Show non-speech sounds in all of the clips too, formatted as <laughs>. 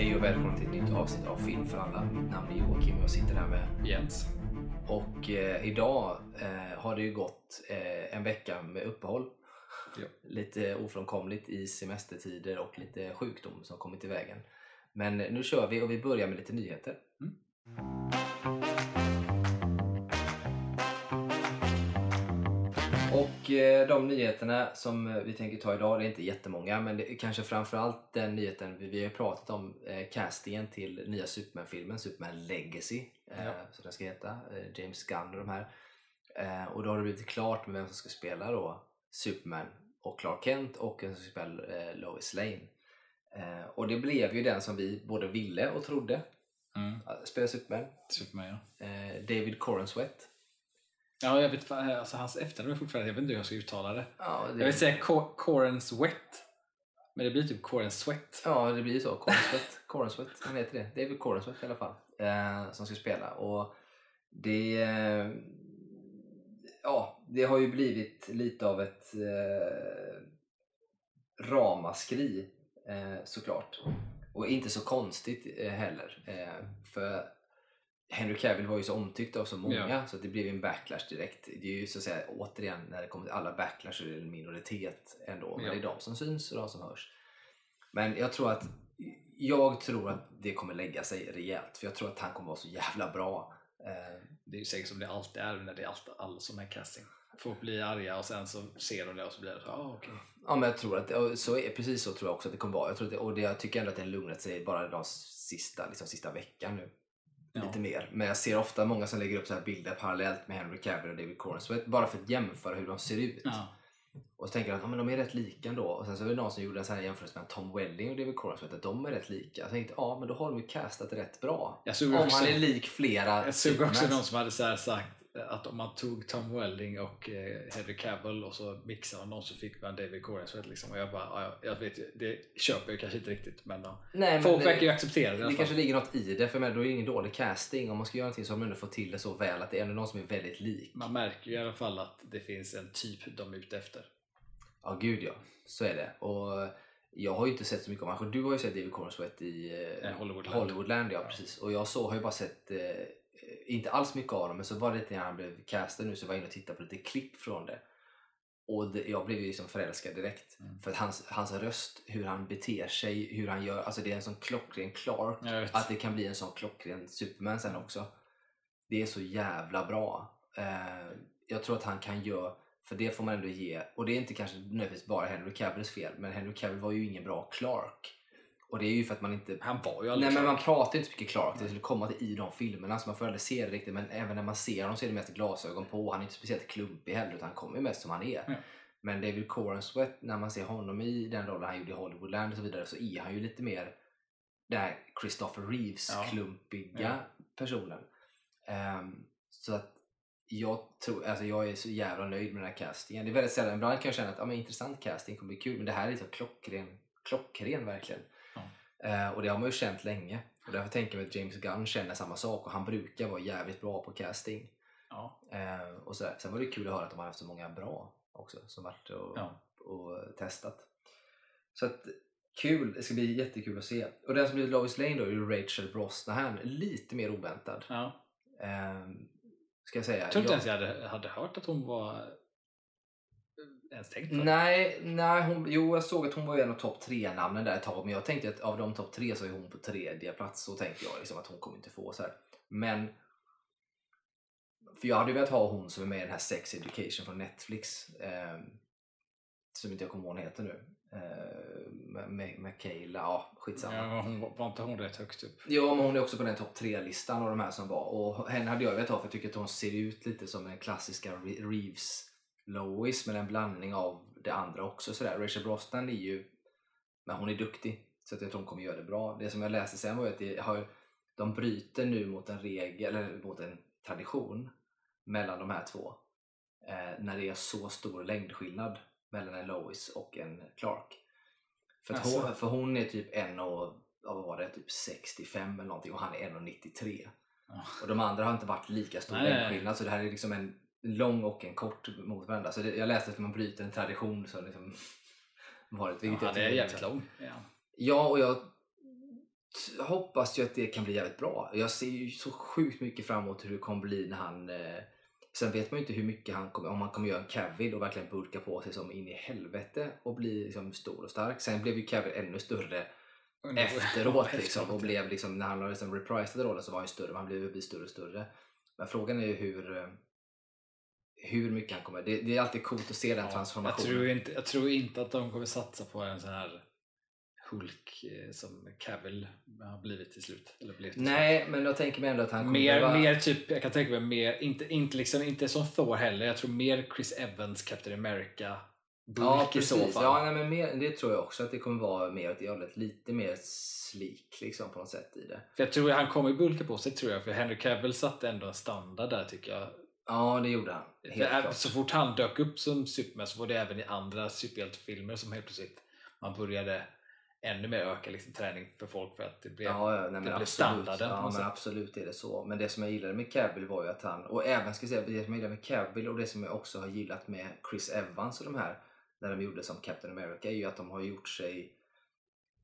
Hej och välkomna till ett nytt avsnitt av Film för alla. Mitt namn är Joakim och jag sitter här med Jens. Och eh, idag eh, har det ju gått eh, en vecka med uppehåll. Ja. Lite ofrånkomligt i semestertider och lite sjukdom som kommit i vägen. Men nu kör vi och vi börjar med lite nyheter. Mm. De nyheterna som eh, vi tänker ta idag, det är inte jättemånga, men det är kanske framförallt den nyheten vi, vi har pratat om, eh, castingen till nya Superman-filmen, Superman Legacy, eh, Ja. så den ska heta, eh, James Gunn och de här. Eh, och då har det blivit klart med vem som ska spela då Superman och Clark Kent och vem som ska spela eh, Lois Lane. Eh, och det blev ju den som vi både ville och trodde Mm. eh, spela Superman, Superman ja. eh, David Corenswet. Ja, jag vet alltså hans efternamn är fortfarande, jag vet inte hur jag ska uttala det. Ja, det, Jag vill säga Co- Coren Sweat. Men det blir typ Coren Sweat. Ja, det blir så. Corenswet. <laughs> Corenswet, han heter det. David Corenswet i alla fall. Eh, som ska spela. Och det... Eh, ja, det har ju blivit lite av ett eh, ramaskri eh, såklart. Och inte så konstigt eh, heller. Eh, för Henry Cavill var ju så omtyckt av så många Ja. så att det blev en backlash direkt. Det är ju så att säga återigen när det kommer till alla backlash är det en minoritet ändå. Men Ja. det är de som syns och de som hörs. Men jag tror att jag tror att det kommer lägga sig rejält för jag tror att han kommer vara så jävla bra. Eh, Det är ju säkert som det alltid är när det är allt, all sån här casting. Folk blir arga och sen så ser de det och så blir det så, ah, okej. Ja men jag tror att så är, precis så tror jag också att det kommer vara. Jag, tror att och det, jag tycker ändå att det har lugnat sig bara de sista, liksom, sista veckan nu. Ja. Lite mer. Men jag ser ofta många som lägger upp så här bilder parallellt med Henry Cavill och David Corenswet bara för att jämföra hur de ser ut. Ja. Och så tänker jag att ja, men de är rätt lika ändå. Och sen så var det någon som gjorde en sån här jämförelse med Tom Welling och David Corenswet att de är rätt lika. Jag tänkte ja men då har de ju castat rätt bra. Om också, han är lik flera jag såg också någon som hade så här sagt att om man tog Tom Welling och eh, Henry Cavill och så mixade man någon så fick man David Coren Sweat liksom. Och jag bara, ja, jag vet det köper jag kanske inte riktigt men. Nej, men Folk verkar ju acceptera det Det kanske ligger något i det, för menar, då är det ingen dålig casting. Om man ska göra någonting så har man ändå fått till det så väl att det är någon som är väldigt lik. Man märker ju i alla fall att det finns en typ de är ute efter. Ja, gud ja. Så är det. Och jag har ju inte sett så mycket om honom. Du har ju sett David Corenswet i eh, Eh, Hollywoodland. Hollywoodland. Ja, precis. Och jag så har ju bara sett, inte alls mycket av honom, men så var det lite när han blev castad nu så var jag inne och tittade på lite klipp från det. Och det, jag blev ju liksom förälskad direkt. Mm. För att hans, hans röst, hur han beter sig, hur han gör, alltså det är en sån klockren Clark. Att det kan bli en sån klockren Superman sen också. Det är så jävla bra. Eh, jag tror att han kan göra, för det får man ändå ge, och det är inte kanske nödvändigtvis bara Henry Cavills fel, men Henry Cavill var ju ingen bra Clark. Och det är ju för att man inte... Han var ju aldrig Nej men man pratar inte så mycket Clark, det skulle komma till i de filmerna så man får aldrig se det riktigt men även när man ser honom så är det mest glasögon på, han är inte speciellt klumpig heller utan han kommer ju mest som han är. Ja. Men David Corenswet, när man ser honom i den rollen han gjorde i Hollywoodland och så vidare så är han ju lite mer den här Christopher Reeves Ja. Ja. personen. Ehm, så att jag, tror, alltså jag är så jävla nöjd med den här castingen. Det är väldigt sällan, ibland kan jag känna att ja, men intressant casting kommer bli kul men det här är så klockren, klockren verkligen. Eh, och det har man ju känt länge. Och därför tänker jag att James Gunn känner samma sak och han brukar vara jävligt bra på casting. Ja. Eh, och sådär. Sen var det kul att höra att de har haft så många bra också som varit och, Ja. och testat. Så att kul, det ska bli jättekul att se. Och den som blir Lois Lane då är ju Rachel Brosnahan, lite mer oväntad. ja. Eh, ska jag säga. Jag tror inte Jag- ens jag hade, hade hört att hon var ens tänkt på det. Nej, nej hon, jo jag såg att hon var en av topp tre namnen där ett tag men jag tänkte att av de topp tre så är hon på tredje plats så tänkte jag liksom att hon kommer inte få så här. Men för jag hade velat ha hon som är med i den här Sex Education från Netflix eh, som inte jag kommer ihåg vad hon heter nu. Eh, med, med, Kayla, ja skitsamma. Ja, hon, var- var inte hon rätt högt upp? Ja, men hon är också på den topp tre-listan av de här som var. Och henne hade jag velat ha för jag tycker att hon ser ut lite som den klassiska Re- Reeves Lois med en blandning av det andra också. Sådär. Rachel Brosnan är ju, men hon är duktig. Så att jag tror hon kommer göra det bra. Det som jag läste sen var ju att det har, de bryter nu mot en regel, eller mot en tradition mellan de här två. Eh, när det är så stor längdskillnad mellan en Lois och en Clark. För, Alltså. hon, för hon är typ en och, ja, vad var det, typ 65 eller någonting och han är 1,93. Ja. Och de andra har inte varit lika stor nej. längdskillnad så det här är liksom en lång och en kort mot varandra. Så det, jag läste att man bryter en tradition så liksom <laughs> varit. Ja, vilket jag han är jävligt lång. Ja. Ja, och jag hoppas ju att det kan bli jävligt bra. Jag ser ju så sjukt mycket fram emot hur det kommer bli när han... Eh, sen vet man ju inte hur mycket han kommer... Om han kommer göra en Cavill och verkligen burka på sig som in i helvete och bli liksom stor och stark. Sen blev ju Cavill ännu större efteråt <laughs> liksom, och blev liksom, när han liksom reprisade rollen så var han ju större, men han blev ju större och större. Men frågan är ju hur, eh, hur mycket han kommer... Det, det är alltid coolt att se den Ja, jag, transformationen. tror inte, jag tror inte att de kommer satsa på en sån här Hulk eh, som Cavill har blivit till slut. Eller blivit till Nej, men jag tänker mig ändå att han slut. kommer Mer, vara... mer typ, jag kan tänka mig mer, inte, inte, liksom, inte som Thor heller, jag tror mer Chris Evans, Captain America Bulk Ja, i så fall. Ja, nej, men mer, det tror jag också att det kommer vara mer åt det hållet. Lite mer slik liksom på något sätt i det. För jag tror han kommer bulka på sig tror jag, för Henry Cavill satte ändå en standard där tycker jag. Ja, det gjorde han. För Helt ä- klart. så fort han dök upp som Superman så var det även i andra superhjältefilmer som helt plötsligt man började ännu mer öka liksom, träning för folk för att det blev Ja, ja, nej, men blev absolut. standarden Ja, men absolut är det så. Men det som jag gillade med Cavill var ju att han, och även ska jag säga, det som jag gillade med Cavill och det som jag också har gillat med Chris Evans och de här, när de gjorde som Captain America, är ju att de har gjort sig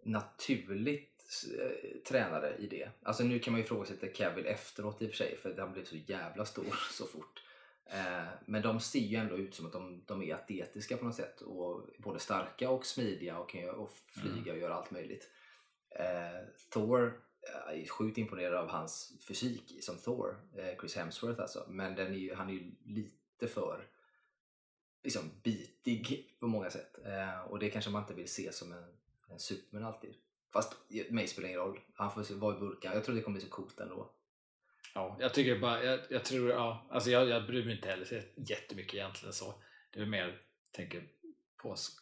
naturligt eh, tränade i det. Alltså nu kan man ju ifrågasätta Cavill efteråt i och för sig, för han blev så jävla stor <laughs> så fort. Eh, men de ser ju ändå ut som att de, de är atletiska på något sätt. Och både starka och smidiga och kan och flyga och göra allt möjligt. Eh, Thor jag är sjukt imponerad av hans fysik som Thor, eh, Chris Hemsworth alltså. Men den är ju, han är ju lite för liksom, bitig på många sätt. Och det kanske man inte vill se som en, en Superman alltid. Fast mig spelar ingen roll. Han får vara i burken. Jag tror det kommer bli så coolt ändå. Ja, jag tycker bara, jag, jag tror, ja, alltså jag, jag bryr mig inte heller så jättemycket egentligen så. Det är mer, tänker på sk-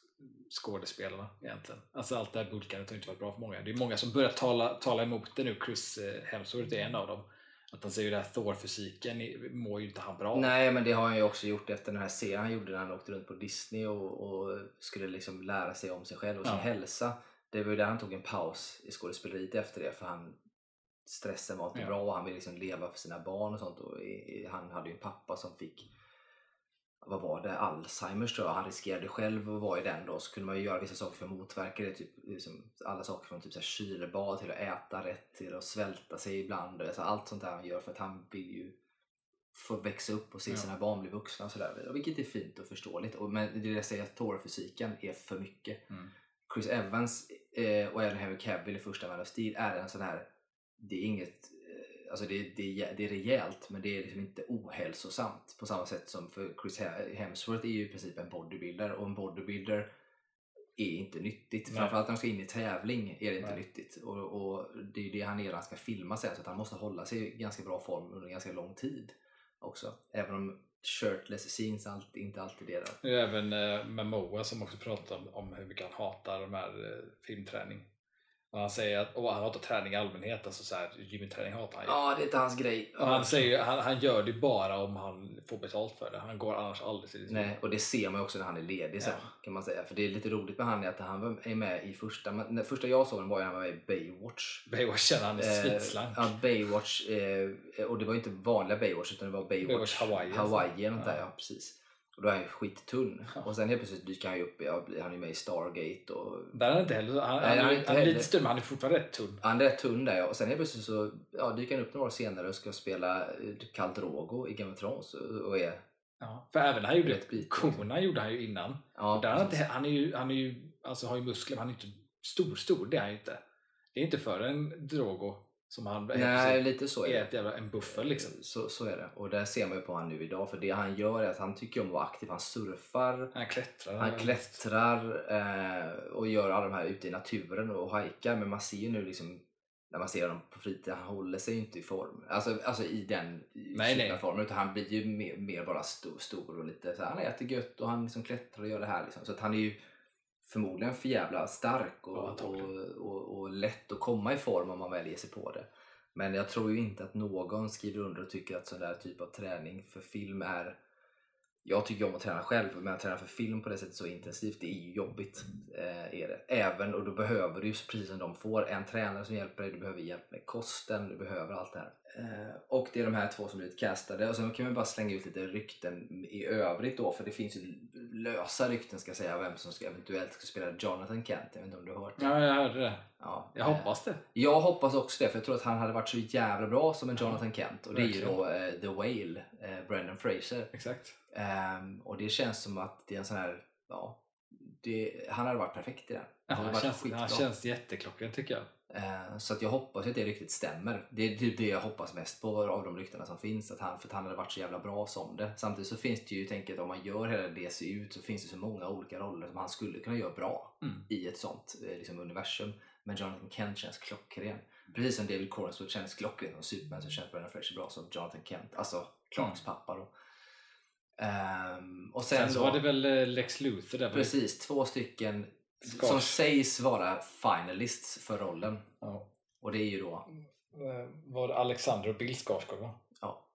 skådespelarna egentligen. Alltså allt det här bulkandet har inte varit bra för många. Det är många som börjar tala, tala emot det nu. Chris eh, Hemsworth är en av dem. Att han säger ju det här Thor-fysiken mår ju inte han bra. Nej, men det har han ju också gjort efter den här serien han gjorde när han åkte runt på Disney och, och skulle liksom lära sig om sig själv och sin Ja. hälsa. Det var ju där han tog en paus i skådespeleriet efter det för han stressen var inte Ja. bra och han ville liksom leva för sina barn och sånt. Och i, han hade ju en pappa som fick vad var det, Alzheimers tror jag. Han riskerade själv att vara i den då. Så kunde man ju göra vissa saker för att motverka det. Typ, liksom, alla saker från typ så här kylbad till att äta rätt till att svälta sig ibland. Alltså, allt sånt där han gör för att han vill ju få växa upp och se Ja. sina barn bli vuxna och sådär. Vilket är fint och förståeligt. Och, men det jag säger att Thor-fysiken är för mycket. Mm. Chris Evans eh, och även Henry Cavill i första Man of Steel är en sån här, det är inget, eh, alltså det, det, är- det är rejält men det är liksom inte ohälsosamt på samma sätt som för Chris He- Hemsworth är ju i princip en bodybuilder och en bodybuilder är inte nyttigt. Nej. Framförallt när de ska in i tävling är det inte Nej. nyttigt. Och, och det är ju det han är när han ska filma sen så att han måste hålla sig i ganska bra form under ganska lång tid också. Även om shirtless scenes allt, inte alltid är det. Är även eh, Momoa som också pratar om, om hur mycket han hatar de här eh, filmträning. Och han säger att och han hatar träning i allmänhet, alltså så här, gymträning hatar han ju. Ja, det är inte hans grej. Och han säger han, han gör det bara om han får betalt för det. Han går annars aldrig till det. Nej, och det ser man ju också när han är ledig sen Ja. kan man säga. För det är lite roligt med han är att han var- är med i första, den första jag såg honom var ju när han var med i Baywatch. Baywatch känner han är Eh, svitslank. Ja, Baywatch. Eh, och det var ju inte vanliga Baywatch utan det var Baywatch, Baywatch Hawaii, alltså. Hawaii och något där, Ja. ja precis. Och då är han ju skittunn. Ja. Och sen helt plötsligt dyker han ju upp, ja, han är med i Stargate och Där är han inte heller, han, Nej, han, är inte han är lite stund men han är fortfarande rätt tunn. han är rätt tunn där ja. Och sen helt plötsligt så ja, dyker han upp några år senare och ska spela eh, Khal Drogo i Game of Thrones och är Ja, för även han gjorde bit, liksom. korna gjorde han ju innan. Ja, Och där han, inte, han är ju, han är ju, alltså har ju muskler men han är inte stor, stor, det är han ju inte. Det är inte för en Drogo som han Nej, lite så är är det. jävla, en buffel liksom. Så, så är det. Och där ser man ju på honom nu idag. För det han gör är att han tycker om att vara aktiv. Han surfar, Han klättrar. han klättrar eh, och gör alla de här ute i naturen och hajkar. Men man ser ju nu liksom när man ser honom på fritiden, han håller sig ju inte i form. Alltså, alltså i den Nej, superformen. Utan han blir ju mer, mer bara stor, stor och lite så här, han äter gött och han liksom klättrar och gör det här. Liksom. Så att han är ju förmodligen för jävla stark och, Ja, och, och, och lätt att komma i form om man väl ger sig på det. Men jag tror ju inte att någon skriver under och tycker att sån där typ av träning för film är jag tycker om att träna själv, men att träna för film på det sättet så intensivt, det är ju jobbigt. Eh, är det. Även, och då behöver du precis som de får, en tränare som hjälper dig, du behöver hjälp med kosten, du behöver allt det här. Eh, och det är de här två som blivit castade. Och sen kan vi bara slänga ut lite rykten i övrigt då, för det finns ju lösa rykten ska jag säga, vem som ska, eventuellt ska spela Jonathan Kent. Jag vet inte om du har hört det? Ja, jag hörde det. Ja, Jag eh, hoppas det. jag hoppas också det, för jag tror att han hade varit så jävla bra som en Jonathan Kent. Och det är ju då eh, The Whale, eh, Brendan Fraser. Exakt. Ehm, och det känns som att det är en sån här, ja, det, han hade varit perfekt i den. Ja, Han känns, han känns jätteklockren tycker jag. Ehm, så att jag hoppas att det riktigt stämmer. Det är typ det jag hoppas mest på av de ryktena som finns. Att han, för att han hade varit så jävla bra som det. Samtidigt så finns det ju, tänker att om man gör hela DCU så finns det så många olika roller som han skulle kunna göra bra Mm. i ett sånt eh, liksom, universum. Men Jonathan Kent känns klockren. Precis som David Cornsworth känns klockren som Superman så känns Brendan Fraser bra som Jonathan Kent. Alltså Clarks pappa då. Ehm, och sen, Sen så då, var det väl eh, Lex Luthor där. precis två stycken Skars. som sägs vara finalists för rollen. Ja. Och det är ju då, Eh, Var det Alexander och Bill Skarsgård va? ja,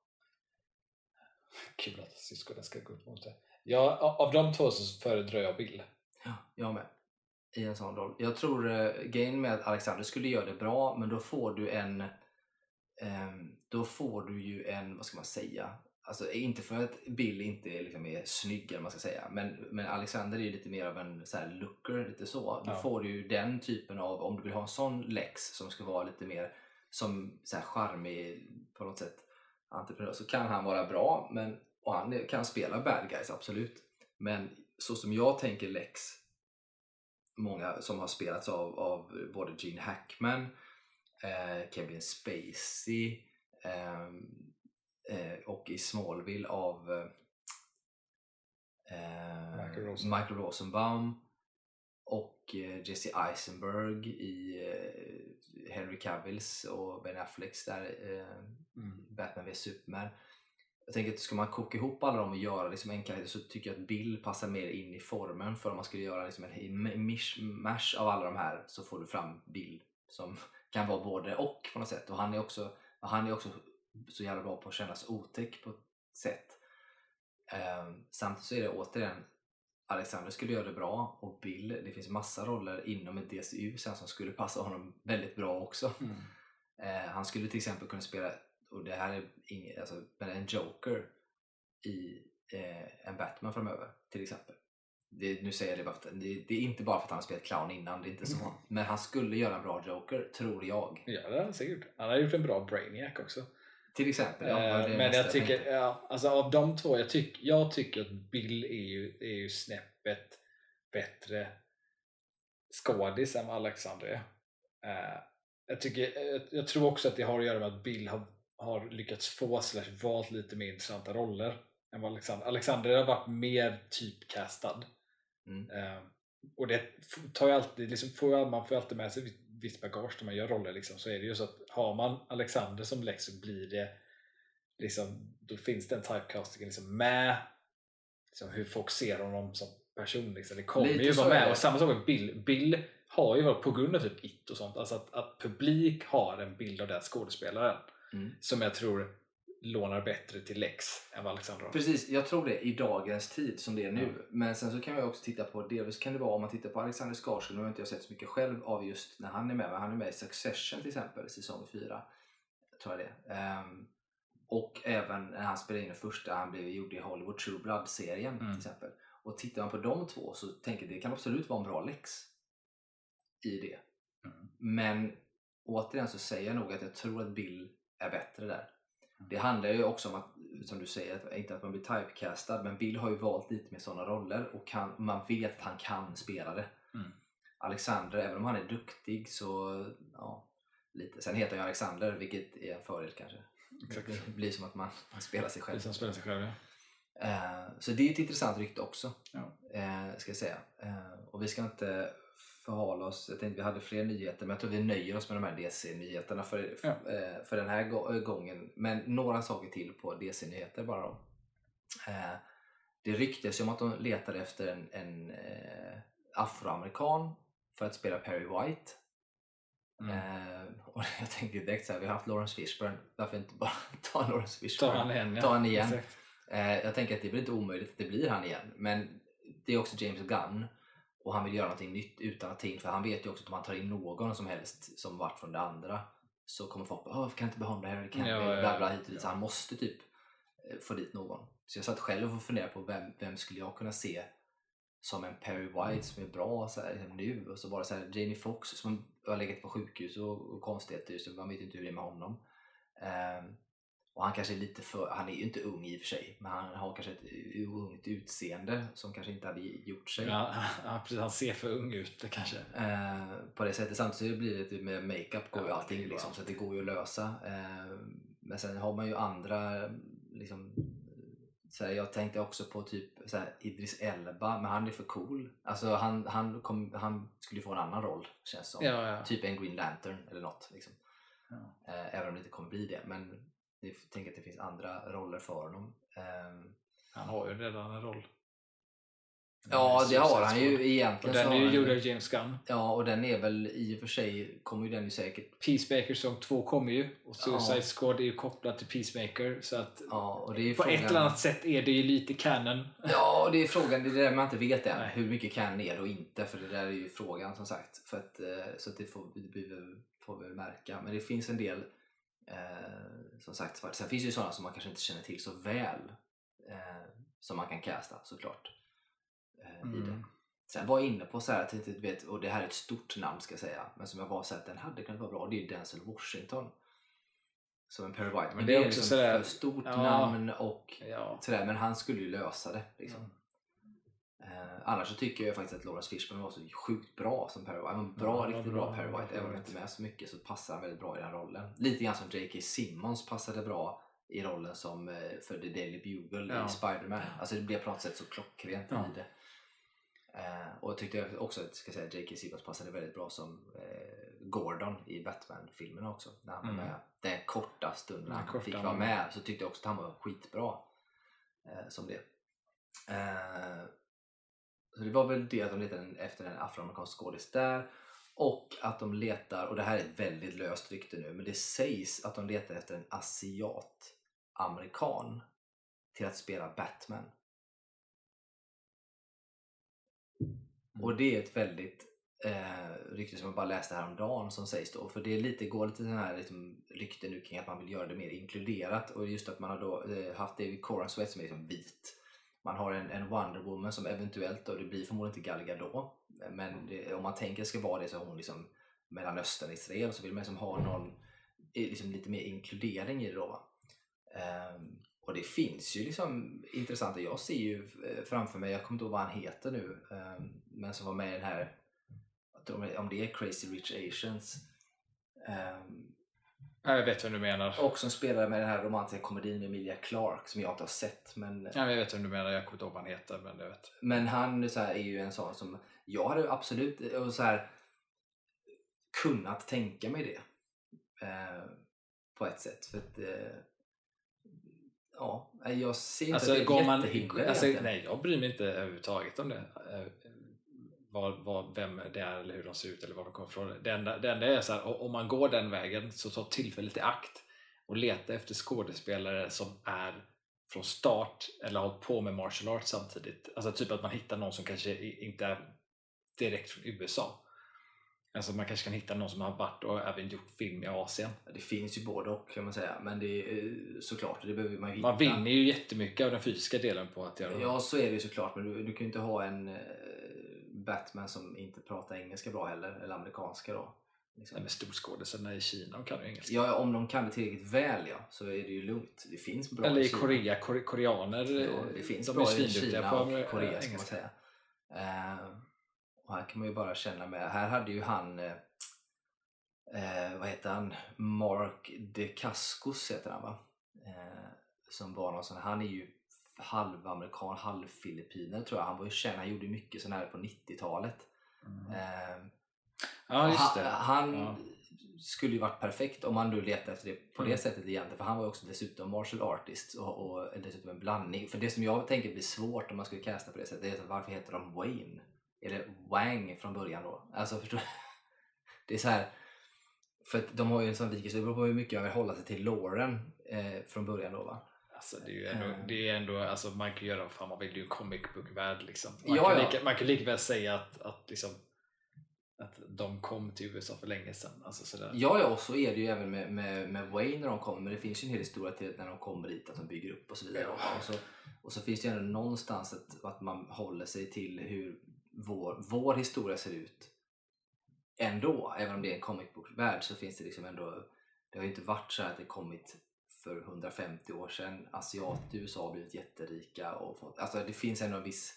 Kul att syskonen ska gå upp mot det. Ja, av de två så föredrar jag Bill. Ja, jag med. I en sån roll. Jag tror uh, grejen med att Alexander skulle göra det bra, men då får du en... ehm, då får du ju en, vad ska man säga? Alltså inte för att Bill inte är, liksom, är snygg eller man ska säga, men, men Alexander är ju lite mer av en så här, looker, lite så. Då Ja. får du ju den typen av, om du vill ha en sån Lex som ska vara lite mer som så här charmig på något sätt entreprenör så kan han vara bra men, och han kan spela bad guys absolut. Men så som jag tänker Lex, många som har spelats av, av både Gene Hackman, eh, Kevin Spacey eh, och i Smallville av eh, Michael Rosenbaum. Michael Rosenbaum och eh, Jesse Eisenberg i eh, Henry Cavills och Ben Afflecks där, eh, Batman vs Superman. Jag tänker att ska man koka ihop alla dem och göra liksom en karaktär så tycker jag att Bill passar mer in i formen för om man skulle göra liksom en mishmash av alla de här så får du fram Bill som <laughs> kan vara både och på något sätt och han är också, han är också så jävla bra på att kännas otäck på ett sätt. Ehm, samtidigt så är det återigen Alexander skulle göra det bra och Bill, det finns massa roller inom ett DCU sen som skulle passa honom väldigt bra också. Mm. Eh, han skulle till exempel kunna spela, och det här är inget, alltså, men en Joker i eh, en Batman framöver till exempel. Det, nu säger jag det bara för att, det, det är inte bara för att han har spelat clown innan, det är inte så. Mm. Men han skulle göra en bra Joker, tror jag. Ja, det har han säkert. Han har gjort en bra Brainiac också. Till exempel. Ja, Eh, men jag tycker, tänkte. ja, alltså av de två, jag, tyck, jag tycker att Bill är ju, är ju snäppet bättre skådis än vad Alexander är. Eh, jag, tycker, jag, jag tror också att det har att göra med att Bill har, har lyckats få slash valt lite mer intressanta roller än vad Alexander Alexander har varit mer typcastad. Mm. Eh, och det tar ju alltid, liksom, får man får ju alltid med sig visst- bagage när man gör roller. Liksom, så är det ju så att har man Alexander som Lex så blir det liksom, då finns den typecastingen liksom med liksom, hur folk ser honom som person. Liksom. Det kommer Lite ju vara med. Och samma sak med Bill. Bill har ju varit på grund av typ It och sånt, alltså att, att publik har en bild av den skådespelaren Mm. som jag tror lånar bättre till Lex än vad Alexander har. Precis, jag tror det i dagens tid som det är nu. Men sen så kan vi också titta på, delvis kan det vara om man tittar på Alexander Skarsgård, nu har inte jag sett så mycket själv av just när han är med, men han är med i Succession till exempel, säsong 4. Tror jag det. Ehm, och även när han spelade in den första han blev gjord i Hollywood True Blood-serien Mm. till exempel. Och tittar man på de två så tänker jag det kan absolut vara en bra lex i det. Mm. Men återigen så säger jag nog att jag tror att Bill är bättre där. Det handlar ju också om att, som du säger, att, inte att man blir typecastad, men Bill har ju valt lite mer sådana roller och kan, man vet att han kan spela det. Mm. Alexander, även om han är duktig så, ja, lite. Sen heter han ju Alexander, vilket är en fördel kanske. Exakt. Det blir som att man, man spelar sig själv. Det spelar sig själv, ja. Eh, så det är ett intressant rykte också. Ja. Eh, ska jag säga. Eh, och vi ska inte förhala oss. Jag tänkte vi hade fler nyheter men jag tror vi nöjer oss med de här DC-nyheterna för, Ja. eh, för den här gå- gången. Men några saker till på DC-nyheter bara då. Eh, det ryktes ju om att de letade efter en, en eh, afroamerikan för att spela Perry White. Mm. Eh, och <laughs> jag tänkte direkt så här, vi har haft Lawrence Fishburne, varför inte bara <laughs> ta Lawrence Fishburne? Ta han igen, ja. Ta han igen. Eh, jag tänker att det blir inte omöjligt att det blir han igen. Men det är också James Gunn och han vill göra någonting nytt utan att ta in, för han vet ju också att om man tar in någon som helst som varit från det andra så kommer folk bara varför kan jag inte behålla Harry Cavill? Ja, ja, bla, bla, hit och dit. Så han måste typ eh, få dit någon. Så jag satt själv och funderade på vem, vem skulle jag kunna se som en Perry White som är bra så här, liksom nu och så det så här, Jamie Foxx som har legat på sjukhus och, och konstigheter så man vet inte hur det är med honom. Ehm, och han kanske är lite för, han är ju inte ung i och för sig, men han har kanske ett ungt utseende som kanske inte hade gjort sig. Ja, <laughs> precis, han ser för ung ut kanske. Eh, på det sättet. Samtidigt blir det typ med makeup går ju Ja, allting det går liksom, så det går ju att lösa. Eh, men sen har man ju andra liksom, så här, jag tänkte också på typ så här, Idris Elba, men han är för cool. Alltså han, han, kom, han skulle ju få en annan roll känns som. Ja, ja. Typ en Green Lantern eller något. Liksom. Eh, även om det inte kommer bli det. Men jag tänker att det finns andra roller för honom. Eh, Han har ju redan en roll. ja, det har han ju egentligen. Och den är ju gjord av James Gunn. Ja, och den är väl i och för sig, kommer ju den ju säkert Peacemaker säsong 2 kommer ju och Suicide Ja. Squad är ju kopplat till Peacemaker så att Ja, och det är på frågan, ett eller annat sätt är det ju lite canon. Ja, det är frågan. Det är det man inte vet än. Nej. Hur mycket kan är det och inte. För det där är ju frågan som sagt. För att, eh, så att det får vi- får vi väl märka. Men det finns en del eh, som sagt. Sen finns det ju sådana som man kanske inte känner till så väl. Eh, som man kan casta såklart. Eh, i det. Mm. Sen var jag inne på så här, att inte vet, och det här är ett stort namn ska jag säga, men som jag var så här, att den hade kunnat vara bra, det är Denzel Washington. Som en Perry White. Men, det är också liksom sådär- för stort ja. namn och Ja. sådär, men han skulle ju lösa det. Liksom. Mm. Eh, annars så tycker jag faktiskt att Lawrence Fishburne var så sjukt bra som Perry White. Han var bra, Ja, han var riktigt bra, bra, Perry han var White. Även om jag inte med så mycket så passar han väldigt bra i den rollen. Lite grann som J.K. Simmons passade bra i rollen som eh, för The Daily Bugle Ja. i Spider-Man. Alltså det blev på något sätt så klockrent Ja. i det. Eh, och jag tyckte också att ska säga, J.K. Simmons passade väldigt bra som eh, Gordon i Batman-filmerna också. När han var Mm. med. Den korta stunden Den han korta fick han vara var med. med så tyckte jag också att han var skitbra eh, som det. Eh, så det var väl det att de letade efter en afroamerikansk skådis där och att de letar, och det här är ett väldigt löst rykte nu, men det sägs att de letar efter en asiat-amerikan till att spela Batman. Och det är ett väldigt eh, rykte som jag bara läste häromdagen som sägs då. För det är lite, går lite sån här liksom, rykte nu kring att man vill göra det mer inkluderat och just att man har då eh, haft David Corenswet som är liksom vit. Man har en, en Wonder Woman som eventuellt då, det blir förmodligen inte Gal Gadot, men det, om man tänker ska vara det så är hon liksom Mellanöstern, Israel, så vill man liksom ha någon eh, liksom lite mer inkludering i det då. Ehm, och det finns ju liksom intressanta, jag ser ju eh, framför mig, jag kommer inte ihåg vad han heter nu, ehm, men som var med i den här, om det är Crazy Rich Asians, Ja, jag vet vem du menar. och som spelade med den här romantiska komedin med Emilia Clarke som jag inte har sett. Men, Ja, jag vet vem du menar, jag kommer inte ihåg vad han heter men jag vet. men han så här, är ju en sån som jag hade absolut eh, och så här, kunnat tänka mig det. Eh, på ett sätt. För att, eh, ja, jag ser inte Alltså, att det är ett man, alltså, egentligen. nej, jag bryr mig inte överhuvudtaget om det. Vad, vad, vem det är eller hur de ser ut eller var de kommer ifrån. Det enda, det enda är så här, o- om man går den vägen så ta tillfället i akt och leta efter skådespelare som är från start eller har hållit på med martial arts samtidigt. Alltså typ att man hittar någon som kanske inte är direkt från USA. Alltså man kanske kan hitta någon som har varit och även gjort film i Asien. Det finns ju både och kan man säga. Men det är eh, såklart, det behöver man ju hitta. Man vinner ju jättemycket av den fysiska delen på att göra Ja, så är det ju såklart. Men du, du kan ju inte ha en eh, Batman som inte pratar engelska bra heller. Eller amerikanska då. Liksom. Nej, men storskådisarna i Kina de kan ju engelska. Ja, om de kan det tillräckligt väl ja, så är det ju lugnt. Det finns bra Eller i Kina. Korea, kore, koreaner, Ja, det finns de bra är i Kina på och eh, Korea ska man säga. Eh, och här kan man ju bara känna med, här hade ju han, eh, eh, vad heter han, Mark DeCascos heter han va? Eh, som var någon sån, han är ju halvamerikan, halvfilippiner tror jag. Han var ju känd, han gjorde mycket sån här på 90-talet. Mm. Eh, Ja, just han, det. han Ja. skulle ju varit perfekt om man nu letar efter det på Mm. det sättet egentligen. För han var ju också dessutom martial artist och, och dessutom en blandning. För det som jag tänker blir svårt om man skulle casta på det sättet det är varför heter de Wayne? Eller Wang från början då? Alltså <laughs> förstår du? Det är så här. För att de har ju en sån likhet, så det beror på hur mycket man vill hålla sig till Lauren eh, från början då va? Alltså, det är ju ändå, Mm. det är ändå alltså, man kan göra vad fan man vill, det är ju en comic book-värld liksom. Man, Ja, kan ja. Lika, man kan lika väl säga att, att, liksom, att de kom till USA för länge sedan. Alltså, sådär. Ja, ja, och så är det ju även med, med, med Wayne när de kommer. Men det finns ju en hel historia till när de kommer dit, att de bygger upp och så vidare. Och, så, och så finns det ju ändå någonstans att, att man håller sig till hur vår, vår historia ser ut. Ändå, även om det är en comic book-värld så finns det liksom ändå Det har ju inte varit så att det kommit för 150 år sedan. Asiater i USA blivit jätterika. Och fått, alltså det finns ändå en viss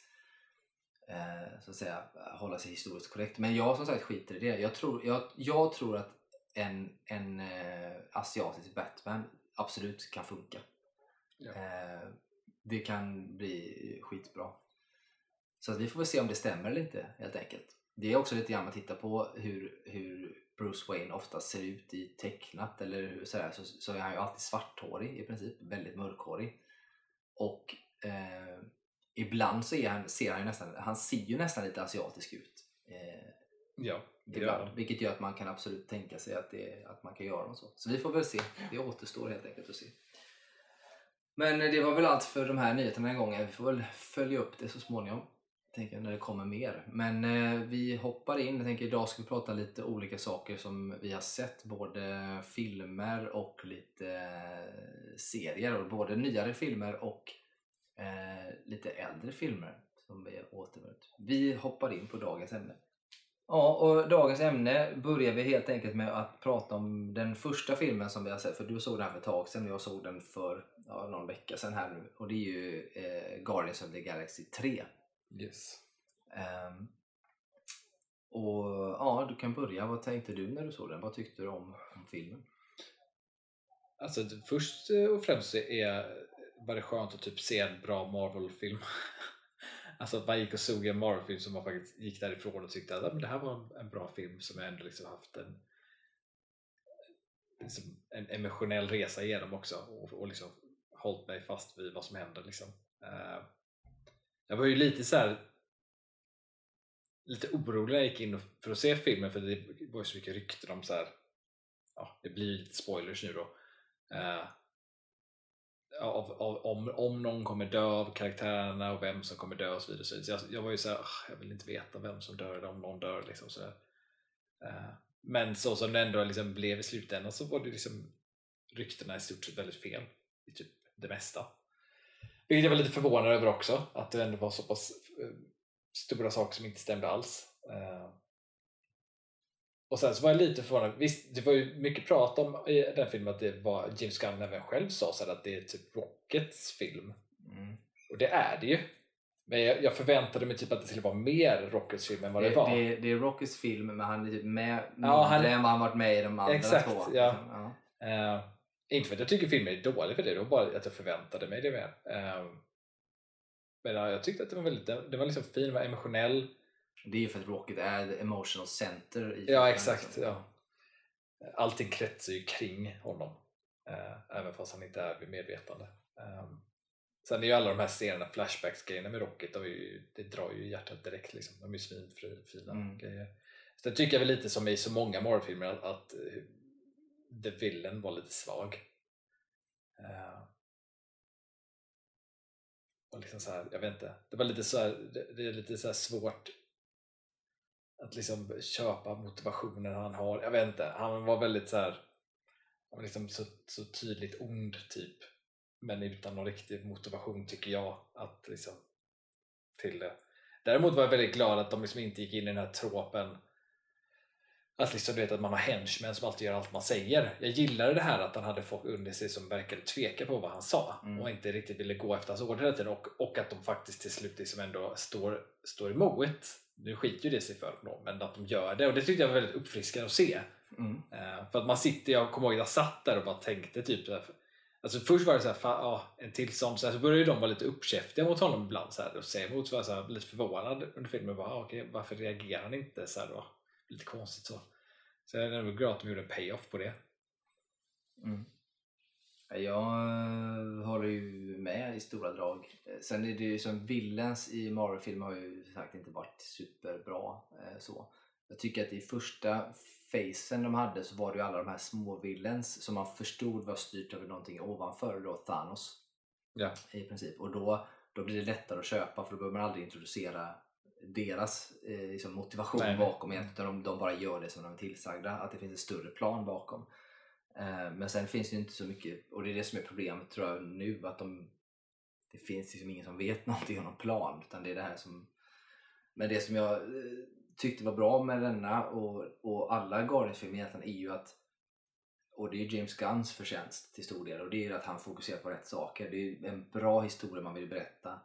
eh, så att säga, hålla sig historiskt korrekt. Men jag som sagt skiter i det. Jag tror, jag, jag tror att en, en eh, asiatisk Batman absolut kan funka. Ja. Eh, det kan bli skitbra. Så att vi får väl se om det stämmer eller inte helt enkelt. Det är också lite grann att titta på hur, hur Bruce Wayne ofta ser ut i tecknat eller sådär, så, så är han ju alltid svarthårig i princip, väldigt mörkhårig. Och eh, ibland så är han, ser han ju nästan, han ser ju nästan lite asiatisk ut. Eh, Ja, ibland, de. vilket gör att man kan absolut tänka sig att, det, att man kan göra något så. Så vi får väl se. Det återstår helt enkelt att se. Men eh, det var väl allt för de här nyheterna den här gången. Vi får väl följa upp det så småningom. Tänker när det kommer mer. Men eh, vi hoppar in. Jag tänker idag ska vi prata lite olika saker som vi har sett. Både filmer och lite eh, serier. Och både nyare filmer och eh, lite äldre filmer som vi har återvänt. Vi hoppar in på dagens ämne. Ja, och dagens ämne börjar vi helt enkelt med att prata om den första filmen som vi har sett. För du såg den här för ett tag sedan och jag såg den för ja, någon vecka sedan här nu. Och det är ju eh, Guardians of the Galaxy 3. Yes. Ehm, och ja, du kan börja. Vad tänkte du när du såg den? Vad tyckte du om, om filmen? Alltså först eh, och främst är, var det skönt att typ se en bra Marvel-film. <laughs> alltså att man gick och såg en Marvel-film som man faktiskt gick därifrån och tyckte att "Ja, men det här var en, bra film som jag ändå liksom haft en, liksom en emotionell resa igenom också och, och liksom hållit mig fast vid vad som händer. Liksom. Eh, jag var ju lite så här lite orolig när jag gick in för att se filmen för det var ju så mycket rykten om så här ja, det blir lite spoilers nu då Uh, av, av, om, om någon kommer dö av karaktärerna och vem som kommer dö och så vidare. Så jag, jag var ju såhär, "Ah, jag vill inte veta vem som dör eller om någon dör. Liksom, så där. Eh, men så som det ändå liksom blev i slutändan så var det liksom ryktena i stort sett väldigt fel i typ det mesta. Vilket jag var lite förvånad över också, att det ändå var så pass eh, stora saker som inte stämde alls. Eh, och sen så var jag lite förvånad, visst det var ju mycket prat om i den filmen att det var James Gunn även själv sa så att det är typ Rockets film. Mm. Och det är det ju. Men jag, jag förväntade mig typ att det skulle vara mer Rockets film än vad det, Det, var. det, det är Rockets film men han är typ med mindre Ja, han- än vad han varit med i de andra Exakt, två. ja. ja. Eh, inte för att jag tycker filmen är dålig för det, det var bara att jag förväntade mig det mer. Eh, men ja, jag tyckte att det var väldigt, den var liksom fin, den var emotionell. Det är ju för att Rocket är the emotional center i Ja, exakt. liksom. Ja. Allting kretsar ju kring honom. Eh, även fast han inte är vid medvetande. Eh, sen är ju alla de här scenerna, flashbacks-grejerna med Rocket, de ju, det drar ju hjärtat direkt. Liksom. De är ju svinfina Mm. grejer. Sen tycker jag väl lite som i så många Marvel-filmer att, att eh, The Villain var lite svag. Uh, och liksom så här, jag vet inte, det var lite så här, det, det är lite så här svårt att liksom köpa motivationen han har. Jag vet inte, han var väldigt så här, han var liksom så, så tydligt ond typ. Men utan någon riktig motivation tycker jag att liksom till det. Däremot var jag väldigt glad att de liksom inte gick in i den här tråpen att liksom, du vet, att man har henchmen som alltid gör allt man säger. Jag gillade det här att han hade folk under sig som verkade tveka på vad han sa Mm. och inte riktigt ville gå efter hans order hela tiden och, och att de faktiskt till slut liksom ändå står, står emot. Nu skiter ju det sig för dem, men att de gör det och det tyckte jag var väldigt uppfriskande att se. Mm. Eh, för att man sitter, jag kommer ihåg att jag satt där och bara tänkte typ så här, Alltså först var det så här, fan, ja, en till sån, så, här, så började de vara lite uppkäftiga mot honom ibland så här, och säga emot så var så här, lite förvånad under filmen. Bara, ah, okej, varför reagerar han inte? Så här, då? Lite konstigt så. Så jag är ändå glad att de gjorde en payoff på det. Mm. Ja, Jag eh, håller ju med i stora drag. Eh, Sen är det ju som Villains i Marvel-filmer har ju sagt inte varit superbra. eh, Så. Jag tycker att i första facen de hade så var det ju alla de här små villains som man förstod var styrt av någonting ovanför, då Thanos. Ja. i princip. Och då, då blir det lättare att köpa för då behöver man aldrig introducera deras eh, liksom motivation Nej, nej. bakom egentligen, utan de, de bara gör det som de är tillsagda, att det finns en större plan bakom. Eh, men sen finns det ju inte så mycket, och det är det som är problemet tror jag nu, att de, det finns liksom ingen som vet <laughs> någonting om någon plan, utan det är det här som men det som jag eh, tyckte var bra med denna och, och alla Guardians-filmer egentligen är ju att och det är James Gunns förtjänst till stor del och det är ju att han fokuserar på rätt saker. Det är en bra historia man vill berätta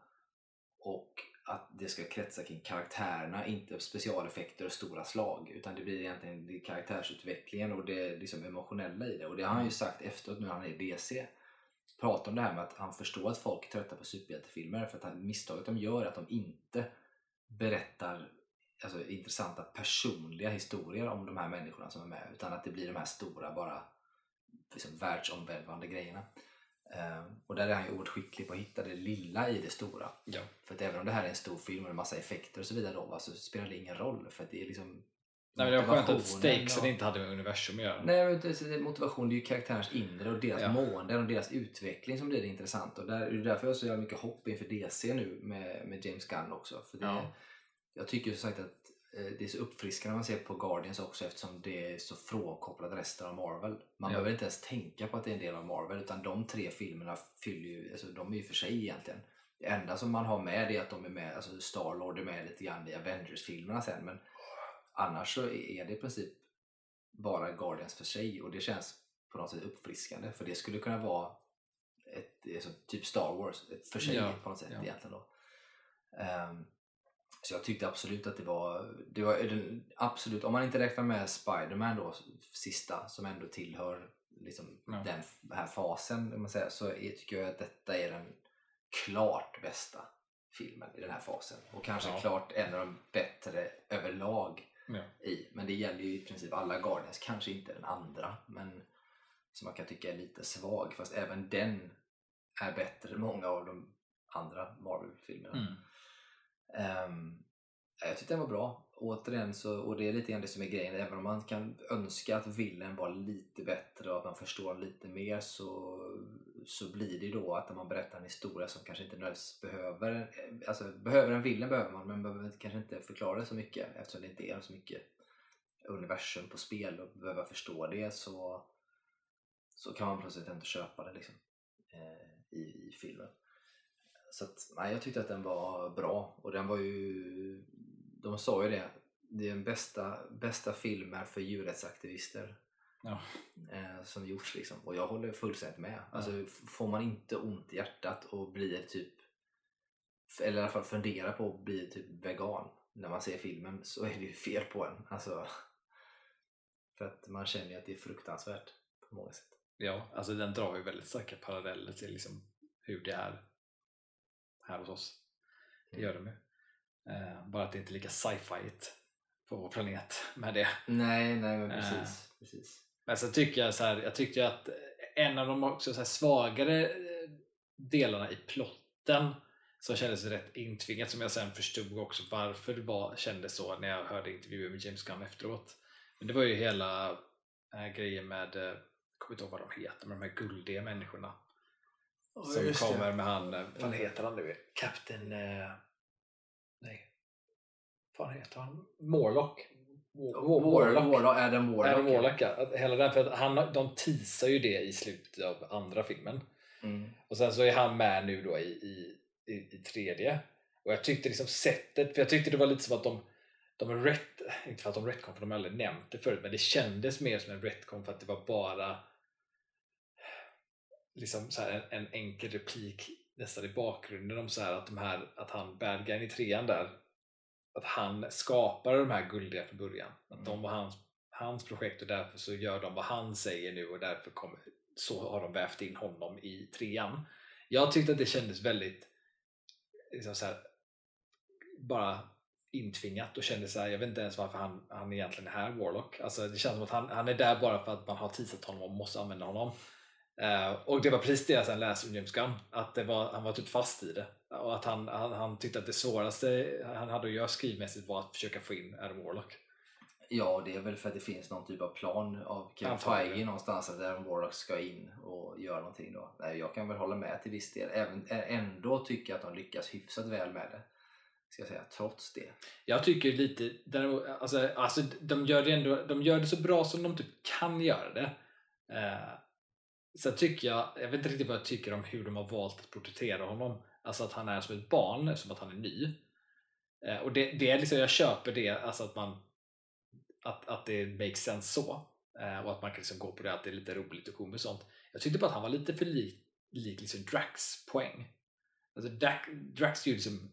och att det ska kretsa kring karaktärerna, inte specialeffekter och stora slag utan det blir egentligen det karaktärsutvecklingen och det liksom emotionella i det och det har han ju sagt efteråt nu när han är i DC pratar om det här med att han förstår att folk är trötta på superhjältefilmer för att han, misstaget de gör är att de inte berättar alltså, intressanta personliga historier om de här människorna som är med utan att det blir de här stora bara liksom, världsomvälvande grejerna. Eh, och där är han ju oerhört skicklig på att hitta det lilla i det stora. Ja. För att även om det här är en stor film och en massa effekter och så vidare då, så spelar det ingen roll för att det är liksom Nej, det var skönt att stakesen och- inte hade med universum att göra. Nej, men motivation det är ju karaktärens inre och deras Ja. mående och deras utveckling som blir det intressant. Och där, det är därför jag har så mycket hopp inför DC nu med, med James Gunn också. För det, Ja. Jag tycker som sagt att det är så uppfriskande när man ser på Guardians också eftersom det är så frånkopplat resten av Marvel. Man Ja. behöver inte ens tänka på att det är en del av Marvel utan de tre filmerna fyller ju, alltså, de är ju för sig egentligen. Det enda som man har med är att de är med, alltså Star-Lord är med lite grann i Avengers-filmerna sen men annars så är det i princip bara Guardians för sig och det känns på något sätt uppfriskande för det skulle kunna vara ett, alltså, typ Star Wars ett för sig Ja, på något sätt ja. egentligen då. Ehm, så jag tyckte absolut att det var, det var den, absolut, om man inte räknar med Spider-Man då, sista, som ändå tillhör liksom Ja. den här fasen, om man säger, så är, tycker jag att detta är den klart bästa filmen i den här fasen. Och kanske Ja. klart en av de bättre överlag Ja. i. Men det gäller ju i princip alla Guardians, kanske inte den andra, men som man kan tycka är lite svag. Fast även den är bättre än många av de andra Marvel-filmerna. Mm. Um, jag tyckte den var bra. Återigen, så, och det är lite grann det som är grejen, även om man kan önska att villen var lite bättre och att man förstår lite mer så, så blir det ju då att när man berättar en historia som kanske inte nödvändigtvis behöver, alltså behöver en villen behöver man men behöver kanske inte förklara det så mycket eftersom det inte är så mycket universum på spel och behöva förstå det så, så kan man plötsligt inte köpa det liksom, eh, i, i filmen. Så att, nej, jag tyckte att den var bra och den var ju, de sa ju det, det är den bästa, bästa filmen för djurrättsaktivister Ja. eh, som gjorts liksom. Och jag håller fullständigt med. Alltså, f- får man inte ont i hjärtat och blir typ, eller i alla fall fundera på att bli typ vegan när man ser filmen så är det ju fel på en. Alltså, för att man känner ju att det är fruktansvärt på många sätt. ja, alltså den drar ju väldigt starka paralleller till liksom hur det är här hos oss. Det gör de ju. Eh, bara att det inte är lika sci-fi på vår planet med det. Nej, nej men Eh. precis. precis. Men sen tycker jag så här, jag tyckte ju att en av de också så svagare eh, delarna i plotten som kändes rätt intvingat som jag sen förstod också varför det var, kändes så när jag hörde intervjuer med James Gunn efteråt. Men det var ju hela äh, grejen med, eh, jag kommer inte ihåg vad de heter, men de här guldiga människorna som kommer med han, eh, vad heter han nu? Captain... Eh, nej. Vad heter han? Morlock? War- Warlock. Warlock. Adam Warlock. Adam Warlock ja. Hela den, för att han, de teasar ju det i slutet av andra filmen. Mm. Och sen så är han med nu då i, i, i, i tredje. Och jag tyckte liksom sättet, för jag tyckte det var lite som att de de rätt, inte för att de retcon för de har aldrig nämnt det förut, men det kändes mer som en retcon för att det var bara liksom så här en, en enkel replik nästan i bakgrunden om så här att, de här, att han, bad guyen i trean där, att han skapade de här guldiga från början. Att de var hans, hans projekt och därför så gör de vad han säger nu och därför kommer, så har de vävt in honom i trean. Jag tyckte att det kändes väldigt liksom så här, bara intvingat och kände så här, jag vet inte ens varför han, han egentligen är här, Warlock. Alltså, det känns som att han, han är där bara för att man har teasat honom och måste använda honom. Eh, och det var precis det jag sen läste om James Gunn, att det var, han var typ fast i det. Och att han, han, han tyckte att det svåraste han hade att göra skrivmässigt var att försöka få in Adam Warlock. Ja, det är väl för att det finns någon typ av plan av Kevin. Feige någonstans att Aaron Warlock ska in och göra någonting då. Nej, jag kan väl hålla med till viss del. Även, ändå tycker jag att de lyckas hyfsat väl med det. Ska jag säga, trots det. Jag tycker lite, däremot- alltså, alltså de gör det ändå, de gör det så bra som de typ kan göra det. Eh, sen tycker jag, jag vet inte riktigt vad jag tycker om hur de har valt att porträttera honom. Alltså att han är som ett barn, som att han är ny. Eh, och det, det är liksom, jag köper det, alltså att man att, att det makes sense så. Eh, och att man kan liksom gå på det, att det är lite roligt och komiskt sånt. Jag tyckte bara att han var lite för lik, lik liksom Drax poäng. Alltså Drax, Drax är ju liksom,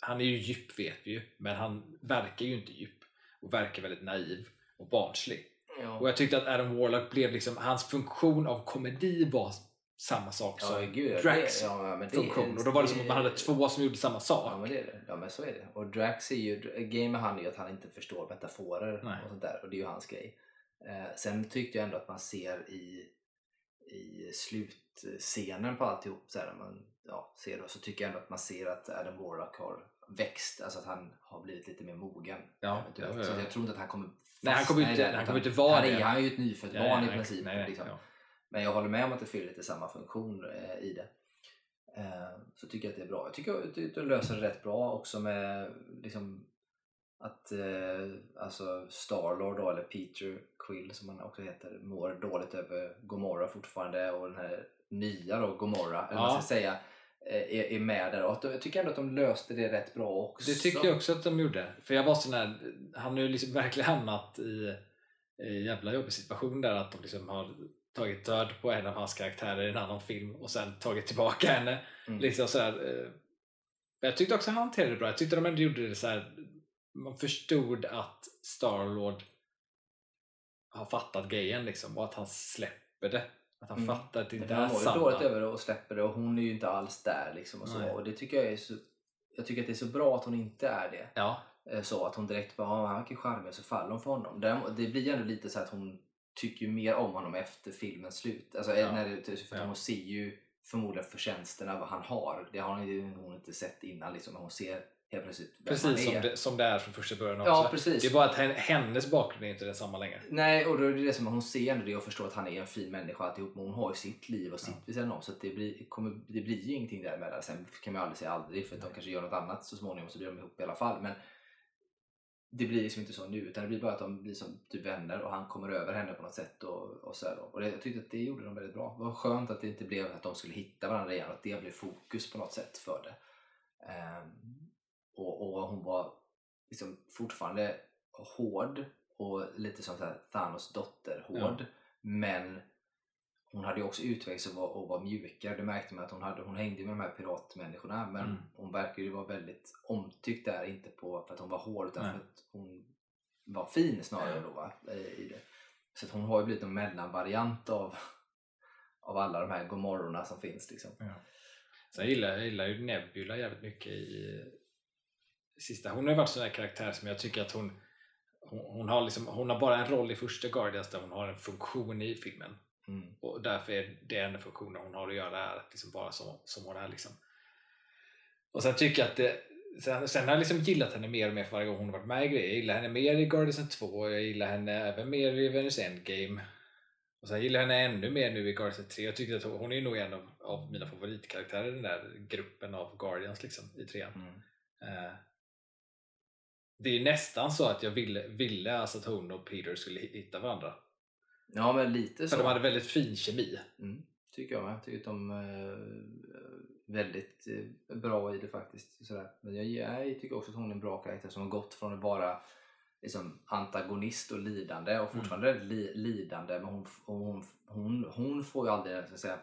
han är ju djup vet vi ju, men han verkar ju inte djup och verkar väldigt naiv och barnslig. Ja, Och jag tyckte att Adam Warlock blev liksom, hans funktion av komedi var samma sak ja som gud. Drax det, ja, det, funktion. Och då var det som att man hade två som gjorde samma sak. Ja men det är det. Ja men så är det. Och Drax är ju, game med han är ju att han inte förstår metaforer Nej. och sånt där. Och det är ju hans grej. Eh, sen tyckte jag ändå att man ser i, i slutscenen på alltihop så här, man ja, ser det, så tycker jag ändå att man ser att Adam Warlock har växt. Alltså att han har blivit lite mer mogen. Ja, eventuellt. ja, ja, Så ja. jag tror inte att han kommer Nej, han kommer fastna i inte- det, han kommer inte vara han är, det. Han är ju ett nyfött Ja, barn ja, i princip. nej, nej, liksom. ja. Men jag håller med om att det fyller lite samma funktion eh, i det. Eh, så tycker jag att det är bra. Jag tycker att de löser det rätt bra också med liksom att eh, alltså Starlord då, eller Peter Quill som han också heter, mår dåligt över Gomorra fortfarande och den här nya då, Gomorra, eller vad man Ja. ska säga, är, är med där. Och jag tycker ändå att de löste det rätt bra också. Det tycker jag också att de gjorde. För jag var sån här, han har ju liksom <laughs> verkligen hamnat i en jävla jobbig situation där att de liksom har tagit död på en av hans karaktärer i en annan film och sen tagit tillbaka henne. Mm. Liksom så här, eh, jag tyckte också han hanterade det bra. Jag tyckte de ändå gjorde det så här. Man förstod att Starlord har fattat grejen liksom och att han släpper det. Att han Mm. fattar att det För är han mår samma. dåligt över det och släpper det och hon är ju inte alls där. Liksom och, så. Nej. och det tycker jag är så jag tycker att det är så bra att hon inte är det. Ja, Eh, Så att hon direkt bara, "Ja, han verkar charmig och så faller hon för honom. Det blir ändå lite så att hon tycker mer om honom efter filmens slut. Alltså, Ja. när det, för Ja. hon ser ju förmodligen förtjänsterna vad han har. Det har hon inte sett innan liksom. Men hon ser helt plötsligt vem precis han som är. det, som det är från första början också. Ja, precis. Det är bara att hen- hennes bakgrund är inte densamma längre. Nej, och då är det det som hon ser ändå det och förstår att han är en fin människa alltihop. Men hon har ju sitt liv och sitt vid sidan om. Så att det, blir, kommer, det blir ju ingenting däremellan. Sen kan man ju aldrig säga aldrig för att de kanske gör något annat så småningom så blir de ihop i alla fall. Men det blir liksom inte så nu utan det blir bara att de blir som typ vänner och han kommer över henne på något sätt och, och så här då. Och det, jag tyckte att det gjorde de väldigt bra. Det var skönt att det inte blev att de skulle hitta varandra igen och att det blev fokus på något sätt för det. Ehm, och, och hon var liksom fortfarande hård och lite som så Thanos dotter hård. Men hon hade ju också utvecklats och var, och var mjukare. Det märkte man att hon, hade, hon hängde med de här piratmänniskorna men Mm. hon verkar ju vara väldigt omtyckt där. Inte på, för att hon var hård utan Nej. för att hon var fin snarare då va? I det. Så hon har ju blivit en mellanvariant av, av alla de här Gomorrorna som finns. Liksom. Sen gillar jag gillar ju Nebula jävligt mycket i sista. Hon har varit sån där karaktär som jag tycker att hon hon, hon, har liksom, hon har bara en roll i första Guardians där hon har en funktion i filmen. Mm. Och därför är det enda funktionen hon har att göra är att liksom vara som, som hon är. Liksom. Och sen tycker jag att det, sen, sen har jag liksom gillat henne mer och mer för varje gång hon har varit med i grejer. Jag gillar henne mer i Guardians 2 och jag gillar henne även mer i Avengers Endgame. Och sen gillar jag henne ännu mer nu i Guardians 3. Jag tyckte att hon, är nog en av, av mina favoritkaraktärer i den där gruppen av Guardians liksom, i trean. Mm. Eh, det är nästan så att jag ville, ville alltså att hon och Peter skulle hitta varandra. Ja men lite För så. de hade väldigt fin kemi. Mm, tycker jag med. Jag tycker att de är väldigt eh, bra i det faktiskt. Sådär. Men jag, jag tycker också att hon är en bra karaktär som har gått från att vara liksom, antagonist och lidande och fortfarande är li, lidande men hon, hon, hon, hon får ju aldrig, så säga,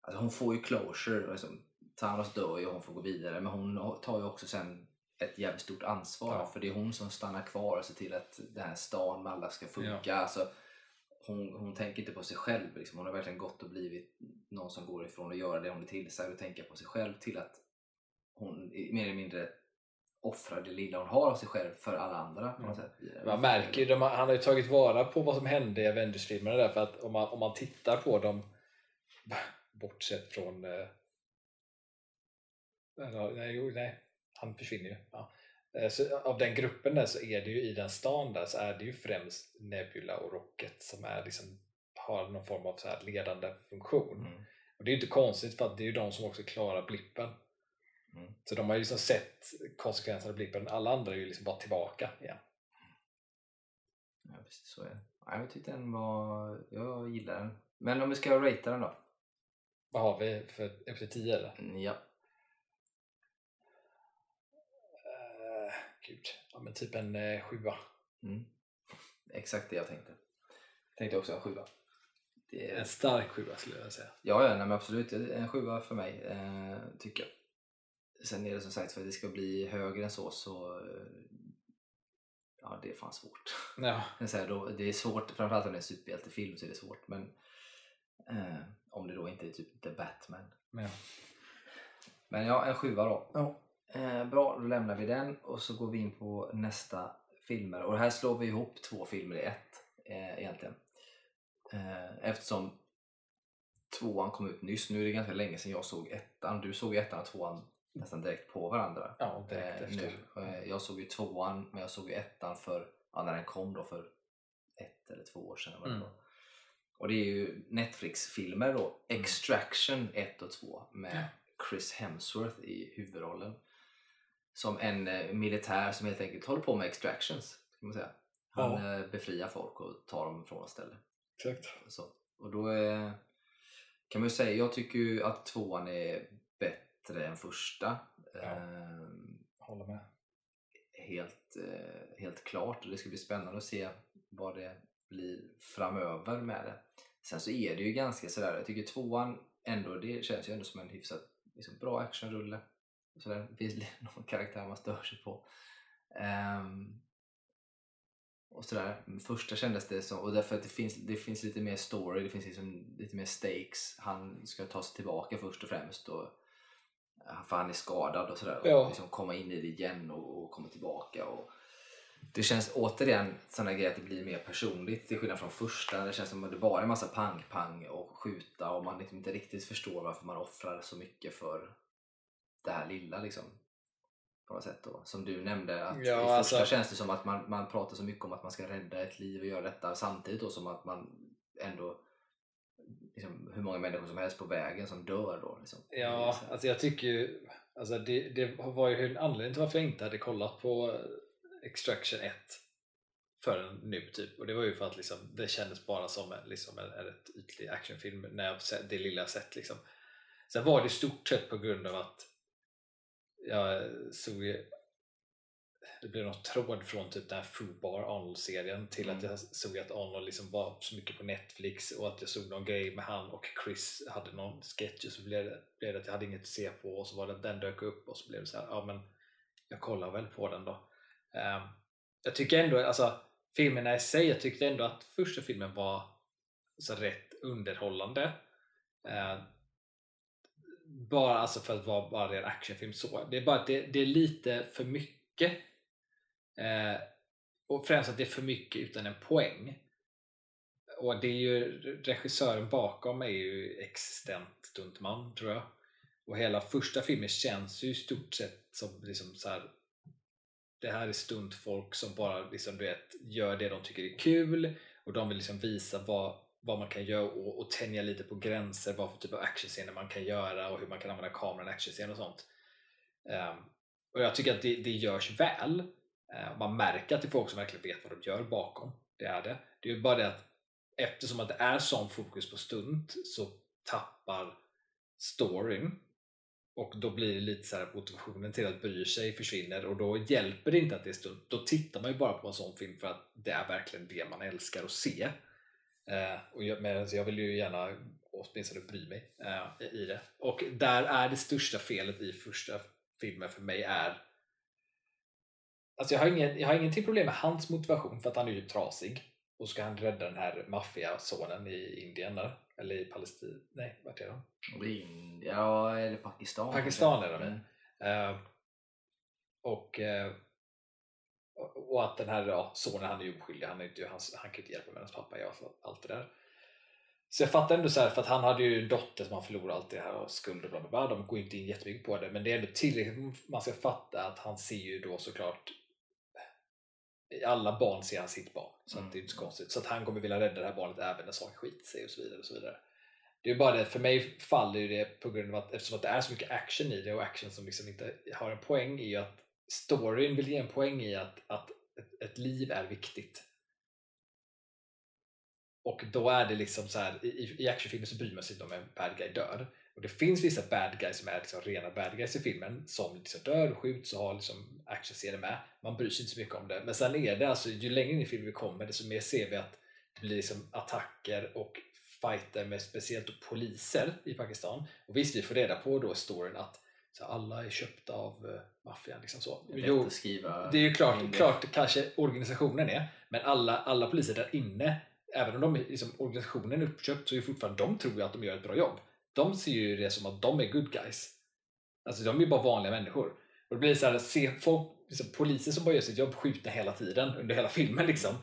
alltså hon får ju closure. Liksom, Thanos dör ju och hon får gå vidare men hon tar ju också sen ett jävligt stort ansvar Ja. för det är hon som stannar kvar och ser till att den här stan med alla ska funka. Alltså, hon, hon tänker inte på sig själv. Liksom. Hon har verkligen gått och blivit någon som går ifrån att göra det hon är tillsagd och tänka på sig själv till att hon mer eller mindre offrar det lilla hon har av sig själv för alla andra. På något sätt. Man märker ju, han har ju tagit vara på vad som hände i Avengers-filmerna därför att om man, om man tittar på dem <laughs> bortsett från eh, nej, nej, han försvinner ju. Ja. Eh, Så av den gruppen där så är det ju i den stan där så är det ju främst Nebula och Rocket som är liksom, har någon form av så här ledande funktion. Mm. Och det är ju inte konstigt för att det är ju de som också klarar blippen. Mm. Så de har ju liksom sett konsekvenserna av blippen, alla andra är ju liksom bara tillbaka igen. Ja, precis så är det. Ja, Jag tyckte den var... Jag gillar den. Men om vi ska ratea den då? Vad har vi för efter 10 eller? Ja. Gud, ja men typ en uh, sjua. Mm. Exakt det jag tänkte. Jag tänkte också en sjua. Det är... En stark sjua skulle jag säga. Ja, ja nej, men absolut. En sjua för mig, eh, tycker jag. Sen är det som sagt, för att det ska bli högre än så så... Eh, ja, det är fan svårt. Ja, <laughs> det är svårt, framförallt om det är en superhjältefilm så är det svårt. Men eh, om det då inte är typ The Batman. men, Men ja, en sjua då. Eh, bra, då lämnar vi den och så går vi in på nästa filmer. Och här slår vi ihop två filmer i ett eh, egentligen. Eh, eftersom tvåan kom ut nyss. Nu är det ganska länge sedan jag såg ettan. Du såg ettan och tvåan nästan direkt på varandra. ja direkt Eh, efter. nu. Eh, jag såg ju tvåan, men jag såg ju ettan för, ja, när den kom då för ett eller två år sedan. Mm. Och det är ju Netflix-filmer då. Mm. Extraction 1 och 2 med. Chris Hemsworth i huvudrollen. Som en eh, militär som helt enkelt håller på med extractions. Kan man säga. Han Ja. eh, befriar folk och tar dem från ett ställe. Exakt. Så. Och då är, kan man ju säga, jag tycker ju att tvåan är bättre än första. Ja. Ehm, Håller med. helt, eh, helt klart och det ska bli spännande att se vad det blir framöver med det. Sen så är det ju ganska sådär, jag tycker tvåan ändå, det känns ju ändå som en hyfsat liksom, bra actionrulle. Sådär, det finns <laughs> någon karaktär man stör sig på. Ehm, och sådär. Första kändes det som, och därför att det finns, det finns lite mer story, det finns liksom lite mer stakes. Han ska ta sig tillbaka först och främst. Och, för han är skadad och sådär. Ja. Och liksom komma in i det igen och, och komma tillbaka. Och det känns återigen sådana grejer att det blir mer personligt till skillnad från första. Det känns som att det bara är massa pang-pang och skjuta och man liksom inte riktigt förstår varför man offrar så mycket för det här lilla liksom. På något sätt då. Som du nämnde, att Ja, i första alltså- känns det som att man, man pratar så mycket om att man ska rädda ett liv och göra detta samtidigt då som att man ändå liksom, hur många människor som helst på vägen som dör då. Liksom. Ja, alltså jag tycker ju, alltså det, det var ju en anledning till varför jag inte hade kollat på Extraction 1 förrän nu typ. Och det var ju för att liksom, det kändes bara som en, liksom en, en ytlig actionfilm när jag sett, det lilla jag sett. Liksom. Sen var det i stort sett på grund av att jag såg ju det blev något tråd från typ den här Fubar Arnold-serien till att Mm. jag såg att Arnold liksom var så mycket på Netflix och att jag såg någon grej med han och Chris hade någon sketch och så blev det, blev det att jag hade inget att se på och så var det att den dök upp och så blev det så här, ja men jag kollar väl på den då. Ehm, jag tycker ändå, alltså filmerna i sig, jag tyckte ändå att första filmen var så rätt underhållande. Ehm, bara alltså för att vara bara en actionfilm så. Det är bara att det, det är lite för mycket. Eh, och främst att det är för mycket utan en poäng. Och det är ju regissören bakom är ju existent stuntman tror jag. Och hela första filmen känns ju i stort sett som liksom så här. Det här är stuntfolk som bara liksom, du vet, gör det de tycker är kul och de vill liksom visa vad, vad man kan göra och, och tänja lite på gränser, vad för typ av actionscener man kan göra och hur man kan använda kameran i actionscener och sånt. Um, och jag tycker att det, det görs väl. Uh, man märker att det är folk som verkligen vet vad de gör bakom. Det är det. Det är ju bara det att eftersom att det är sån fokus på stunt så tappar storyn och då blir det lite så här motivationen till att bry sig försvinner och då hjälper det inte att det är stunt. Då tittar man ju bara på en sån film för att det är verkligen det man älskar att se. Eh, och jag, men alltså jag vill ju gärna åtminstone bry mig eh, i det. Och där är det största felet i första filmen för mig är Alltså jag har, ingen, jag har ingenting problem med hans motivation för att han är ju trasig. Och ska han rädda den här maffiasonen i Indien där? Eller i Palestina? Nej, vart är de? Indien, ja, eller Pakistan. Pakistan är de i. Mm. Eh, och, eh, och att den här ja, sonen, han är ju oskyldig. Han, är inte, han, han kan inte hjälpa med hans pappa gör allt det där. Så jag fattar ändå så här, för att han hade ju en dotter som han förlorade allt det här och skulder och bla bla bla. De går inte in jättemycket på det, men det är ändå tillräckligt man ska fatta att han ser ju då såklart alla barn ser han sitt barn, så Mm. det är inte så konstigt. Så att han kommer vilja rädda det här barnet även när saker skiter sig och så vidare. Och så vidare. Det är bara det, för mig faller ju det på grund av att eftersom att det är så mycket action i det och action som liksom inte har en poäng i att storyn vill ge en poäng i att, att ett, ett liv är viktigt. Och då är det liksom så här, i, i actionfilmer så bryr man sig inte om en bad guy dör. Och det finns vissa bad guys som är liksom rena bad guys i filmen som liksom dör och skjuts och har liksom actionscener med. Man bryr sig inte så mycket om det. Men sen är det alltså, ju längre in i filmen vi kommer desto mer ser vi att det blir liksom attacker och fighter med speciellt poliser i Pakistan. Och visst, vi får reda på då i storyn att så alla är köpta av uh, maffian. Liksom så. Det är Jo, det ju klart, klart kanske organisationen är, men alla, alla poliser där inne, även om de är, liksom, organisationen är uppköpt så är fortfarande de tror ju att de gör ett bra jobb. De ser ju det som att de är good guys. Alltså de är ju bara vanliga människor. Och det blir så här, se folk, liksom, poliser som bara gör sitt jobb skjutna hela tiden under hela filmen liksom.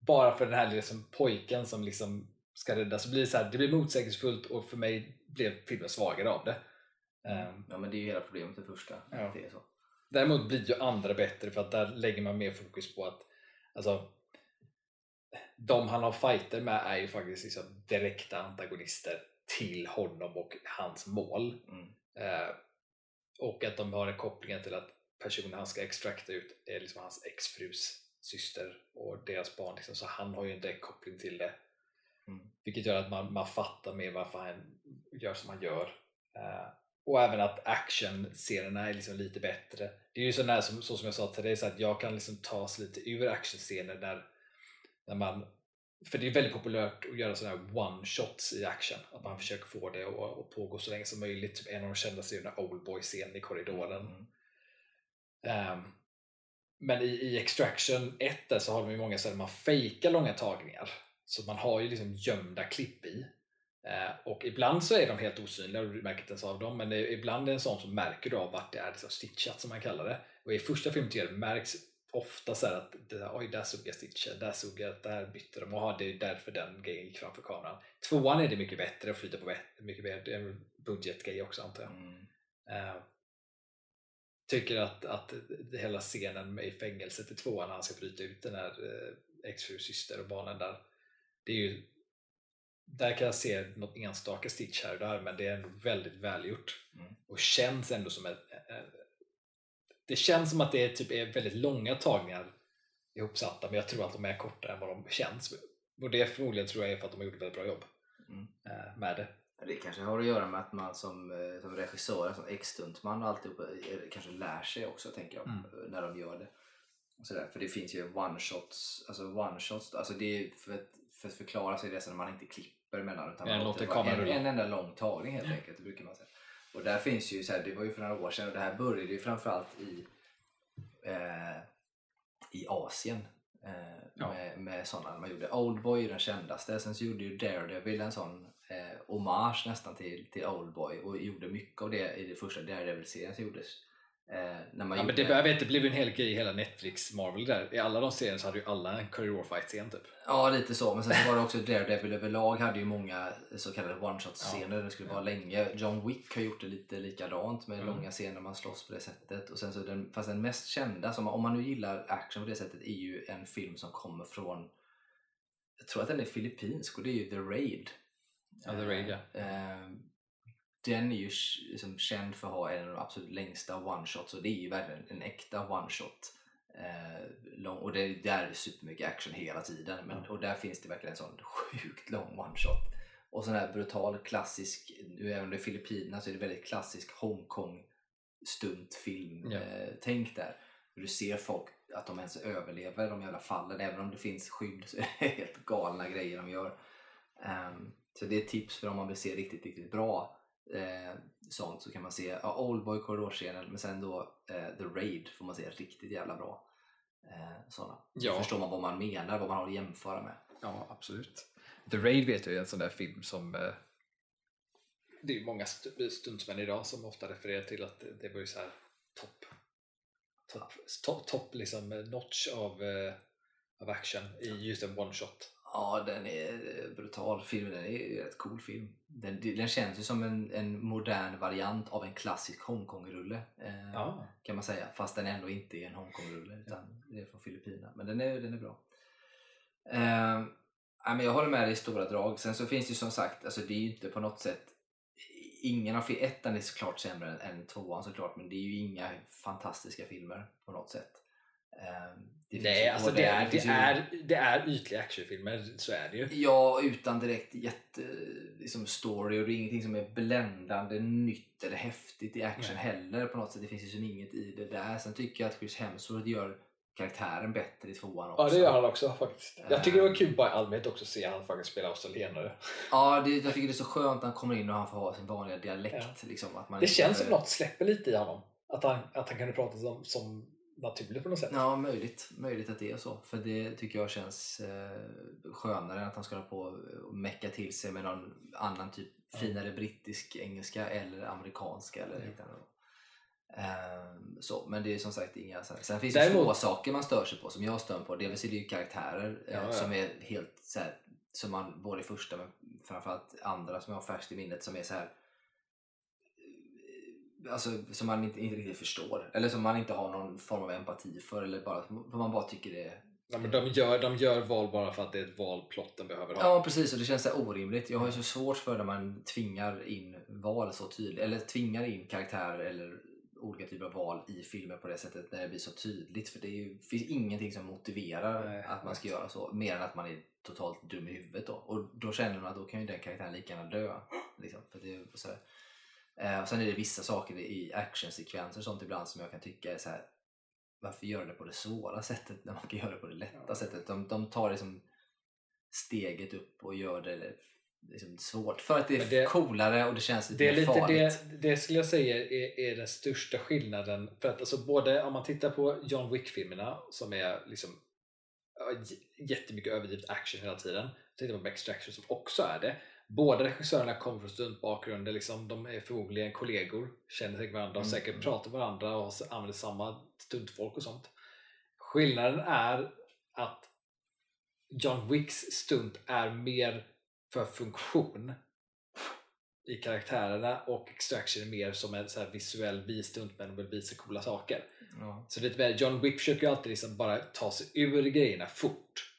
Bara för den här liksom, pojken som liksom ska räddas. Så blir det, så här, det blir motsägelsefullt och för mig blev filmen svagare av det. Ehm, Ja men det är ju hela problemet med första. Ja. Det är så. Däremot blir ju andra bättre för att där lägger man mer fokus på att alltså, de han har fighter med är ju faktiskt liksom direkta antagonister till honom och hans mål. Mm. Eh, och att de har en koppling till att personen han ska extrakta ut är liksom hans exfrus syster och deras barn. Liksom, så han har ju en direkt koppling till det. Mm. Vilket gör att man, man fattar mer varför han gör som han gör. Eh, och även att actionscenerna är liksom lite bättre. Det är ju sån där, som, så som jag sa till dig, så att jag kan liksom tas lite ur actionscener när, när man för det är väldigt populärt att göra sådana här one-shots i action. Att man försöker få det att, att pågå så länge som möjligt. Typ en av de kändaste är den Oldboy-scenen i korridoren. Mm. Ehm, men i, i Extraction 1 där så har de ju många ställen man fejkar långa tagningar. Så man har ju liksom gömda klipp i. Eh, och ibland så är de helt osynliga och du märker inte ens av dem. Men ibland är det en sån som märker du av vart det är liksom stitchat som man kallar det. Och i första det märks ofta så att oj, där såg jag stitchen, där såg jag, där bytte de. Jaha, det är därför den grejen gick framför kameran. Tvåan är det mycket bättre och flyter på mycket bättre. En budgetgrej också antar jag. Mm. Eh, tycker att, att hela scenen med i fängelset i tvåan när han ska bryta ut den här eh, exfru syster och barnen där. Det är ju, där kan jag se något enstaka stitch här och där men det är ändå väldigt välgjort. Mm. Och känns ändå som ett, det känns som att det är, typ, är väldigt långa tagningar ihopsatta men jag tror att de är kortare än vad de känns. Och det förmodligen tror jag är för att de har gjort ett väldigt bra jobb Mm. med det. Det kanske har att göra med att man som, som regissör, som ex-stuntman och alltihop eh, kanske lär sig också tänker jag, Mm. när de gör det. Och sådär. För det finns ju one-shots, alltså one-shots, alltså det är för att, för att förklara sig så när man inte klipper mellan utan man låter en, en enda lång tagning helt enkelt, det brukar man säga. Och där finns ju, så här, det var ju för några år sedan och det här började ju framförallt i, eh, i Asien. Eh, Ja. med, med sådana, man gjorde Oldboy den kändaste, sen så gjorde ju Daredevil en sån eh, hommage nästan till, till Oldboy och gjorde mycket av det i det första Daredevil-serien som gjordes. Eh, Ja, men det, det blev ju en hel grej hela Netflix Marvel där. I alla de serierna så hade ju alla en Courier fight scen typ. Ja, lite så. Men sen så var det också Daredevil överlag hade ju många så kallade one-shot-scener. Det skulle vara länge. John Wick har gjort det lite likadant med Mm. långa scener man slåss på det sättet. Och sen så den, fast den mest kända, som, om man nu gillar action på det sättet, är ju en film som kommer från jag tror att den är filippinsk och det är ju The Raid. Ja, The Raid, ja. Den är ju liksom känd för att ha en av de absolut längsta one-shots och det är ju verkligen en äkta one-shot. Eh, lång, och det, där är det supermycket action hela tiden men, Ja. och där finns det verkligen en sån sjukt lång one-shot. Och sån här brutal klassisk, nu även om det är Filippinerna så är det väldigt klassisk Hongkong stuntfilm Ja. eh, tänk där. Du ser folk att de ens överlever de jävla fallen även om det finns skydd så är det helt galna grejer de gör. Ehm, så det är tips för om man vill se riktigt, riktigt bra eh, sånt så kan man se ja, Oldboy korridorscenen men sen då eh, The Raid får man se riktigt jävla bra eh, sådana. Så Ja. förstår man vad man menar, vad man har att jämföra med. Ja, absolut. The Raid vet jag är en sån där film som eh, det är många st- stuntsmän idag som ofta refererar till att det, det var ju så här topp topp top, top liksom eh, notch av, eh, av action i just en one shot. Ja, den är brutal. Filmen den är en rätt cool film. Den, den känns ju som en, en modern variant av en klassisk Hongkong-rulle. Eh, Ja. Kan man säga. Fast den ändå inte är en Hongkong-rulle utan det är från Filippinerna. Men den är, den är bra. Eh, ja, men jag håller med dig i stora drag. Sen så finns det ju som sagt, alltså det är ju inte på något sätt Ingen av ettan är såklart sämre än, än tvåan såklart men det är ju inga fantastiska filmer på något sätt. Eh, det Nej, alltså det, är, det, är, det är ytliga actionfilmer, så är det ju. Ja, utan direkt jätte liksom story och det är ingenting som är bländande nytt eller häftigt i action Nej. heller på något sätt. Det finns ju som inget i det där. Sen tycker jag att Chris Hemsworth gör karaktären bättre i tvåan också. Ja, det gör han också faktiskt. Jag tycker det Ehm. var kul bara i allmänhet också att se han faktiskt spela australienare. Ja, det, jag tycker det är så skönt när han kommer in och han får ha sin vanliga dialekt. Liksom, att man Det känns som något släpper lite i honom. Att han, att han kunde prata som, som naturligt på något sätt. Ja, möjligt. Möjligt att det är så. För det tycker jag känns eh, skönare än att han ska hålla på och mecka till sig med någon annan typ Ja. finare brittisk engelska eller amerikanska eller Ja. liknande. Ehm, så, men det är som sagt inga... så här- Sen finns det Däremot- små saker man stör sig på som jag stör mig på. Dels är det ju karaktärer eh, Ja, ja. som är helt så här, som man både i första men framförallt andra som jag har färskt i minnet som är så här eh, Alltså som man inte, inte riktigt förstår. Eller som man inte har någon form av empati för. Eller bara, som man bara tycker det är... Ja, men de, gör, de gör val bara för att det är ett val plotten behöver ha. Ja precis och det känns så orimligt. Jag har ju så svårt för när man tvingar in val så tydligt. Eller tvingar in karaktärer eller olika typer av val i filmer på det sättet när det blir så tydligt. För det ju, finns ingenting som motiverar Nej, att man ska göra så. Mer än att man är totalt dum i huvudet då. Och då känner man att då kan ju den karaktären lika gärna dö. Liksom, för det är så här. Eh, och sen är det vissa saker i actionsekvenser och sånt ibland som jag kan tycka är så här. Varför göra det på det svåra sättet när man kan göra det på det lätta Ja. sättet? De, de tar liksom steget upp och gör det liksom svårt för att det är det- coolare och det känns lite Det är mer lite farligt. det, det skulle jag säga är, är den största skillnaden. För att alltså både om man tittar på John Wick-filmerna som är liksom jättemycket överdrivet action hela tiden. Tittar på Extraction som också är det. Båda regissörerna kommer från stuntbakgrunder, liksom, de är förmodligen kollegor, känner säkert varandra Mm, säkert mm. pratar med varandra och använder samma stuntfolk och sånt. Skillnaden är att John Wicks stunt är mer för funktion i karaktärerna och Extraction är mer som en så här visuell vi stuntmän och vill visa coola saker. Ja. Så lite mer, John Wick försöker ju alltid liksom bara ta sig ur grejerna fort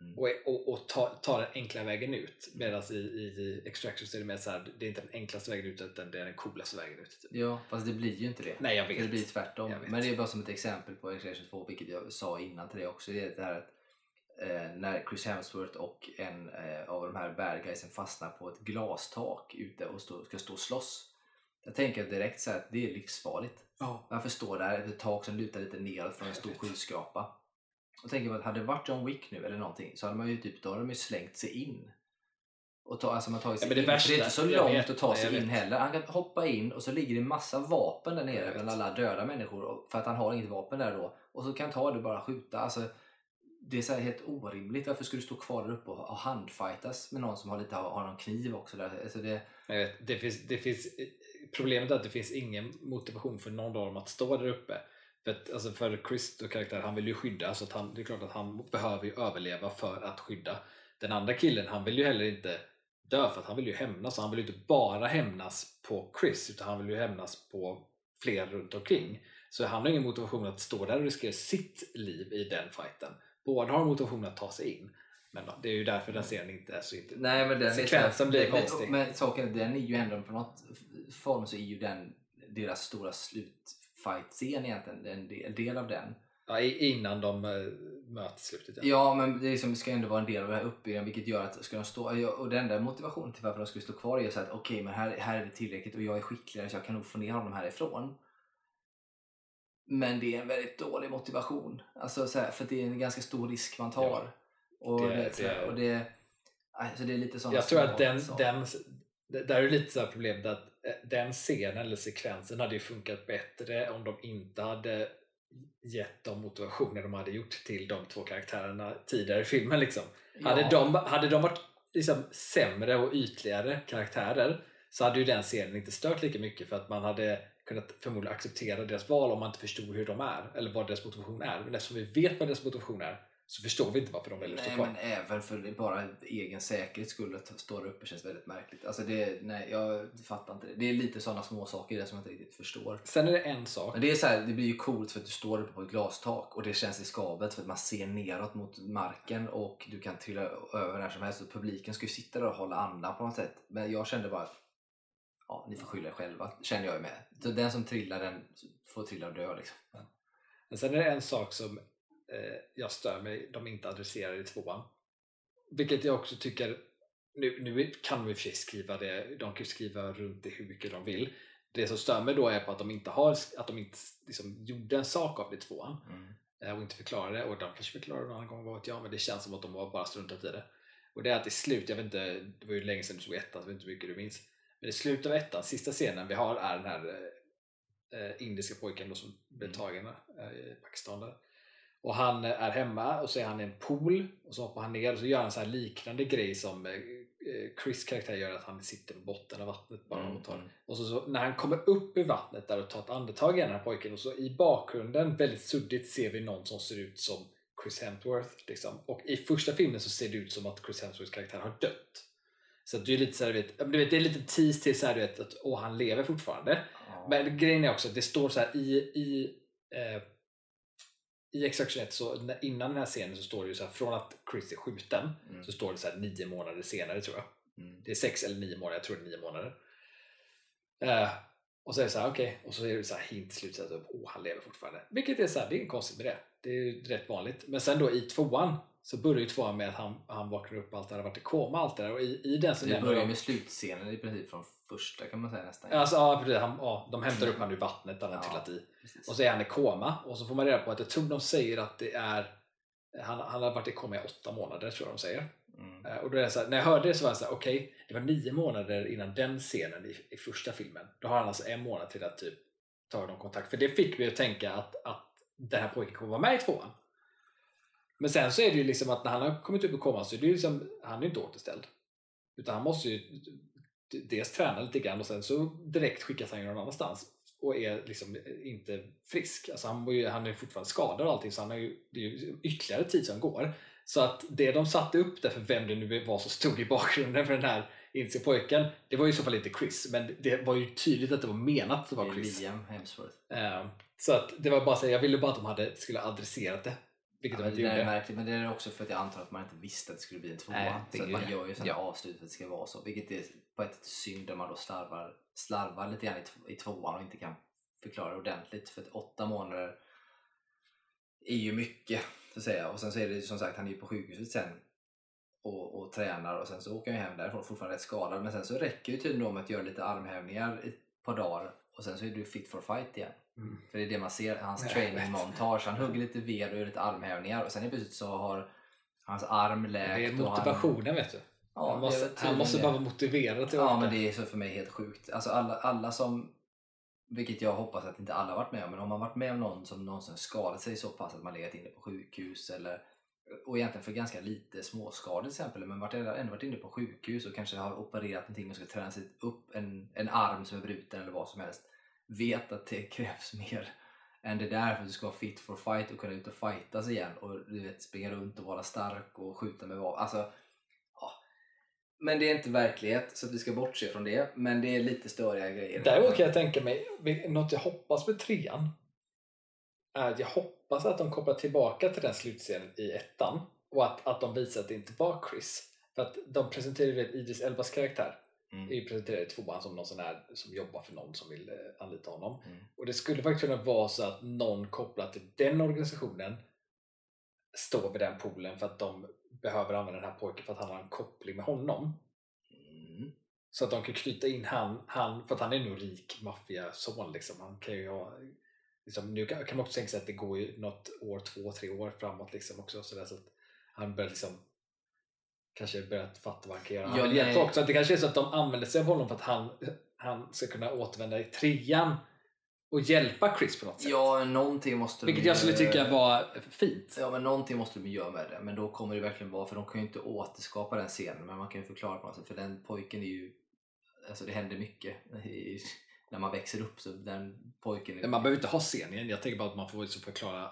Mm. och, och, och ta, ta den enkla vägen ut. Medan i, i Extraction så är det mer så här, det är inte den enklaste vägen ut utan det är den coolaste vägen ut. Typ. ja, fast det blir ju inte det. Nej jag vet. Det blir tvärtom. Men det är bara som ett exempel på Extraction 2, vilket jag sa innan till dig också. Det är det här att eh, när Chris Hemsworth och en eh, av de här bad guysen fastnar på ett glastak ute och stå, ska stå och slåss. Jag tänker direkt så här att det är livsfarligt. Ja. Varför står där ett tak som lutar lite neråt från en stor skyskrapa? Och tänker man att hade det varit John Wick nu eller någonting så hade man ju typ, då hade de ju slängt sig in. Och ta, alltså man ju sig Ja, men det in, för det är värsta- inte så långt vet, att ta sig in heller. Han kan hoppa in och så ligger det massa vapen där nere bland alla döda människor för att han har inget vapen där då. Och så kan han ta det och bara skjuta. Alltså, det är så här helt orimligt. Varför skulle du stå kvar där uppe och, och handfightas med någon som har, lite, har någon kniv också? Där? Alltså det, Jag vet, det finns, det finns, problemet är att det finns ingen motivation för någon av dem att stå där uppe. För, att, alltså för Chris då karaktär, han vill ju skydda, så han, det är klart att han behöver ju överleva för att skydda. Den andra killen, han vill ju heller inte dö för att han vill ju hämnas. Han vill ju inte bara hämnas på Chris, utan han vill ju hämnas på fler runt omkring. Så han har ingen motivation att stå där och riskera sitt liv i den fighten. Båda har motivation att ta sig in. Men det är ju därför den serien inte är så inte... Nej, men den Sekvensen blir konstig. Men saken är, den är ju ändå på något form så är ju den deras stora slutfight-scen egentligen en del, del av den. Ja, innan de äh, möts i slutet. Ja. Ja, men det liksom, ska ändå vara en del av den här uppbyggnaden vilket gör att ska de stå, och den enda motivationen till varför de skulle stå kvar är så att okej, men här, här är det tillräckligt och jag är skickligare så jag kan nog få ner honom härifrån. Men det är en väldigt dålig motivation. Alltså, så här, för det är en ganska stor risk man tar. Ja, och, det- det, så här, det- och det, alltså det är lite sådana Jag tror att den, den, det- där är lite så problemet att eh, den scenen eller sekvensen hade ju funkat bättre om de inte hade gett de motivationer de hade gjort till de två karaktärerna tidigare i filmen. Liksom. Hade, Ja. de, hade de varit liksom sämre och ytligare karaktärer så hade ju den scenen inte stört lika mycket för att man hade kunnat förmodligen acceptera deras val om man inte förstod hur de är eller vad deras motivation är. Men eftersom vi vet vad deras motivation är så förstår vi inte varför de väljer att stå Nej, kvar. men även för bara egen säkerhets skull att stå där uppe känns väldigt märkligt. Alltså det, nej, jag fattar inte det. Det är lite sådana små saker där som jag inte riktigt förstår. Sen är det en sak. Men det är så här, det blir ju coolt för att du står uppe på ett glastak och det känns riskabelt för att man ser neråt mot marken och du kan trilla över när som helst och publiken ska ju sitta där och hålla andan på något sätt. Men jag kände bara att ja, ni får skylla er själva, känner jag med. Så den som trillar den får trilla och dö liksom. Men sen är det en sak som jag stör mig de inte adresserar i tvåan. Vilket jag också tycker, nu, nu kan de i och för sig skriva det, de kan skriva runt det hur mycket de vill. Det som stör mig då är på att de inte, har, att de inte liksom gjorde en sak av det i tvåan Mm. eh, och inte förklarade det. Och de kanske förklarar det någon gång, vad vet jag, men det känns som att de bara struntat i det. Och det är att i slut, jag vet inte, det var ju länge sedan du såg ettan, så jag vet inte hur mycket du minns. Men i slutet av ettan, sista scenen vi har är den här eh, indiska pojken då som blev Mm. tagen eh, i Pakistan där. Och han är hemma och så är han i en pool och så hoppar han ner och så gör han så här liknande grej som eh, eh, Chris karaktär gör att han sitter på botten av vattnet bara och tar Mm. och så, så när han kommer upp ur vattnet där och tar ett andetag igen den här pojken och så i bakgrunden väldigt suddigt ser vi någon som ser ut som Chris Hemsworth liksom. och i första filmen så ser det ut som att Chris Hemsworths karaktär har dött. Så att du är lite så här, du vet, det är lite tease till så här, du vet, att åh, han lever fortfarande. Ja. Men grejen är också att det står så här i, i, eh, i Extraction 1, så innan den här scenen så står det ju så här från att Chris är skjuten Mm. så står det så här nio månader senare tror jag. Mm. Det är sex eller nio månader, jag tror det är nio månader. Eh, och så är det så här, okej, och så är det så här hint slutet att åh, han lever fortfarande. Vilket är så här, det är inget konstigt med det. Det är ju rätt vanligt. Men sen då i tvåan så börjar ju tvåan med att han, han vaknar upp allt det där, har varit i koma allt det där. Och i, i den så Det börjar de- med slutscenen i princip från första kan man säga nästan. Alltså, ja, precis, han, ja, de hämtar upp han ur vattnet där han Ja. trillat i. Precis. Och så är han i koma och så får man reda på att jag tror de säger att det är han, han har varit i koma i åtta månader tror jag de säger. Mm. Eh, Och då är det så här, när jag hörde det så var jag så här, okej, det var nio månader innan den scenen i, i första filmen. Då har han alltså en månad till att typ ta någon kontakt. För det fick mig att tänka att, att den här pojken kommer vara med i tvåan. Men sen så är det ju liksom att när han har kommit upp ur koman så är det ju liksom, han är inte återställd. Utan han måste ju dels träna lite grann och sen så direkt skickas han ju någon annanstans och är liksom inte frisk. Alltså han, ju, han är fortfarande skadad och allting så han har ju, det är ju ytterligare tid som går. Så att det de satte upp där för vem det nu var som stod i bakgrunden för den här indiska pojken, det var ju i så fall inte Chris, men det var ju tydligt att det var menat att det Det var är Chris. Liam Hemsworth. Eh, Så att det var bara så jag ville bara att de hade, skulle adresserat det. Vilket Ja, de inte det där är gjorde. märkligt, men det är också för att jag antar att man inte visste att det skulle bli en tvåa. Nej, så att ju man det. gör ju sådana Ja. avslut för att det ska vara så. Vilket är på ett sätt synd när man då slarvar, slarvar lite grann i, tv- i tvåan och inte kan förklara det ordentligt. För att åtta månader är ju mycket, så att säga. Och sen så är det som sagt, han är ju på sjukhuset sen och, och tränar och sen så åker han ju hem därifrån fortfarande rätt skadad. Men sen så räcker det tydligen då med att göra lite armhävningar ett par dagar och sen så är du fit for fight igen. Mm. För det är det man ser, hans training montage. Han hugger lite ved och gör lite armhävningar och sen helt plötsligt så har hans arm läkt. Det är och han- motivationen vet du. Ja, han, måste, han måste bara vara motiverad till Ja orka. men det är så för mig helt sjukt. Alltså alla, alla som, vilket jag hoppas att inte alla har varit med om, men om man varit med om någon som någonsin skadat sig så pass att man legat inne på sjukhus eller och egentligen för ganska lite småskador till exempel, men varit, ändå varit inne på sjukhus och kanske har opererat någonting och ska träna sig upp en, en arm som är bruten eller vad som helst. Vet att det krävs mer än det där för att du ska vara fit for fight och kunna ut och fightas igen och du vet springa runt och vara stark och skjuta med vapen. Alltså, ja. Men det är inte verklighet så att vi ska bortse från det. Men det är lite störiga grejer. Däremot kan jag tänka mig, något jag hoppas med trean är att jag hoppas att de kopplar tillbaka till den slutscenen i ettan och att, att de visar att det inte var Chris. För att de presenterar ju Idris Elbas karaktär Mm. är ju presenterad i tvåan som någon sån här som jobbar för någon som vill eh, anlita honom. Mm. Och det skulle faktiskt kunna vara så att någon kopplat till den organisationen står vid den poolen för att de behöver använda den här pojken för att han har en koppling med honom. Mm. Så att de kan knyta in han, han för att han är nog rik maffiason liksom. Han kan ju ha, liksom, nu kan, kan man också tänka sig att det går ju något år, två, tre år framåt liksom också. Så, där, så att han börjar liksom kanske börjat fatta vad han kan göra. Han Ja, vill hjälpa också. Att det kanske är så att de använder sig av honom för att han, han ska kunna återvända i trean och hjälpa Chris på något sätt. Ja, någonting måste de Vilket ju- jag skulle tycka var fint. Ja, men någonting måste de göra med det. Men då kommer det verkligen vara, för de kan ju inte återskapa den scenen, men man kan ju förklara på något sätt. För den pojken är ju, alltså det händer mycket i, när man växer upp. Så den pojken är, Man behöver inte ha scenen, jag tänker bara att man får liksom förklara eh,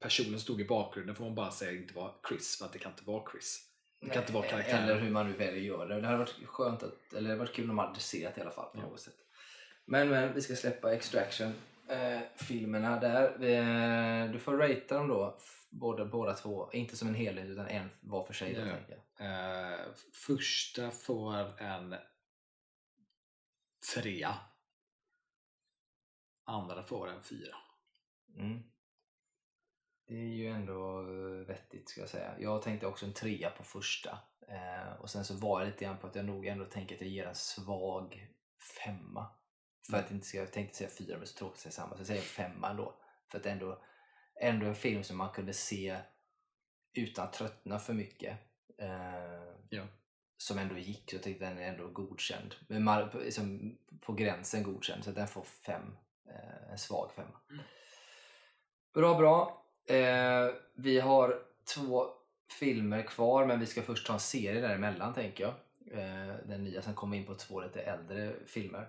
personen stod i bakgrunden får man bara säga inte var Chris för att det kan inte vara Chris. Det kan inte vara karaktären. Eller hur man nu väljer att göra det. Det hade varit skönt att, eller det hade varit kul om man adresserat i alla fall på något sätt. Men, men vi ska släppa Extraction. Eh, filmerna där. Vi, eh, du får ratea dem då, båda, båda två. Inte som en helhet utan en var för sig. Då, Ja. jag. Eh, första får en trea. Andra får en fyra. Mm. Det är ju ändå eh, vettigt ska jag säga. Jag tänkte också en trea på första. Eh, och sen så var jag lite grann på att jag nog ändå tänker att jag ger en svag femma. För att inte ska, jag tänkte säga fyra men så tråkigt att säga samma. Så jag säger femma ändå. För att ändå, ändå en film som man kunde se utan att tröttna för mycket. Eh, Ja. som ändå gick. Så jag tyckte den är ändå godkänd. Men på- liksom, på gränsen godkänd. Så den får fem. Eh, en svag femma. Mm. Bra, bra. Eh, vi har två filmer kvar men vi ska först ta en serie däremellan tänker jag. Eh, den nya, sen kommer vi in på två lite äldre filmer.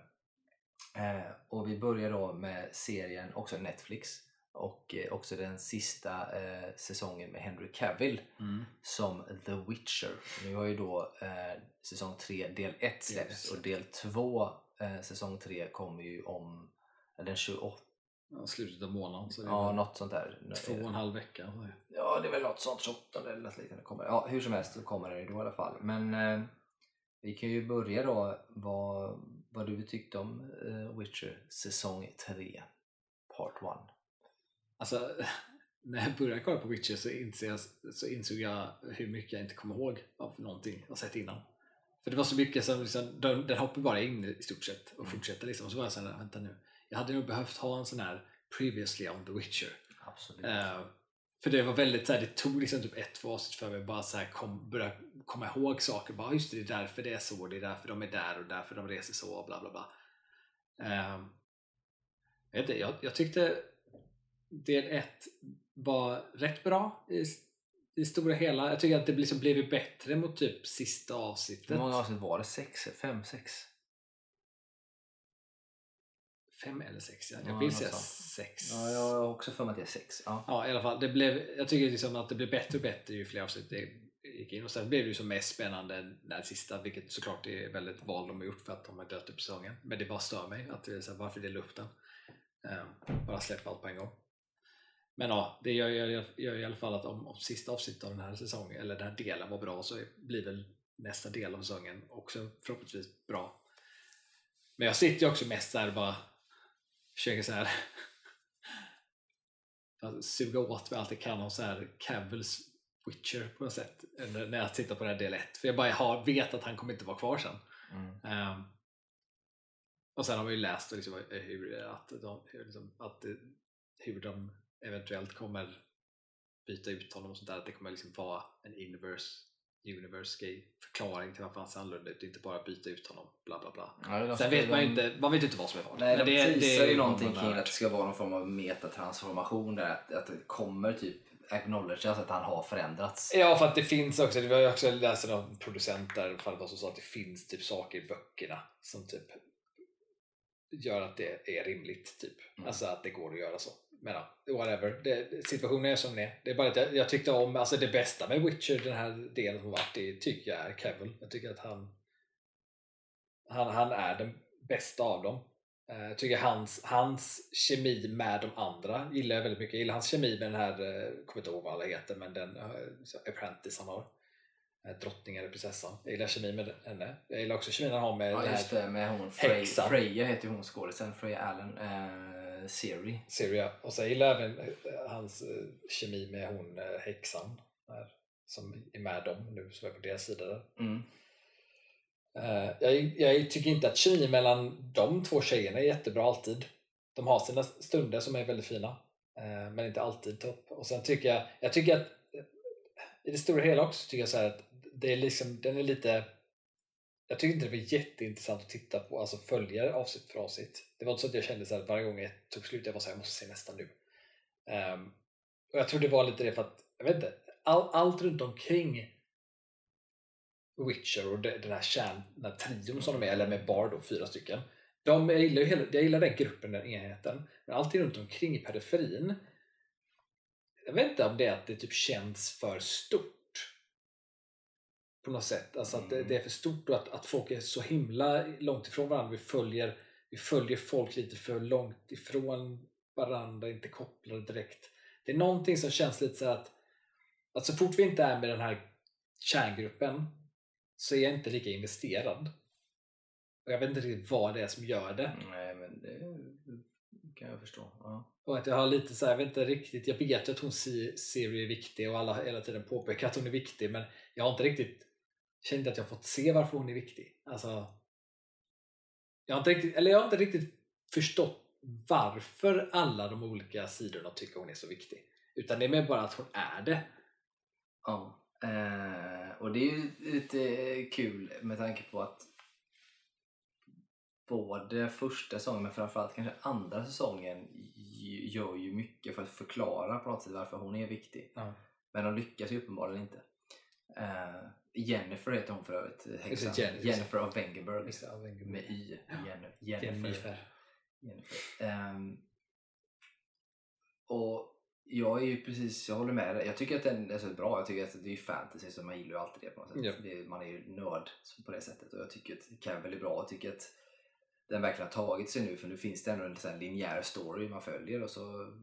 Eh, och vi börjar då med serien, också Netflix. Och eh, också den sista eh, säsongen med Henry Cavill som The Witcher. Nu har ju då eh, säsong 3 del 1 släppts och del 2 eh, säsong 3 kommer ju om den 28, Ja, slutet av månaden. Så ja något sånt där. två och en halv vecka. Ja, det är väl något sånt, 28 eller något liknande kommer. Ja, hur som helst så kommer den ju då i alla fall. Men eh, vi kan ju börja då vad, vad du tyckte om eh, Witcher säsong 3, part 1. Alltså, <laughs> när jag började kolla på Witcher så, jag, så insåg jag hur mycket jag inte kommer ihåg av någonting jag sett innan. För det var så mycket som liksom, den, den hoppar bara in i stort sett och Mm. fortsätter liksom. Och så var jag såhär, vänta nu. Jag hade nog behövt ha en sån här previously on the Witcher. Absolut. Eh, för det var väldigt såhär, det tog liksom typ ett, två avsnitt för mig att bara såhär kom, börja komma ihåg saker. Bara just det, det är därför det är så, det är därför de är där och därför de reser så och bla bla bla. Eh, jag, jag, jag tyckte del ett var rätt bra i, i stora hela. Jag tycker att det liksom blev bättre mot typ sista avsnittet. Hur många avsnitt var det? Sex? Fem? Sex? Fem eller sex, ja. Ja, jag vill säga sex. Ja, jag har också för mig att det är sex. Ja. Ja, i alla fall. Det blev, jag tycker liksom att det blev bättre och bättre ju fler avsnitt det gick in. Och sen blev det ju som mest spännande när sista, vilket såklart är väldigt val de har gjort för att de har dött upp säsongen. Men det bara stör mig att det är så här, varför dela upp den? Ehm, bara släppa allt på en gång. Men ja, det gör, gör, gör i alla fall att om, om sista avsnittet av den här säsongen, eller den här delen var bra så blir väl nästa del av säsongen också förhoppningsvis bra. Men jag sitter ju också mest där bara försöker så här <laughs> suga åt mig allt jag kan om så här Cavills Witcher på något sätt när jag tittar på den här del 1 för jag bara har, vet att han kommer inte vara kvar sen Mm. Ehm, och sen har vi ju läst liksom, hur, att, de, hur, liksom, att det, hur de eventuellt kommer byta ut honom och sånt där att det kommer liksom vara en inverse universe grej förklaring till varför han ser annorlunda ut inte bara byta ut honom bla bla bla Ja, sen vet man ju de- inte, man vet inte vad som är vad Nej, Men de det- teasar ju någonting kring har att det ska vara någon form av metatransformation där. Att, att det kommer typ acknowledgas att han har förändrats. Ja, för att det finns också, det var ju också läst av producenter för det var som sa att det finns typ saker i böckerna som typ gör att det är rimligt typ. Mm. Alltså att det går att göra så. Men ja, whatever. Det, situationen är som den är. Det är bara att jag, jag tyckte om, alltså det bästa med Witcher, den här delen som varit, det tycker jag är Cavill. Jag tycker att han han, han är den bästa av dem. Eh, Jag tycker hans, hans kemi med de andra gillar jag väldigt mycket. Jag gillar hans kemi med den här, eh, kommer inte ihåg vad alla heter, men den uh, apprentice han har. Eh, Drottningen eller prinsessan. Jag gillar kemi med henne. Jag gillar också kemin han har med Ja den just här det, med hon häxan. Freja heter hon skådisen, Freja Allen, eh, Siri. Syria. Och så gillar jag även eh, hans eh, kemi med hon eh, häxan. Här, som är med dem nu, som är på deras sida där. Mm. Eh, jag, jag tycker inte att kemin mellan de två tjejerna är jättebra alltid. De har sina stunder som är väldigt fina, eh, men inte alltid topp. Och sen tycker jag, jag tycker att eh, i det stora hela också tycker jag så här att det är liksom, den är lite jag tyckte inte det var jätteintressant att titta på, alltså följa avsnitt för avsnitt. Det var inte så att jag kände så här, varje gång jag tog slut, jag var så här, jag måste se nästa nu. Um, och jag tror det var lite det för att, jag vet inte, all, allt runt omkring Witcher och de- den här kärn, den här trion som de är, eller med Bard då, fyra stycken. De, jag, gillar ju hela, jag gillar den gruppen, den enheten. Men allting runt omkring i periferin jag vet inte om det är att det typ känns för stort. På något sätt. Alltså att det, Mm. det är för stort och att, att folk är så himla långt ifrån varandra. Vi följer, vi följer folk lite för långt ifrån varandra, inte kopplade direkt. Det är någonting som känns lite så att, att så fort vi inte är med den här kärngruppen så är jag inte lika investerad. Och jag vet inte riktigt vad det är som gör det. Nej, men det kan jag förstå. Ja. Och att jag har lite så här, jag vet inte riktigt, jag vet att hon Si- Siri är viktig och alla hela tiden påpekar att hon är viktig men jag har inte riktigt känt att jag fått se varför hon är viktig. Alltså, jag har inte riktigt, eller jag har inte riktigt förstått varför alla de olika sidorna tycker hon är så viktig. Utan det är mer bara att hon är det. Ja. Eh, och det är ju lite kul med tanke på att både första säsongen men framförallt kanske andra säsongen gör ju mycket för att förklara på något sätt varför hon är viktig. Ja. Men de lyckas ju uppenbarligen inte. Eh, Jennifer heter hon för övrigt, häxan. Jen- just det. Jennifer av Wengerberg. Med Y. Ja. Jennifer. Jennifer. Jennifer. Ehm, och jag är ju precis, jag håller med dig. Jag tycker att den är så bra. Jag tycker att det är fantasy så man gillar ju alltid det på något sätt. Ja. Det, man är ju nörd på det sättet och jag tycker att Cavill är bra. Jag tycker att den verkligen har tagit sig nu för nu finns det ändå en sån linjär story man följer och så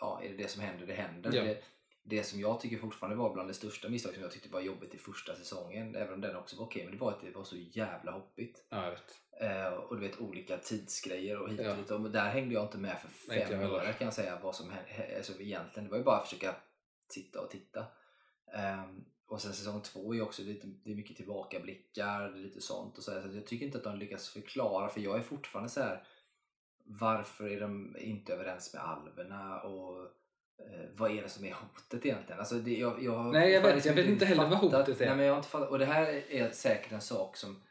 ja, är det det som händer, det händer. Ja. Det, det som jag tycker fortfarande var bland det största misstag som jag tyckte var jobbigt i första säsongen, även om den också var okej, men det var att det var så jävla hoppigt. Ja. Eh, och du vet olika tidsgrejer och hit och Ja. dit. Och där hängde jag inte med för fem öre kan jag säga vad som hände. Alltså, egentligen, det var ju bara att försöka sitta och titta. Ehm, och sen säsong två är också lite, det är mycket tillbakablickar, lite sånt. Och så, här, så jag tycker inte att de lyckas förklara, för jag är fortfarande så här. Varför är de inte överens med alverna? Och eh, vad är det som är hotet egentligen? Alltså det, jag, jag, Nej, jag vet- jag vet inte heller vad fattat- hotet är. Nej, men jag har inte fattat, och det här är säkert en sak som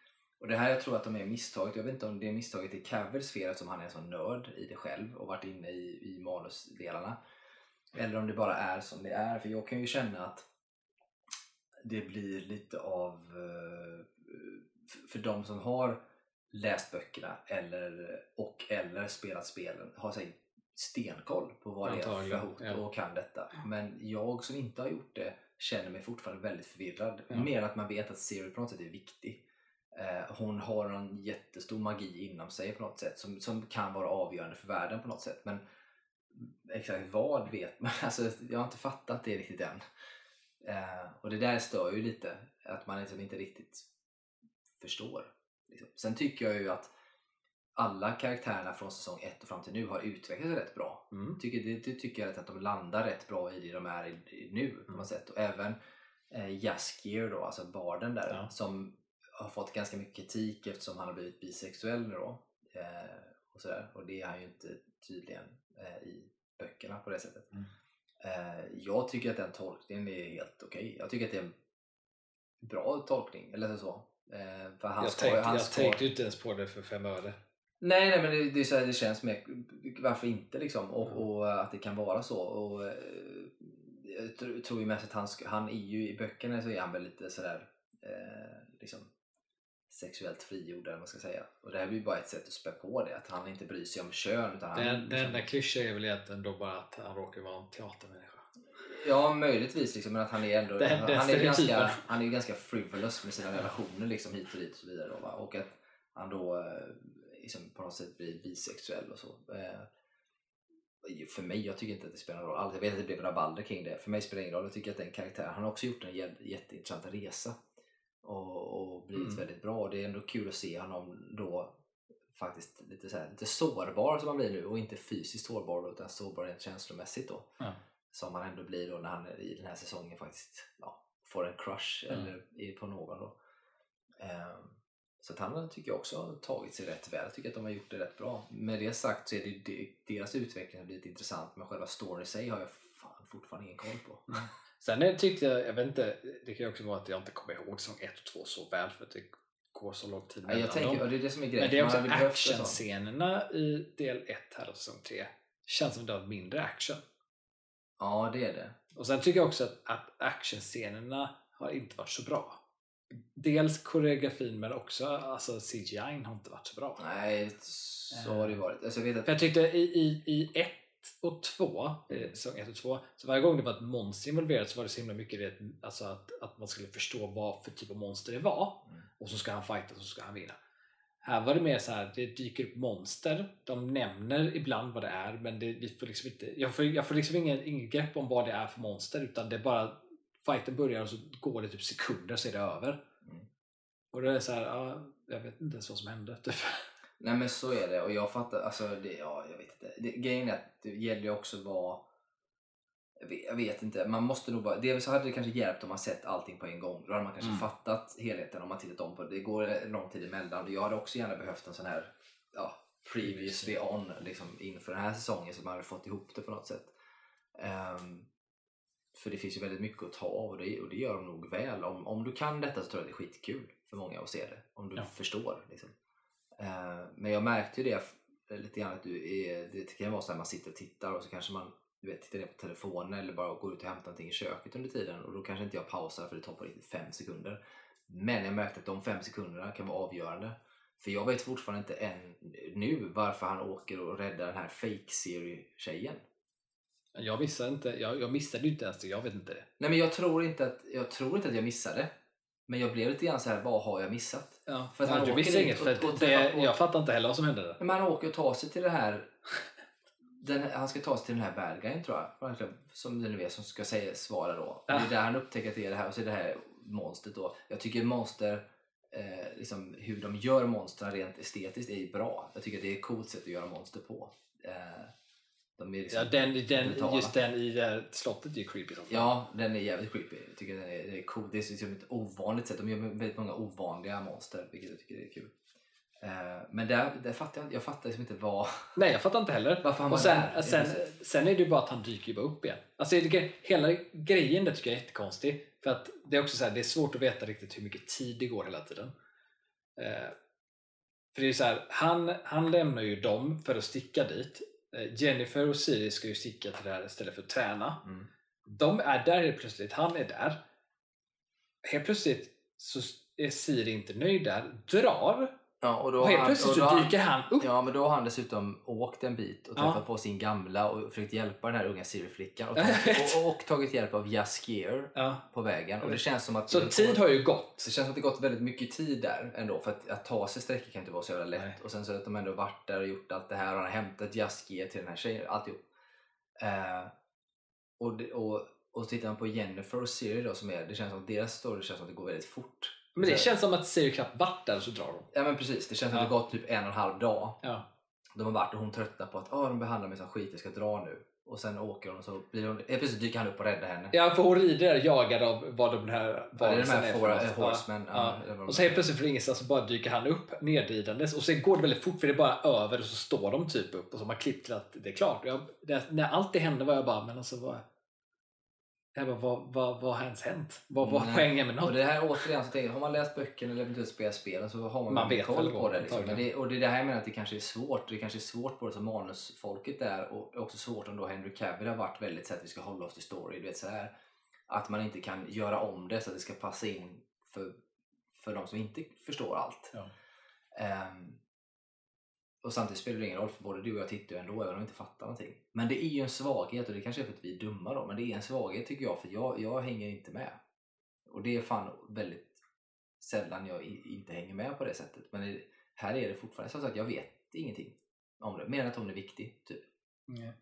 och det här jag tror att de är misstaget. Jag vet inte om det är misstaget i Cavills fel eftersom han är en sån nörd i det själv och varit inne i, i manusdelarna. Eller om det bara är som det är. För jag kan ju känna att det blir lite av... eh, För de som har läst böckerna eller, och eller spelat spelen har säkert stenkoll på vad det är för hot ja. och kan detta. Men jag som inte har gjort det känner mig fortfarande väldigt förvirrad. Ja. Mer att man vet att Siri på något sätt är viktig. Eh, hon har en jättestor magi inom sig på något sätt som, som kan vara avgörande för världen på något sätt. Men exakt vad vet man? <laughs> Alltså, jag har inte fattat det riktigt än. Eh, och det där stör ju lite, att man liksom inte riktigt förstår. Liksom. Sen tycker jag ju att alla karaktärerna från säsong 1 och fram till nu har utvecklats rätt bra. Mm. Tycker, det, det tycker jag att de landar rätt bra i det de är i, i nu på Mm. något sätt. Och även eh, Jaskier då, alltså barden där, Ja. som har fått ganska mycket kritik eftersom han har blivit bisexuell nu då. Eh, och, sådär. och det är han ju inte tydligen eh, i böckerna på det sättet. Mm. Eh, jag tycker att den tolkningen är helt okej. Jag tycker att det är en bra tolkning, eller så. Eh, för han Jag, ska, tänkte, han jag ska, tänkte ju inte ens på det för fem öre. Nej, nej men det, det här det känns med. Varför inte liksom? Och, Mm. och att det kan vara så. Och, eh, jag tr- tror ju mest att han, han är ju i böckerna så är han väl lite sådär eh, liksom sexuellt frigjord eller man ska säga. Och det här blir ju bara ett sätt att spä på det. Att han inte bryr sig om kön. Utan han, Den, den liksom, enda klyschan är väl egentligen då bara att han råkar vara en teatermänniska. Ja, möjligtvis liksom, men att han är ändå Den- han, den han, är ganska, han är ju ganska frivolous med sina relationer liksom hit och dit och så vidare. Då, va? Och att han då eh, liksom, på något sätt blir bisexuell och så. Eh, för mig, jag tycker inte att det spelar någon roll. Alltså, Jag vet att det blev rabalder kring det. För mig spelar det ingen roll. Jag tycker att den karaktären, han har också gjort en jä- jätteintressant resa. Och, och blivit Mm. väldigt bra. Och det är ändå kul att se honom då faktiskt lite, så här, lite sårbar som han blir nu. Och inte fysiskt sårbar utan sårbar rent känslomässigt då Ja. som han ändå blir då när han i den här säsongen faktiskt ja, får en crush Mm. eller är på någon. Då. Ehm, så att han tycker jag också har tagit sig rätt väl. Jag tycker att de har gjort det rätt bra. Med det sagt så är det ju de- deras utveckling som blivit intressant men själva storyn i sig har jag fan fortfarande ingen koll på. Sen tyckte jag, jag vet inte, det kan ju också vara att jag inte kommer ihåg säsong 1 och 2 så väl för att det går så lång tid Ja, jag mellan tänker, dem. det är det som är grejen. Men det är också actionscenerna i del 1 här och säsong 3 känns som det har mindre action. Ja, det är det. Och sen tycker jag också att, att actionscenerna har inte varit så bra. Dels koreografin men också alltså CGI har inte varit så bra. Nej, så har det ju varit. Alltså, jag vet att För jag tyckte i, i, i och 2, eh, säsong 1 och 2, så varje gång det var ett monster involverat så var det så himla mycket det, alltså att, att man skulle förstå vad för typ av monster det var Mm. och så ska han fighta och så ska han vinna. Här var det mer så här, det dyker upp monster, de nämner ibland vad det är men det, vi får liksom inte, jag får, jag får liksom ingen, ingen grepp om vad det är för monster utan det är bara fighten börjar och så går det typ sekunder så är det över. Mm. Och det är så här, ja, jag vet inte ens vad som hände. Typ. Nej men så är det och jag fattar, alltså det, ja jag vet inte. Det, grejen är att det gäller ju också vad jag vet, jag vet inte, man måste nog bara, dels hade det kanske hjälpt om man sett allting på en gång. Då hade man kanske Mm. fattat helheten om man tittat om på det. Det går lång tid emellan. Jag hade också gärna behövt en sån här ja, previously on liksom, inför den här säsongen så man hade fått ihop det på något sätt. Ehm, för det finns ju väldigt mycket att ta av och det, och det gör de nog väl. Om, om du kan detta så tror jag det är skitkul för många att se det. Om du Ja. förstår. Liksom. Eh, men jag märkte ju det f- lite grann att du är, det kan vara så att man sitter och tittar och så kanske man du vet, tittar ner på telefonen eller bara går ut och hämtar någonting i köket under tiden och då kanske inte jag pausar för det tar på riktigt fem sekunder. Men jag märkte att de fem sekunderna kan vara avgörande. För jag vet fortfarande inte än nu varför han åker och räddar den här fake serie tjejen Jag missade inte, jag, jag missade ju inte ens det, jag vet inte det. Nej men jag tror inte att jag, tror inte att jag missade. Men jag blev lite grann så här, vad har jag missat? Ja, För att han du missade inget, och- för att och det, på- jag fattar inte heller vad som hände där. Men han åker och tar sig till det här <laughs> den, han ska ta sig till den här bad guyen tror jag. Som du nu vet som ska säga, svara då. Och Det är där han upptäcker att det är det här och så är det här monstret då. Jag tycker monster, eh, liksom, hur de gör monstren rent estetiskt är bra. Jag tycker det är ett coolt sätt att göra monster på. Eh, de är liksom, Ja, den, den, brutala. just den i det här slottet är ju creepy som. Ja, den är jävligt creepy. Jag tycker den är, det är cool. Det är liksom ett ovanligt sätt. De gör väldigt många ovanliga monster, vilket jag tycker är kul. Eh, men där, där fattar jag, jag fattar liksom inte vad... Nej, jag fattar inte heller. Varför han och sen, där, sen, sen är det ju bara att han dyker bara upp igen. Alltså, det, hela grejen där tycker jag är jättekonstig. För att det är också så här, det är svårt att veta riktigt hur mycket tid det går hela tiden. Eh, för det är så här, han, han lämnar ju dem för att sticka dit. Eh, Jennifer och Siri ska ju sticka till det här istället för att träna. Mm. De är där helt plötsligt, han är där. Helt plötsligt så är Siri inte nöjd där, drar Ja, och då och helt han- plötsligt och så då har- dyker han upp. Ja, men då har han dessutom åkt en bit och Ja. träffat på sin gamla och försökt hjälpa den här unga Siri-flickan och, Ja, vet. <laughs> och, och tagit hjälp av Jaskier Ja. på vägen. Och det känns som att Så tid har ju gått. det känns som att det gått väldigt mycket tid där ändå för att, att ta sig sträckor kan inte vara så jävla lätt. Nej. Och sen så att de ändå varit där och gjort allt det här och han har hämtat Jaskier till den här tjejen, alltihop. Eh, och, det- och, och så tittar man på Jennifer och Siri då som är, det känns som att deras story känns som att det går väldigt fort. Men det Så- känns som att Siri knappt varit där och så drar de. Ja men precis, det känns som att det gått typ en och en halv dag. Ja. De har varit och hon tröttnar på att oh, de behandlar mig som skit, jag ska dra nu. Och sen åker hon och så blir hon, plötsligt dyker han upp och räddar henne. ja, för hon rider jagad av vad de här Ja, det är de varelserna här for, horsemen. Ja. ja, Och så helt är. plötsligt från ingenstans så bara dyker han upp nedridandes och sen går det väldigt fort för det är bara över och så står de typ upp och så har man klippt till att det är klart. Jag, det, när allt det hände var jag bara, men alltså vad... Jag bara, vad, vad, vad har ens hänt? Vad var poängen med Och något? det här återigen, så tänker, har man läst böckerna eller eventuellt spelat spelen så har man, Man vet koll på det. Liksom. Det. Och det är det här jag menar att det kanske är svårt. Det kanske är svårt både som manusfolket där och också svårt om då Henry Cavill har varit väldigt så att vi ska hålla oss till story. Du vet, så här, att man inte kan göra om det så att det ska passa in för, för de som inte förstår allt. Ja. Ehm, och samtidigt spelar det ingen roll för både du och jag tittar ju ändå även om vi inte fattar någonting. Men det är ju en svaghet och det kanske är för att vi är dumma då. Men det är en svaghet tycker jag för jag, jag hänger inte med. Och det är fan väldigt sällan jag inte hänger med på det sättet. Men här är det fortfarande som sagt, jag vet ingenting om det. Mer än att hon är viktig. Typ. Nej.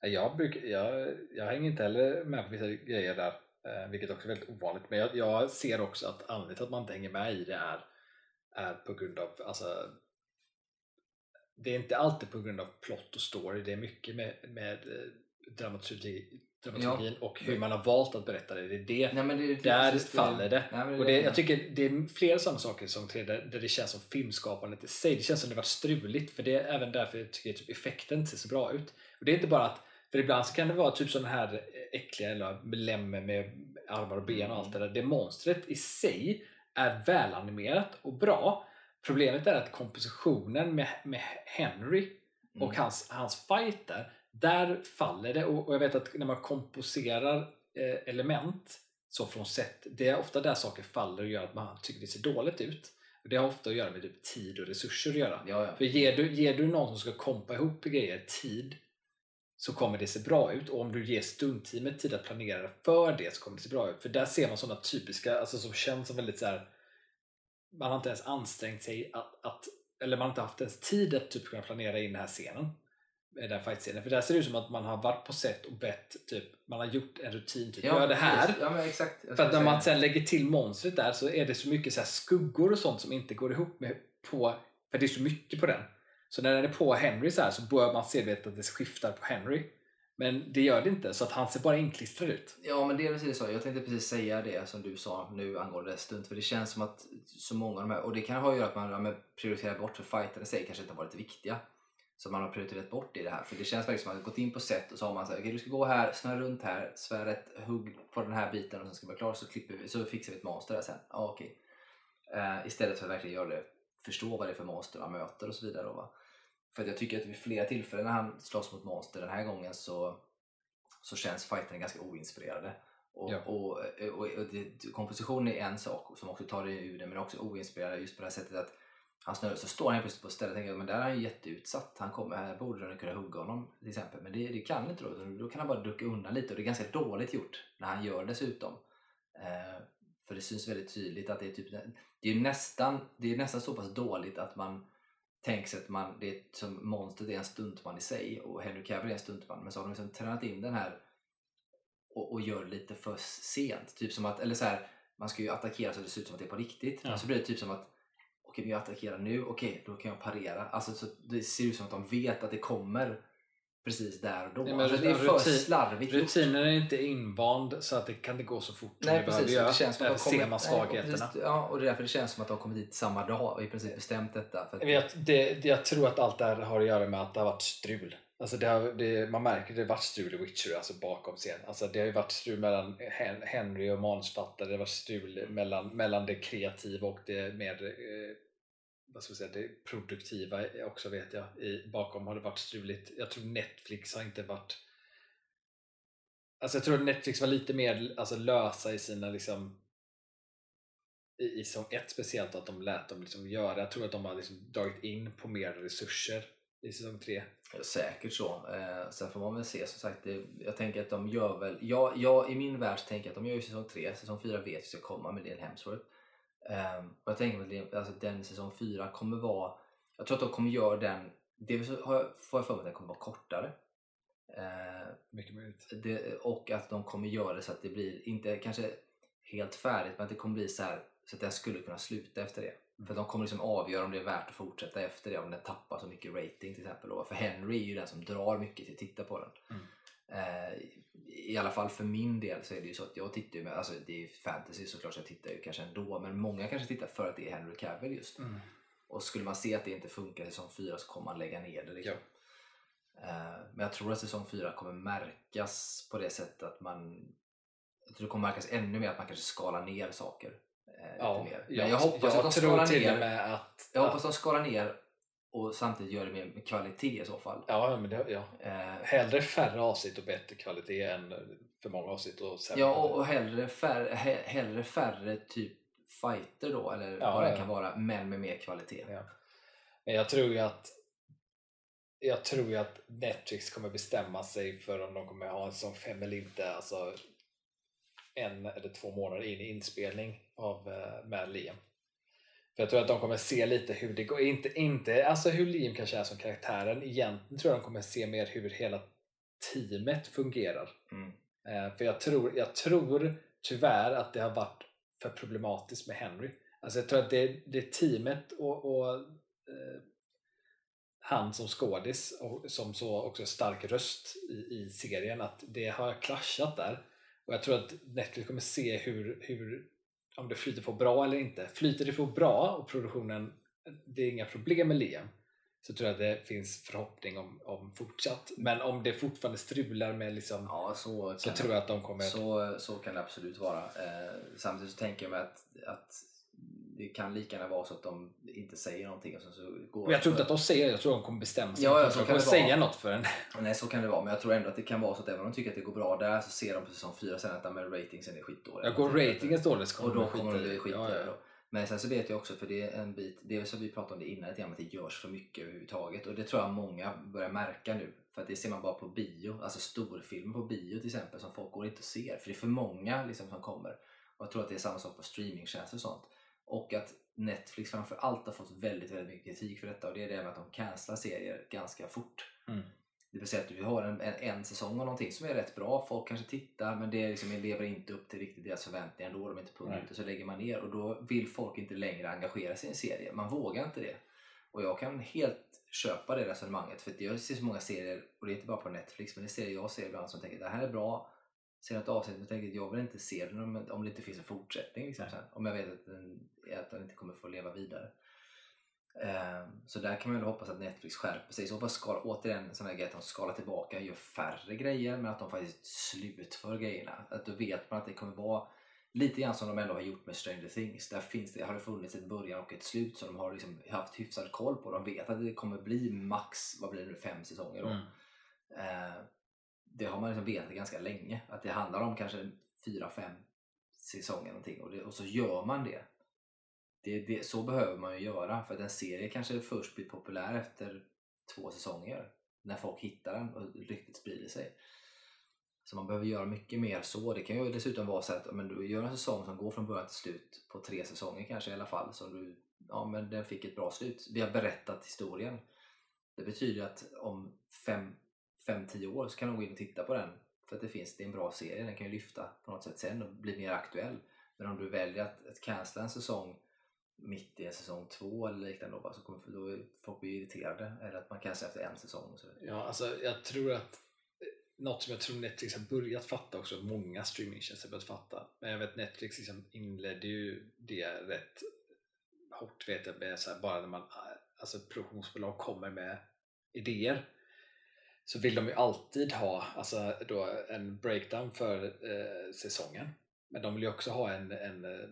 Jag, brukar, jag, jag hänger inte heller med på vissa grejer där, eh, vilket också är väldigt ovanligt. Men jag, jag ser också att anledningen till att man inte hänger med i det är, är på grund av, alltså, det är inte alltid på grund av plott och story, det är mycket med, med eh, dramaturgi, dramaturgin och hur man har valt att berätta det. Det är det Nej, det, det där faller det. Nej, men Och det, jag tycker det är flera sådana saker som tre där, det känns som filmskapandet i sig. Det känns som det var struligt för det är även därför jag tycker typ effekten inte ser så bra ut. Och det är inte bara att, för ibland så kan det vara typ sådana här äckliga eller lemmer med armar och ben och allt det där. Det monstret i sig är välanimerat och bra. Problemet är att kompositionen med, med Henry och Mm. hans, hans fight där, där faller det. Och, och jag vet att när man komposerar eh, element så från set, det är ofta där saker faller och gör att man tycker det ser dåligt ut. Och det har ofta att göra med typ tid och resurser att göra. Ja, ja. För ger du, ger du någon som ska kompa ihop grejer tid så kommer det se bra ut och om du ger stuntteamet tid att planera för det så kommer det se bra ut. För där ser man sådana typiska, alltså som känns som väldigt så här, man har inte ens ansträngt sig att, att eller man har inte haft ens tid att typ kunna planera in den här scenen. Den här fight-scenen. För där ser det ut som att man har varit på set och bett, typ, man har gjort en rutin, typ, gör det här. Ja, men exakt. För att när man sen lägger till monstret där så är det så mycket så skuggor och sånt som inte går ihop med på, för det är så mycket på den. Så när den är på Henry så här så bör man se att det skiftar på Henry. Men det gör det inte, så att han ser bara inklistrad ut. Ja men det är precis så. Jag tänkte precis säga det som du sa nu angående stunt. För det känns som att så många av de här, och det kan ha att göra att man ja, prioriterar bort för fighterna i sig kanske inte har varit det viktiga. Så man har prioriterat bort i det här. För det känns verkligen som att man har gått in på set och så har man sagt okej du ska gå här, snurra runt här, svär ett hugg på den här biten och sen ska vi vara klara så, klipper vi, så fixar vi ett monster där sen. Ah, okay. Uh, eh, istället för att verkligen göra det, förstå vad det är för monster man möter och så vidare. Då, va? För att jag tycker att vid flera tillfällen när han slåss mot monster den här gången så så känns fighterna ganska oinspirerade. Och, Ja. och, och, och det, komposition är en sak som också tar det ur det men också oinspirerade just på det här sättet att han snurrar, så står han plötsligt på stället och tänker men där är han ju jätteutsatt. Han kommer, här borde den kunna hugga honom till exempel. Men det, det kan inte då. Då kan han bara ducka undan lite och det är ganska dåligt gjort när han gör dessutom. Eh, för det syns väldigt tydligt att det är typ det är nästan, det är nästan så pass dåligt att man tänker sig att man, det är som monstret är en stuntman i sig och Henry Cavill är en stuntman men så har de liksom tränat in den här och, och gör lite för sent. Typ som att, eller så här, man ska ju attackera så det ser ut som att det är på riktigt. Ja. Men så blir det typ som att okej, men jag attackerar nu, okej, då kan jag parera. Alltså så det ser ut som att de vet att det kommer precis där och då. Men alltså, det är för rutin- slarvigt. Rutinen är inte invand så att det kan inte gå så fort Nej det precis, det känns som att de ser man nej, svagheterna. precis, Ja, och det är därför det känns som att de kommer dit samma dag och i princip bestämt detta. För att, Jag, det, jag tror att allt det här har att göra med att det har varit strul. Alltså det har, det, man märker att det har varit strul i Witcher, alltså bakom scen. Alltså det har ju varit strul mellan Hen- Henry och manusförfattare, det har varit strul mellan, mellan det kreativa och det mer eh, vad ska vi säga, det produktiva också vet jag. I, bakom har det varit struligt. Jag tror Netflix har inte varit Alltså jag tror att Netflix var lite mer alltså, lösa i sina liksom i, i som ett speciellt att de lät dem liksom göra. Jag tror att de har liksom dragit in på mer resurser i säsong 3. Säkert så. Eh, sen får man väl se. Som sagt, det, jag tänker att de gör väl... Jag, jag, I min värld tänker jag att de gör ju säsong 3. Säsong 4 vet vi ska komma med Liam Hemsworth. Eh, och jag tänker att Liam- alltså, den säsong 4 kommer vara... Jag tror att de kommer göra den... Dels har jag, får jag för mig att den kommer vara kortare. Eh, Mycket möjligt. det, och att de kommer göra det så att det blir, inte kanske helt färdigt, men att det kommer bli så här så att den skulle kunna sluta efter det. Mm. För de kommer liksom avgöra om det är värt att fortsätta efter det, om den tappar så mycket rating till exempel. För Henry är ju den som drar mycket till att titta på den. Mm. Eh, I alla fall för min del så är det ju så att jag tittar ju med, alltså det är fantasy såklart så jag tittar ju kanske ändå, men många kanske tittar för att det är Henry Cavill just. Mm. Och skulle man se att det inte funkar i säsong 4 så kommer man lägga ner det. Liksom. Eh, Men jag tror att säsong 4 kommer märkas på det sättet att man jag tror det kommer märkas ännu mer att man kanske skalar ner saker. eh, Ja, lite mer. Men jag, jag hoppas jag att de skalar ner. med att... Jag hoppas att de skalar ner och samtidigt gör det med, med kvalitet i så fall. Ja, men det, ja. Eh, Hellre färre avsnitt och bättre kvalitet än för många avsnitt och sämre. Ja, och, och hellre, färre, he, hellre färre typ fighter då, eller Ja, vad det ja. kan vara, men med mer kvalitet. Ja. Men jag tror ju att jag tror ju att Netflix kommer bestämma sig för om de kommer ha en säsong 5 eller inte. Alltså en eller två månader in i inspelning av med Liam. För jag tror att de kommer se lite hur det går. Inte, inte alltså hur Liam kanske är som karaktären. Egentligen tror jag de kommer se mer hur hela teamet fungerar. Mm. Eh, för jag tror, jag tror tyvärr att det har varit för problematiskt med Henry. Alltså jag tror att det, det är teamet och, och eh, han som skådis och som så också stark röst i, i serien att det har klaschat där. Och jag tror att Netflix kommer se hur, hur om det flyter på bra eller inte. Flyter det på bra och produktionen, det är inga problem med Liam så tror jag att det finns förhoppning om, om fortsatt. Men om det fortfarande strular med liksom Ja, så, så tror jag att de kommer... Så, så kan det absolut vara. Eh, samtidigt så tänker jag mig att, att det kan lika gärna vara så att de inte säger någonting. Och så går jag tror inte att de säger det, jag tror de kommer bestämma sig Ja, ja, så att de kan kommer det säga något för en. <laughs> Nej, så kan det vara. Men jag tror ändå att det kan vara så att även om de tycker att det går bra där så ser de på säsong 4 sen att ja, men ratingsen är skitdålig. Jag går ratingen dåligt så Och kommer de kommer de bli skita i- skit ja, ja, ja. Men sen så vet jag också, för det är en bit, det är som vi pratade om det innan att det görs för mycket överhuvudtaget. Och det tror jag många börjar märka nu. För att det ser man bara på bio, alltså storfilmer på bio till exempel som folk går inte och ser. För det är för många liksom, som kommer. Och jag tror att det är samma sak på streamingtjänster och sånt. Och att Netflix framför allt har fått väldigt, väldigt mycket kritik för detta och det är det med att de cancelar serier ganska fort. Mm. Det vill säga att vi har en, en, en säsong av någonting som är rätt bra, folk kanske tittar men det liksom, lever inte upp till riktigt deras förväntningar då, de är inte punga ut och så lägger man ner och då vill folk inte längre engagera sig i en serie. Man vågar inte det. Och jag kan helt köpa det resonemanget för jag ser så många serier, och det är inte bara på Netflix, men det är serier jag ser ibland som tänker det här är bra, ser ett avsnitt och tänker att jag vill inte se den om, om det inte finns en fortsättning. Liksom, sen, om jag vet att den, att den inte kommer få leva vidare. Um, så där kan man väl hoppas att Netflix skärper sig. Så skala, återigen sån här grej att de skalar tillbaka, gör färre grejer men att de faktiskt slutför grejerna. Att då vet man att det kommer vara lite grann som de ändå har gjort med Stranger Things. Där finns det, har det funnits ett början och ett slut så de har liksom haft hyfsad koll på. De vet att det kommer bli max, vad blir det nu, fem säsonger då. Mm. Uh, det har man liksom vetat ganska länge. Att det handlar om kanske fyra, fem säsonger någonting och, det, och så gör man det det, det, så behöver man ju göra för att en serie kanske först blir populär efter två säsonger när folk hittar den och ryktet sprider sig. Så man behöver göra mycket mer så. Det kan ju dessutom vara så att men du gör en säsong som går från början till slut på tre säsonger kanske i alla fall. Så du, ja, men den fick ett bra slut. Vi har berättat historien. Det betyder att om fem 5-10 år så kan de gå in och titta på den för att det finns, det är en bra serie. Den kan ju lyfta på något sätt sen och bli mer aktuell. Men om du väljer att, att cancella en säsong mitt i en säsong två eller liknande då, så kommer då folk bli irriterade eller att man cancellar efter en säsong och så. Ja, alltså jag tror att eh, något som jag tror Netflix har börjat fatta också, många streamingtjänster har börjat fatta, men jag vet Netflix liksom inledde ju det rätt hårt vet jag, med så här, bara när man, eh, alltså produktionsbolag kommer med idéer så vill de ju alltid ha alltså då en breakdown för eh, säsongen men de vill ju också ha en, en eh,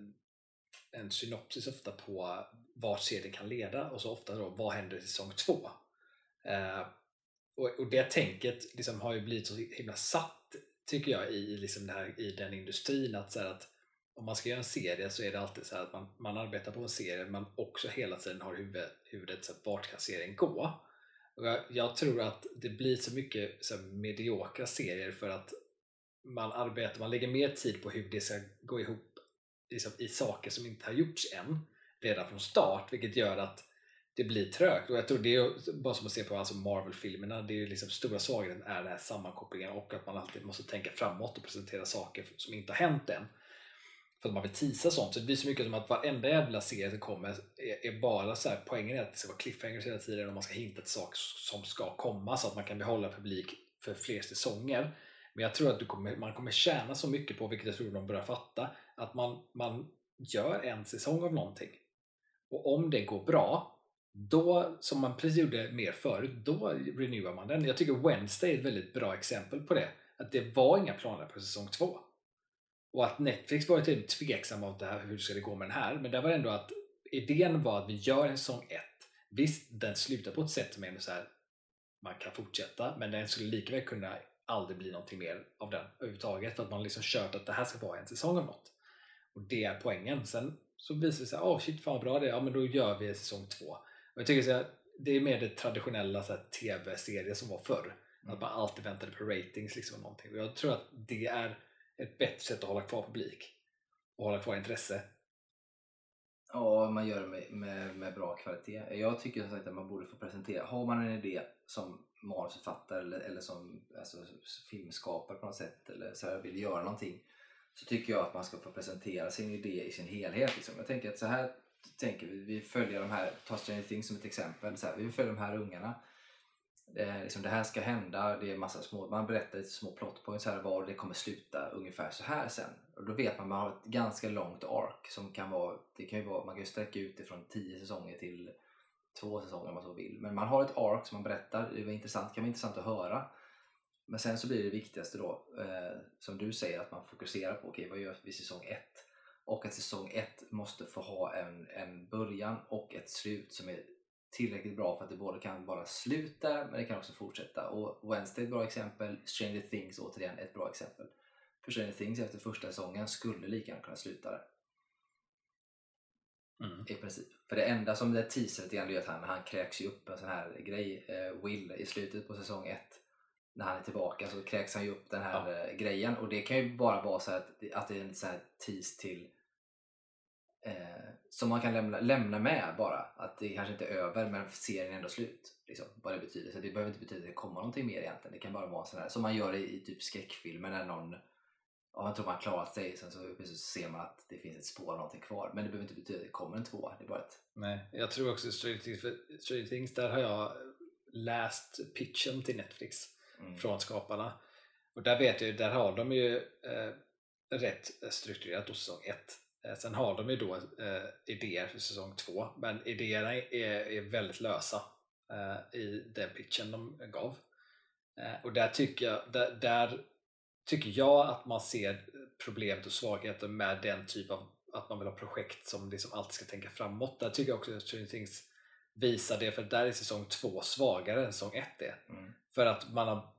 en synopsis ofta på vart serien kan leda och så ofta då vad händer i säsong två. Eh, och, och det tänket liksom har ju blivit så himla satt tycker jag i, liksom här, i den industrin att, så att om man ska göra en serie så är det alltid så att man, man arbetar på en serie men också hela tiden har huvudet, huvudet så här, vart kan serien gå? Och jag, jag, tror att det blir så mycket så mediokra serier för att man arbetar, man lägger mer tid på hur det ska gå ihop liksom, i saker som inte har gjorts än redan från start vilket gör att det blir trögt och jag tror det är bara som att se på alltså Marvel-filmerna, det är liksom stora svagheten är den här sammankopplingen och att man alltid måste tänka framåt och presentera saker som inte har hänt än. För att man vill tisa sånt, så det blir så mycket som att varenda jävla serie som kommer är, är bara så här, poängen är att det ska vara cliffhangers hela tiden och man ska hinta till saker som ska komma så att man kan behålla publik för fler säsonger. Men jag tror att kommer, man kommer tjäna så mycket på, vilket jag tror de börjar fatta, att man, man gör en säsong av någonting. Och om det går bra, då, som man precis gjorde mer förut, då renewar man den. Jag tycker Wednesday är ett väldigt bra exempel på det. Att det var inga planer på säsong två. Och att Netflix var typ tveksamma om det här, hur ska det gå med den här, men det var ändå att idén var att vi gör en säsong ett. Visst, den slutar på ett sätt som är så här, man kan fortsätta, men den skulle lika väl kunna aldrig bli någonting mer av den överhuvudtaget för att man liksom kört att det här ska vara en säsong av något. Och det är poängen. Sen så visar det sig, åh oh shit fan vad bra det är, ja men då gör vi säsong två. Och jag tycker så det är mer det traditionella tv-serier som var förr. Mm. Att man alltid väntade på ratings liksom någonting. Och jag tror att det är ett bättre sätt att hålla kvar publik och hålla kvar intresse. Ja, man gör det med, med, med bra kvalitet. Jag tycker som sagt att man borde få presentera, har man en idé som manusförfattare eller, eller som alltså, filmskapare på något sätt eller så här, vill göra någonting så tycker jag att man ska få presentera sin idé i sin helhet. Liksom. Jag tänker att så här tänker vi, vi följer de här, ta Stranger Things som ett exempel, så här, vi följer de här ungarna. Det, liksom, det här ska hända, det är massa små, man berättar lite små plot points här var det kommer sluta ungefär så här sen. Och då vet man man har ett ganska långt ark som kan vara, det kan ju vara, man kan ju sträcka ut det från 10 säsonger till två säsonger om man så vill. Men man har ett ark som man berättar, det var intressant, kan vara intressant att höra. Men sen så blir det viktigaste då, eh, som du säger, att man fokuserar på okay, vad gör vi säsong 1? Och att säsong 1 måste få ha en, en början och ett slut som är tillräckligt bra för att det både kan vara slut där men det kan också fortsätta. Och Wednesday är ett bra exempel, Stranger Things återigen ett bra exempel. För Stranger Things efter första säsongen skulle lika gärna kunna sluta där. Mm. I princip. För det enda som det teasar lite grann är att han, han kräks ju upp en sån här grej, eh, Will, i slutet på säsong 1 när han är tillbaka så kräks han ju upp den här eh, grejen och det kan ju bara vara så att, att det är en sån här tease till eh, som man kan lämna, lämna med bara. Att det kanske inte är över men serien är ändå slut. Liksom, vad det betyder. Så det behöver inte betyda att det kommer någonting mer egentligen. Det kan bara vara sån här som man gör i, i typ skräckfilmer när någon Ja, man tror man har klarat sig, sen så ser man att det finns ett spår av någonting kvar. Men det behöver inte betyda att det kommer en tvåa. Det är bara ett... Nej, jag tror också Stranger Things, för Stranger Things där har jag läst pitchen till Netflix Mm. från skaparna. Och där vet jag ju, där har de ju eh, rätt strukturerat då säsong 1. Eh, sen har de ju då eh, idéer för säsong 2, men idéerna är, är väldigt lösa eh, i den pitchen de gav. Och där tycker, jag, där, där tycker jag att man ser problemet och svagheten med den typ av att man vill ha projekt som liksom alltid ska tänka framåt. Där tycker jag också att Stranger Things visar det, för där är säsong 2 svagare än säsong 1 är. Mm. För att man har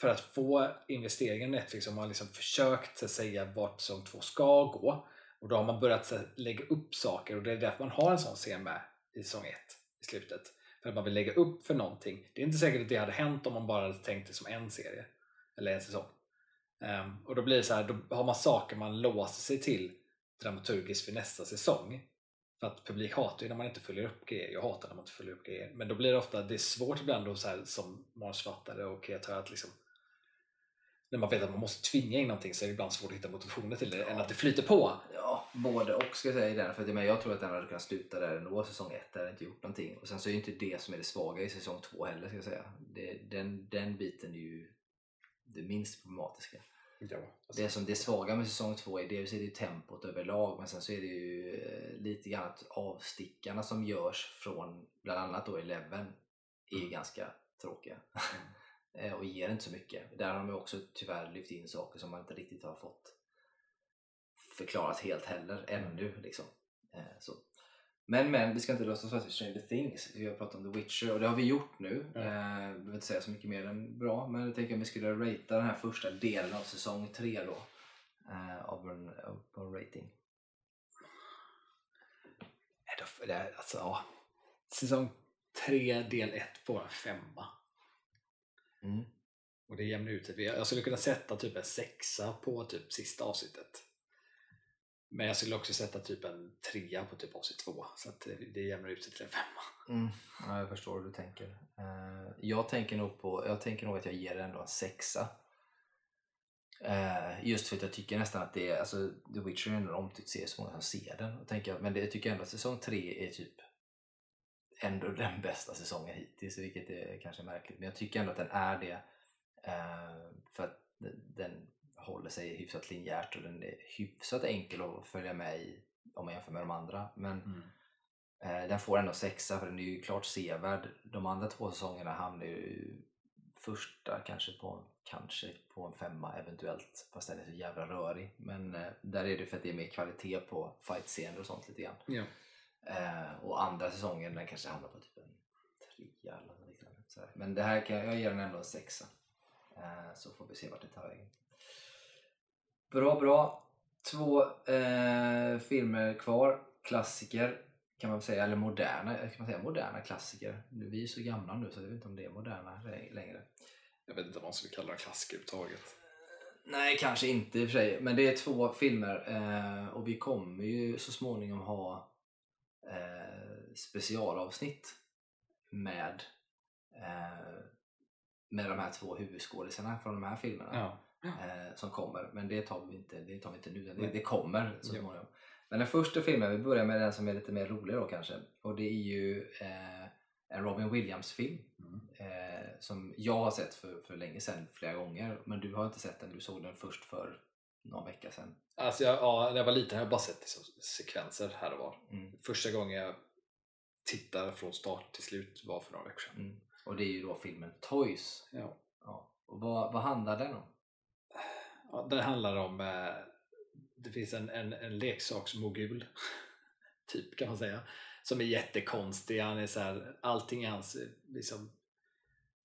för att få investeringen i Netflix har man liksom försökt att säga vart säsong 2 ska gå och då har man börjat lägga upp saker och det är därför man har en sån scen med i säsong 1 i slutet. För att man vill lägga upp för någonting. Det är inte säkert att det hade hänt om man bara hade tänkt det som en serie eller en säsong. Ehm, och då blir det så här, då har man saker man låser sig till dramaturgiskt för nästa säsong. För att publik hatar ju när man inte följer upp grejer. Jag hatar när man inte följer upp grejer. Men då blir det ofta, det är svårt ibland då så här, som manusförfattare och kreatör att liksom när man vet att man måste tvinga in någonting så är det ibland svårt att hitta motivationer till det än att det flyter på. Ja, både och ska jag säga i den. För att, men jag tror att den hade kunnat sluta där ändå, säsong 1. Där hade inte gjort någonting. Och sen så är ju inte det som är det svaga i säsong 2 heller ska jag säga. Det, den, den biten är ju det minst problematiska. Ja, Det som det svaga med säsong 2 är dels är det ju tempot överlag men sen så är det ju eh, lite grann att avstickarna som görs från bland annat då Eleven är ju ganska tråkiga. <laughs> Eh, och ger inte så mycket. Där har de också tyvärr lyft in saker som man inte riktigt har fått förklarat helt heller ännu. Liksom. Eh, så. Men men, vi ska inte låtsas fast vid Stranger Things. Vi har pratat om The Witcher och det har vi gjort nu. Eh, jag behöver inte säga så mycket mer än bra men jag tänker om vi skulle ratea den här första delen av säsong 3 då. Eh, av en, på en rating. Det är- Alltså, ja. Säsong 3 del 1 får en femma. Mm. Och det jämnar ut sig. Jag skulle kunna sätta typ en sexa på typ sista avsnittet. Men jag skulle också sätta typ en trea på typ avsnitt två. Så att det, jämnar ut sig till en femma. Mm. Ja, jag förstår hur du tänker. Eh, jag, tänker nog på, jag tänker nog att jag ger den ändå en sexa. Eh, just för att jag tycker nästan att det är, alltså The Witcher är ändå en omtyckt serie, så många som ser den. Och tänker, men det, jag tycker ändå att säsong tre är typ ändå <laughs> den bästa säsongen hittills, vilket är kanske märkligt. Men jag tycker ändå att den är det. Eh, för att den håller sig hyfsat linjärt och den är hyfsat enkel att följa med i om man jämför med de andra. Men Eh, Den får ändå sexa för den är ju klart sevärd. De andra två säsongerna hamnar ju första kanske på, kanske på en femma eventuellt. Fast den är så jävla rörig. Men eh, där är det för att det är mer kvalitet på fightscener och sånt lite grann. Ja. Eh, och andra säsongen den kanske hamnar på typ en trea eller något liknande. Men det här kan jag ger den ändå en sexa. Eh, så får vi se vart det tar vägen. Bra, bra. Två eh, filmer kvar. Klassiker kan man säga, eller moderna, kan man säga moderna klassiker. Nu, vi är ju så gamla nu så jag vet inte om det är moderna längre. Jag vet inte vad man skulle kalla det klassiker överhuvudtaget. Nej, kanske inte i och för sig. Men det är två filmer eh, och vi kommer ju så småningom ha eh, specialavsnitt med, eh, med de här två huvudskådisarna från de här filmerna Ja. Eh, som kommer. Men det tar vi inte, det tar vi inte nu, det, det kommer så småningom. Men den första filmen, vi börjar med den som är lite mer rolig då kanske. Och det är ju eh, en Robin Williams-film. Mm. Eh, som jag har sett för, för länge sedan flera gånger. Men du har inte sett den, du såg den först för någon vecka sedan. Alltså jag, ja, när jag var liten har jag bara sett liksom, sekvenser här och var. Mm. Första gången jag tittade från start till slut var för några veckor sedan. Mm. Och det är ju då filmen Toys. Ja. Ja. Och vad, vad handlar den om? Ja, det handlar om, eh, det finns en, en, en leksaksmogul, <laughs> typ kan man säga, som är jättekonstig. Han är så här, allting i hans liksom,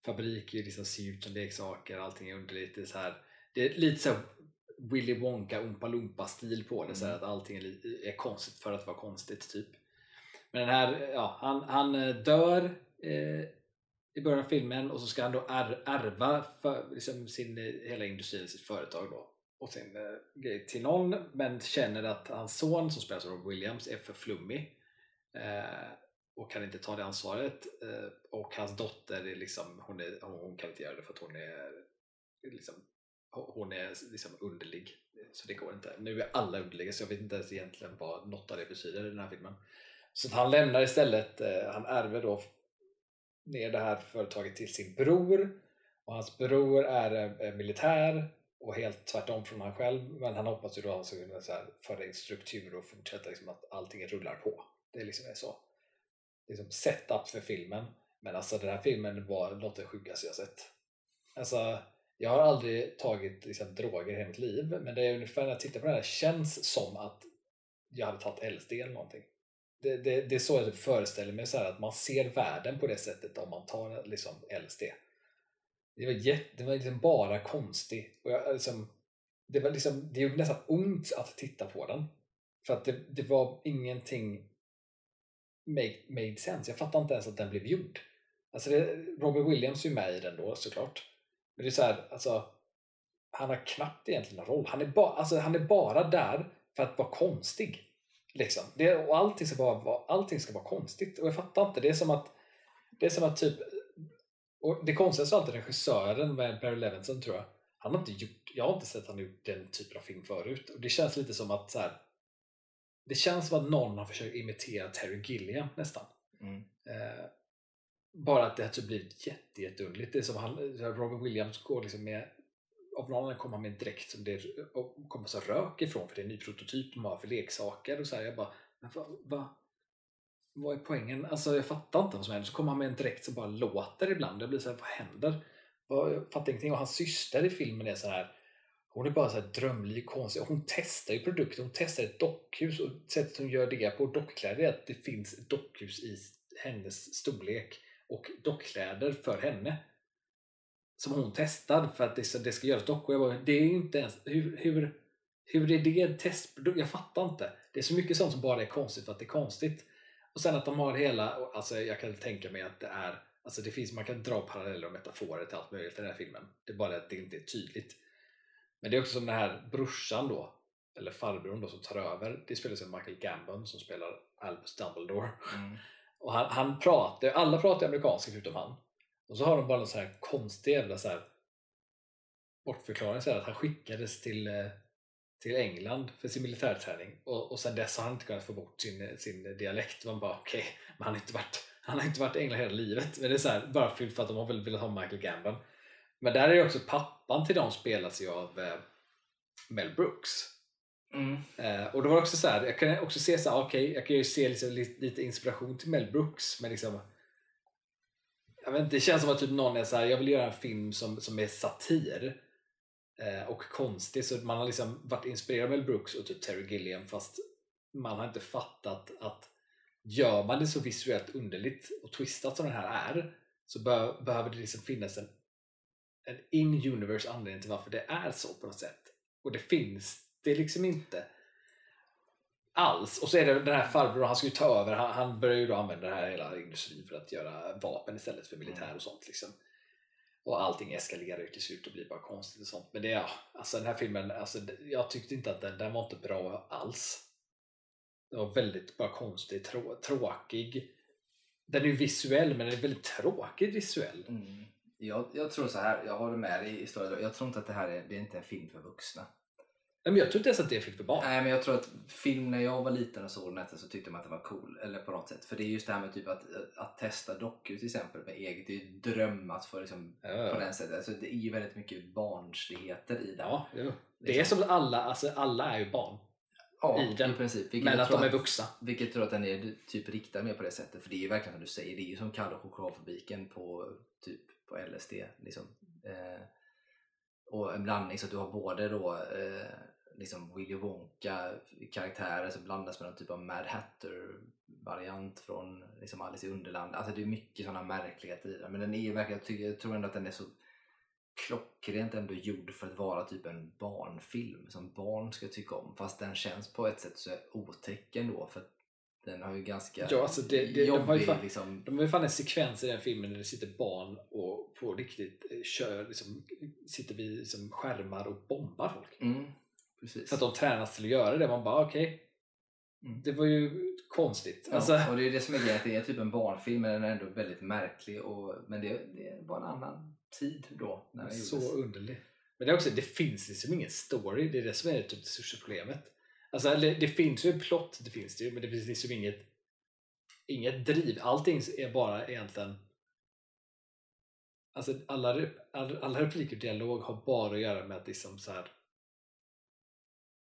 fabrik liksom, ser ut som leksaker, allting är underligt. Det är, så här, det är lite så Willy Wonka Oompa Loompa stil på det, så här, Mm. att allting är, är konstigt för att vara konstigt typ. Men den här, ja, han, han eh, dör eh, i början av filmen och så ska han då är, ärva för, liksom sin, eh, hela industrin, sitt företag då och sin eh, grej till någon men känner att hans son som spelas av Rob Williams är för flummig eh, och kan inte ta det ansvaret eh, och hans dotter är liksom, hon, är, hon kan inte göra det för att hon är liksom, hon är liksom underlig så det går inte. Nu är alla underliga så jag vet inte ens egentligen vad något av det betyder i den här filmen. Så han lämnar istället, eh, han ärver då ner det här företaget till sin bror och hans bror är militär och helt tvärtom från han själv men han hoppas ju då att han ska kunna så här, föra in struktur och fortsätta liksom att allting rullar på. Det liksom är så. Liksom setup för filmen. Men alltså den här filmen var något av det sjukaste jag sett. Alltså, jag har aldrig tagit liksom, droger i hela mitt liv men det är ungefär när jag tittar på den här känns som att jag hade tagit LSD eller någonting. Det, det, det är så jag föreställer mig så här, att man ser världen på det sättet om man tar liksom, LSD. Det var, jätte, det var liksom bara konstig. Och jag, liksom, det, var liksom, det gjorde nästan ont att titta på den. För att det, det var ingenting made, made sense. Jag fattar inte ens att den blev gjord. Alltså det, Robin Williams är ju med i den då såklart. Men det är så här, alltså, han har knappt egentligen någon roll. Han är, ba, alltså, han är bara där för att vara konstig. Liksom. Det, och allting ska, bara vara, allting ska vara konstigt. Och jag fattar inte. Det är som att, det är som att typ och det konstigaste är alltid regissören med Barry Levinson tror jag. Han har inte gjort, jag har inte sett han gjort den typen av film förut. Och det känns lite som att så här, det känns som att någon har försökt imitera Terry Gilliam nästan. Mm. Eh, bara att det har typ blivit jätte, jätteunderligt. Det är som han, Robin Williams går liksom med av någon anledning kommer han med en dräkt som det kommer så rök ifrån för det är en ny prototyp de har för leksaker och så här, jag bara men vad, va, vad är poängen? Alltså jag fattar inte vad som händer. Så kommer han med en dräkt som bara låter ibland. Jag blir såhär, vad händer? Jag fattar ingenting. Och hans syster i filmen är så här. Hon är bara så här drömlig och konstig. Hon testar ju produkter. Hon testar ett dockhus och sättet hon gör det på dockkläder är att det finns ett dockhus i hennes storlek och dockkläder för henne. Som hon testar för att det ska, det ska göras dockor. Jag bara, det är ju inte ens... Hur, hur, hur är det en testprodukt? Jag fattar inte. Det är så mycket sånt som bara är konstigt för att det är konstigt. Och sen att de har hela, alltså jag kan tänka mig att det är, alltså det finns, man kan dra paralleller och metaforer till allt möjligt i den här filmen. Det är bara att det inte är tydligt. Men det är också som den här brorsan då, eller farbrorn då som tar över. Det spelas av Michael Gambon som spelar Albus Dumbledore. Mm. Och han, han pratar, alla pratar amerikanska förutom han. Och så har de bara en sån här konstig jävla så här bortförklaring så här, att han skickades till eh, till England för sin militärträning och, och sen dess har han inte kunnat få bort sin, sin dialekt. Man bara okej, okay, men han har inte varit han har inte varit i England hela livet. Men det är så här, bara för att de har väl velat ha Michael Gambon. Men där är ju också pappan till dem spelas ju av eh, Mel Brooks. Mm. Eh, och då var det också så här, jag kan också se så här, okej, okay, jag kan ju se liksom lite, lite, inspiration till Mel Brooks, men liksom jag vet inte, det känns som att typ någon är så här, jag vill göra en film som, som är satir Eh, och konstig så man har liksom varit inspirerad av Mel Brooks och typ Terry Gilliam fast man har inte fattat att gör man det så visuellt underligt och twistat som den här är så be behöver det liksom finnas en, en in-universe anledning till varför det är så på något sätt. Och det finns det liksom inte alls. Och så är det den här farbrorn, han ska ju ta över, han, han börjar ju då använda den här hela industrin för att göra vapen istället för militär och sånt. Liksom och allting eskalerar ju till slut och blir bara konstigt och sånt. Men det, ja, alltså den här filmen, alltså, jag tyckte inte att den, den var inte bra alls. Den var väldigt bara konstig, trå, tråkig. Den är ju visuell men den är väldigt tråkig visuell. Mm. Jag, jag tror så här, jag håller med dig i historien. Jag tror inte att det här är, det är inte en film för vuxna. Nej, men jag tror inte ens att det är film för barn. Nej men jag tror att film när jag var liten och såg den så tyckte man att det var cool. Eller på något sätt. För det är just det här med typ att, att testa dockor till exempel med eget. Det är ju dröm att få liksom, Ja. på den sättet. Alltså, det är ju väldigt mycket barnsligheter i den. Ja, jo. Det är Liksom. som att alla, alltså alla är ju barn. ja, i den. i princip. Vilket Men att de är vuxna. Vilket jag tror att den är typ riktad mer på det sättet. För det är ju verkligen som du säger, det är ju som Kalle och chokladfabriken på, typ, på LSD. Liksom. Eh, och en blandning så att du har både då eh, liksom Willy Wonka karaktärer som blandas med någon typ av Mad Hatter variant från liksom Alice i Underland. Alltså det är mycket sådana märkligheter i den. Men den är verkligen, jag, tycker, jag tror ändå att den är så klockrent ändå gjord för att vara typ en barnfilm som barn ska tycka om. Fast den känns på ett sätt så otäck ändå för att den har ju ganska Ja, alltså det- det- de jobbig har ju fan- liksom. De har ju fan en sekvens i den filmen när det sitter barn och på riktigt eh, kör, liksom, sitter vid liksom, skärmar och bombar folk. Mm, precis. För att de tränas till att göra det. Man bara okej, Mm. det var ju konstigt. Ja, Alltså, och det är det som är grejen, det är typ en barnfilm men den är ändå väldigt märklig. Och, men det, det var en annan tid då. När så gjordes. underlig. Men det är också, det finns liksom ingen story. Det är det som är typ det största problemet. Alltså, det finns ju en plott, det finns det ju, men det finns liksom inget, inget driv. Allting är bara egentligen Alltså alla, alla repliker och dialog har bara att göra med att liksom så här,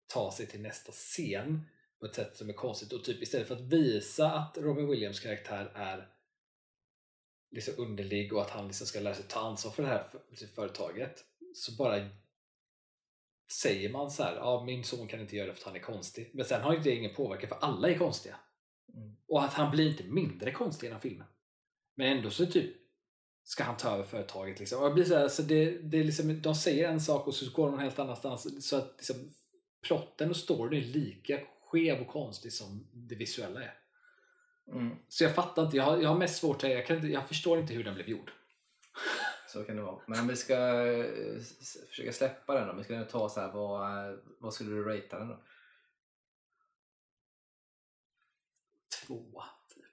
ta sig till nästa scen på ett sätt som är konstigt och typ istället för att visa att Robin Williams karaktär är liksom underlig och att han liksom ska lära sig ta ansvar för det här för- företaget så bara säger man så här, ja min son kan inte göra det för att han är konstig. Men sen har ju det ingen påverkan för alla är konstiga. Mm. Och att han blir inte mindre konstig i den filmen. Men ändå så typ ska han ta över företaget. Liksom. Och blir så här, så det, det är liksom, de säger en sak och så går de någon helt annanstans. Så att liksom, plotten och storyn är lika skev och konstig som det visuella är. Mm, Så jag fattar inte, jag har, jag har mest svårt att, jag, kan jag förstår inte hur den blev gjord. Så kan det vara. Men om vi ska eh, försöka släppa den då. Vi ska ändå ta så här, vad, eh, vad skulle du ratea den då? Tvåa, typ.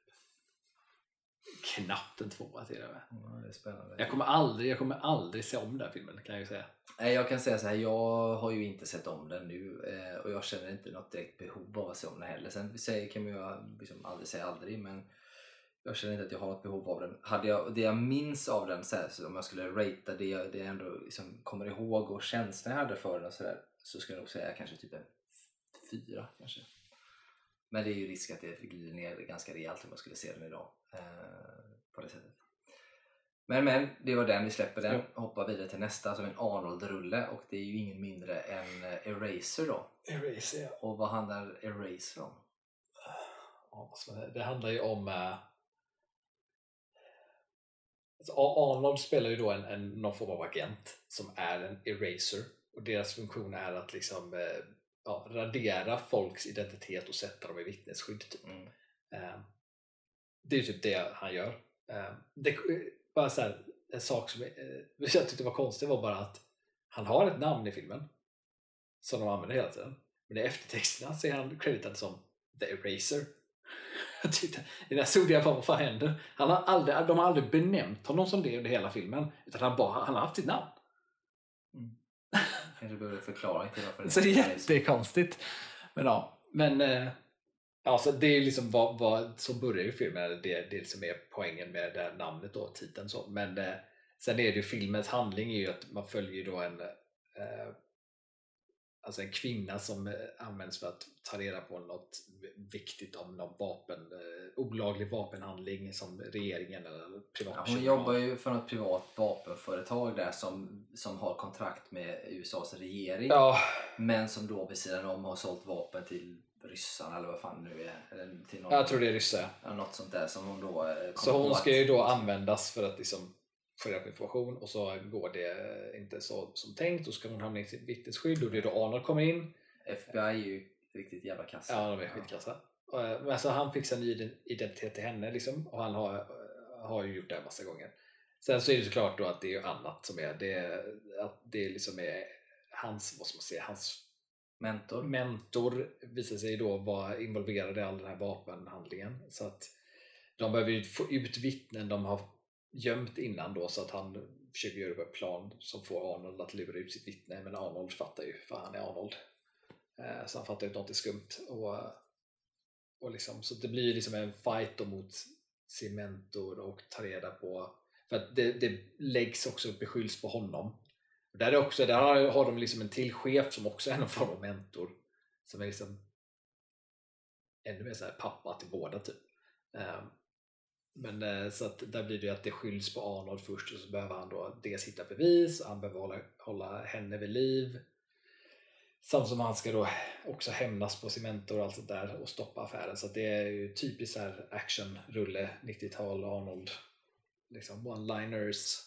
Knappt en tvåa till och med. Ja, det är spännande. Jag kommer aldrig, jag kommer aldrig se om den här filmen kan jag ju säga. Nej, Jag kan säga så här, jag har ju inte sett om den nu eh, och jag känner inte något direkt behov av att se om den heller. Sen kan man ju liksom aldrig säga aldrig men jag känner inte att jag har något behov av den. Hade jag, det jag minns av den, så här, så om jag skulle ratea det jag, det jag ändå liksom kommer ihåg och känslan jag hade för den så, där, så skulle jag nog säga kanske typ en fyra kanske. Men det är ju risk att det glider ner ganska rejält om jag skulle se den idag. Eh, på det sättet. Men men, det var den, vi släpper den. Hoppar vidare till nästa som en Arnold-rulle och det är ju ingen mindre än eh, Eraser då. Eraser, ja. Och vad handlar Eraser om? Ja, säga? Det handlar ju om... eh, Arnold spelar ju då en, en, någon form av agent som är en eraser och deras funktion är att liksom eh, ja, radera folks identitet och sätta dem i vittnesskydd. Typ. Mm. Eh, det är ju typ det han gör. Eh, det, bara så här, en sak som eh, <laughs> jag tyckte var konstig var bara att han har ett namn i filmen som de använder hela tiden. Men i eftertexterna så är han creditad som The Eraser. Jag tyckte, I den här såg jag bara vad fan händer? Han har aldrig, de har aldrig benämnt honom som det under hela filmen. Utan han, bara, han har haft sitt namn. Kanske behöver förklara till varför <laughs> Så det är jättekonstigt. Men ja, men eh, ja, så det är liksom vad, vad som börjar i filmen. Det, det som är poängen med det här namnet och titeln. Så. Men eh, sen är det ju filmens handling är ju att man följer då en eh, alltså en kvinna som eh, används för att ta reda på något viktigt om någon vapen, eh, olaglig vapenhandling som regeringen eller Ja, privatpersoner hon jobbar ju för något privat vapenföretag där som, som har kontrakt med USAs regering. Ja, Men som då vid sidan om har sålt vapen till ryssarna eller vad fan nu är. Eller till någon, jag tror det är ryssar. ja, något sånt där som hon då eh, Så hon att- ska ju då användas för att liksom få reda på information och så går det inte så som tänkt. Då ska hon hamna i sitt vittnesskydd och det är då Arnold kommer in. FBI är ju riktigt jävla kassa. Ja, de är skitkassa. Eh, Men alltså han fixar ny ident- identitet till henne liksom och han har, har ju gjort det här massa gånger. Sen så är det såklart då att det är annat som är det, att det liksom är hans, vad ska man säga, hans Mentor. mentor visar sig då vara involverad i all den här vapenhandlingen. Så att de behöver ju få ut vittnen de har gömt innan då så att han försöker göra upp en plan som får Arnold att lura ut sitt vittne. Men Arnold fattar ju, för han är Arnold. Eh, så han fattar ju att något är skumt. Och, och liksom, så det blir ju liksom en fight då mot sin mentor och ta reda på för att det, det läggs också beskylls på honom. Och där, är också, där har, har de liksom en till chef som också är någon form av mentor. Som är liksom ännu mer så här pappa till båda typ. Ehm, men eh, så att där blir det att det skylls på Arnold först och så behöver han då dels hitta bevis, han behöver hålla, hålla henne vid liv. Samt som han ska då också hämnas på sin mentor och allt sånt där och stoppa affären. Så det är ju typiskt här actionrulle, 90-tal Arnold. Liksom one-liners.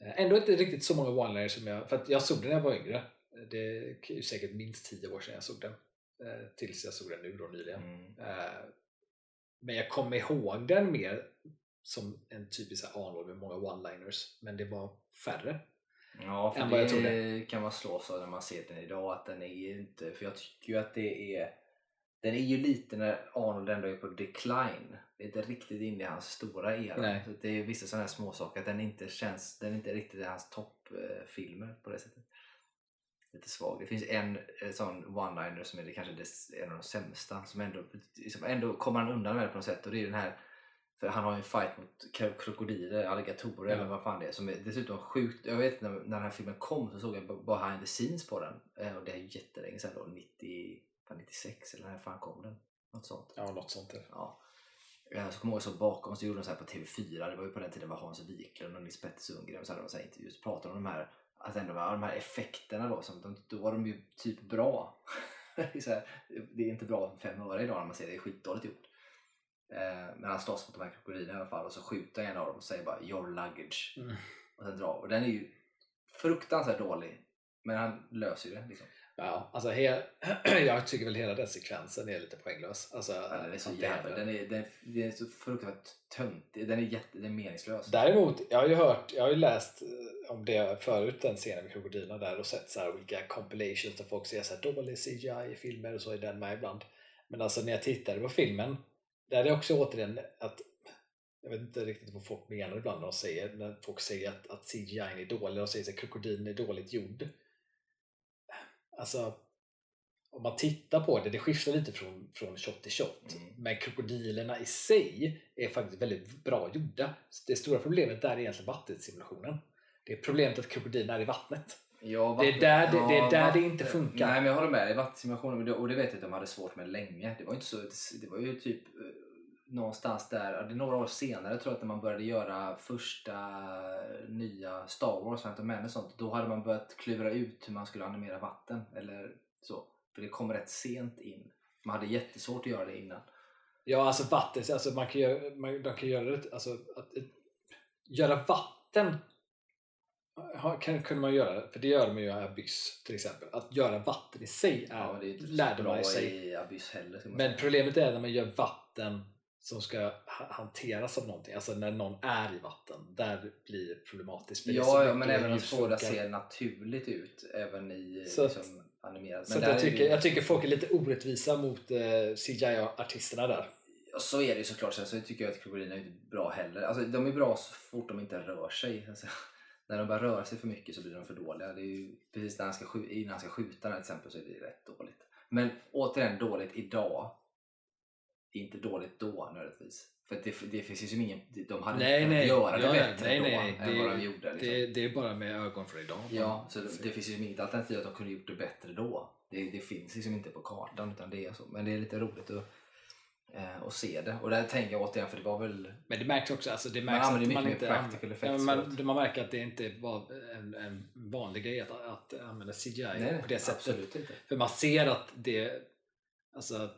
Eh, Ändå inte riktigt så många one-liners som jag, för att jag såg den när jag var yngre. Det är ju säkert minst 10 år sedan jag såg den. Eh, Tills jag såg den nu då nyligen. Mm. Men jag kommer ihåg den mer som en typisk Arnold med många one-liners. Men det var färre. Ja, för än vad jag det kan man slås av när man ser den idag att den är ju inte, för jag tycker ju att det är den är ju lite när Arnold ändå är på decline. Det är inte riktigt inne i hans stora era. Det är vissa sådana här småsaker att den inte känns, den är inte riktigt i hans toppfilmer på det sättet. Lite svag. Det finns en eh, sån one-liner som är det kanske en av de sämsta som ändå, liksom, ändå kommer han undan med det på något sätt och det är den här för han har ju en fight mot kro- krokodiler, alligatorer Ja. eller vad fan det är som är dessutom sjukt. Jag vet när, när den här filmen kom så såg jag b- behind the scenes på den Eh, och det är ju jättelänge sedan då, 90, fan 96 eller när fan kom den? Något sånt. Ja, något sånt. Ja. Jag kommer ihåg jag såg bakom så gjorde de så här på TV4, det var ju på den tiden var Hans Wiklund och Nils Petter Sundgren så hade de så här intervjuer så pratade de om de här, att ändå, de här effekterna då, som de, då var de ju typ bra. <laughs> det, är här, det är inte bra för fem öre idag när man ser det, det är skitdåligt gjort. Eh, men han slåss mot de här krokodilerna i alla fall och så skjuter en av dem och säger bara your luggage Mm. och sen drar. Och den är ju fruktansvärt dålig. Men han löser ju det liksom. Ja, alltså he- <clears throat> jag tycker väl hela den sekvensen är lite poänglös. Alltså, Ja, den är så jävla, den är, den, den är så fruktansvärt töntig. Den är jätte, den är meningslös. Däremot, jag har ju hört, jag har ju läst eh, om det förut, den scenen med krokodilerna där och sett så här olika compilations där folk ser så här dålig CGI i filmer och så är den med ibland. Men alltså när jag tittade på filmen, där är det också återigen att jag vet inte riktigt vad folk menar ibland när de säger, när folk säger att, att CGI är dålig och säger att krokodilen är dåligt gjord. Alltså, om man tittar på det, det skiftar lite från, från shot till shot. Mm. Men krokodilerna i sig är faktiskt väldigt bra gjorda. Det stora problemet där är egentligen vattensimulationen. Det är problemet att krokodilerna är i vattnet. Ja, Det är vatten- där det- det är där vatten- det inte funkar. Nej men jag håller med dig, vattensimulationen, och det vet jag att de hade svårt med länge. Det var, inte så, det var ju typ eh, någonstans där, det är några år senare tror jag att när man började göra första nya Star Wars, Phantom Menace och sånt, då hade man börjat klura ut hur man skulle animera vatten eller så. För det kom rätt sent in. Man hade jättesvårt att göra det innan. Ja, alltså vatten, alltså man kan göra, man, de kan göra det, alltså att eh, göra vatten kan, kunde man göra, för det gör de ju i Abyss till exempel. Att göra vatten i sig är, Ja, det är lärde man sig. i Abyss heller. man Men säga. problemet är när man gör vatten som ska ha- hanteras av någonting, alltså när någon är i vatten, där blir det problematiskt. för det Ja, ja men även hur att få det att funkar. se naturligt ut även i Så liksom, animerat. Så jag, tycker, ju- jag tycker folk är lite orättvisa mot eh, CGI-artisterna där. Ja, så är det ju såklart. Sen så tycker jag att krokodilerna är inte bra heller. Alltså, de är bra så fort de inte rör sig. Alltså, <laughs> när de börjar röra sig för mycket så blir de för dåliga. Det är ju precis när han ska, innan han ska skjuta till exempel så är det rätt dåligt. Men återigen dåligt idag. Inte dåligt då nödvändigtvis. För det, det finns ju ingen... De hade Nej, inte nej. kunnat göra det Ja, bättre nej, då nej. än Det- vad de gjorde. Liksom. Det, det är bara med ögon för idag. Ja, så det, det finns ju inget alternativ att de kunde gjort det bättre då. Det, det finns liksom inte på kartan utan det är så. Men det är lite roligt att, eh, att se det. Och där tänker jag återigen, för det var väl... Men det märks också, alltså det Man märks använder att man inte practical ja, effects förut. man, man märker att det inte var en, en vanlig grej att, att använda CGI på det sättet. absolut inte. För man ser att det, alltså,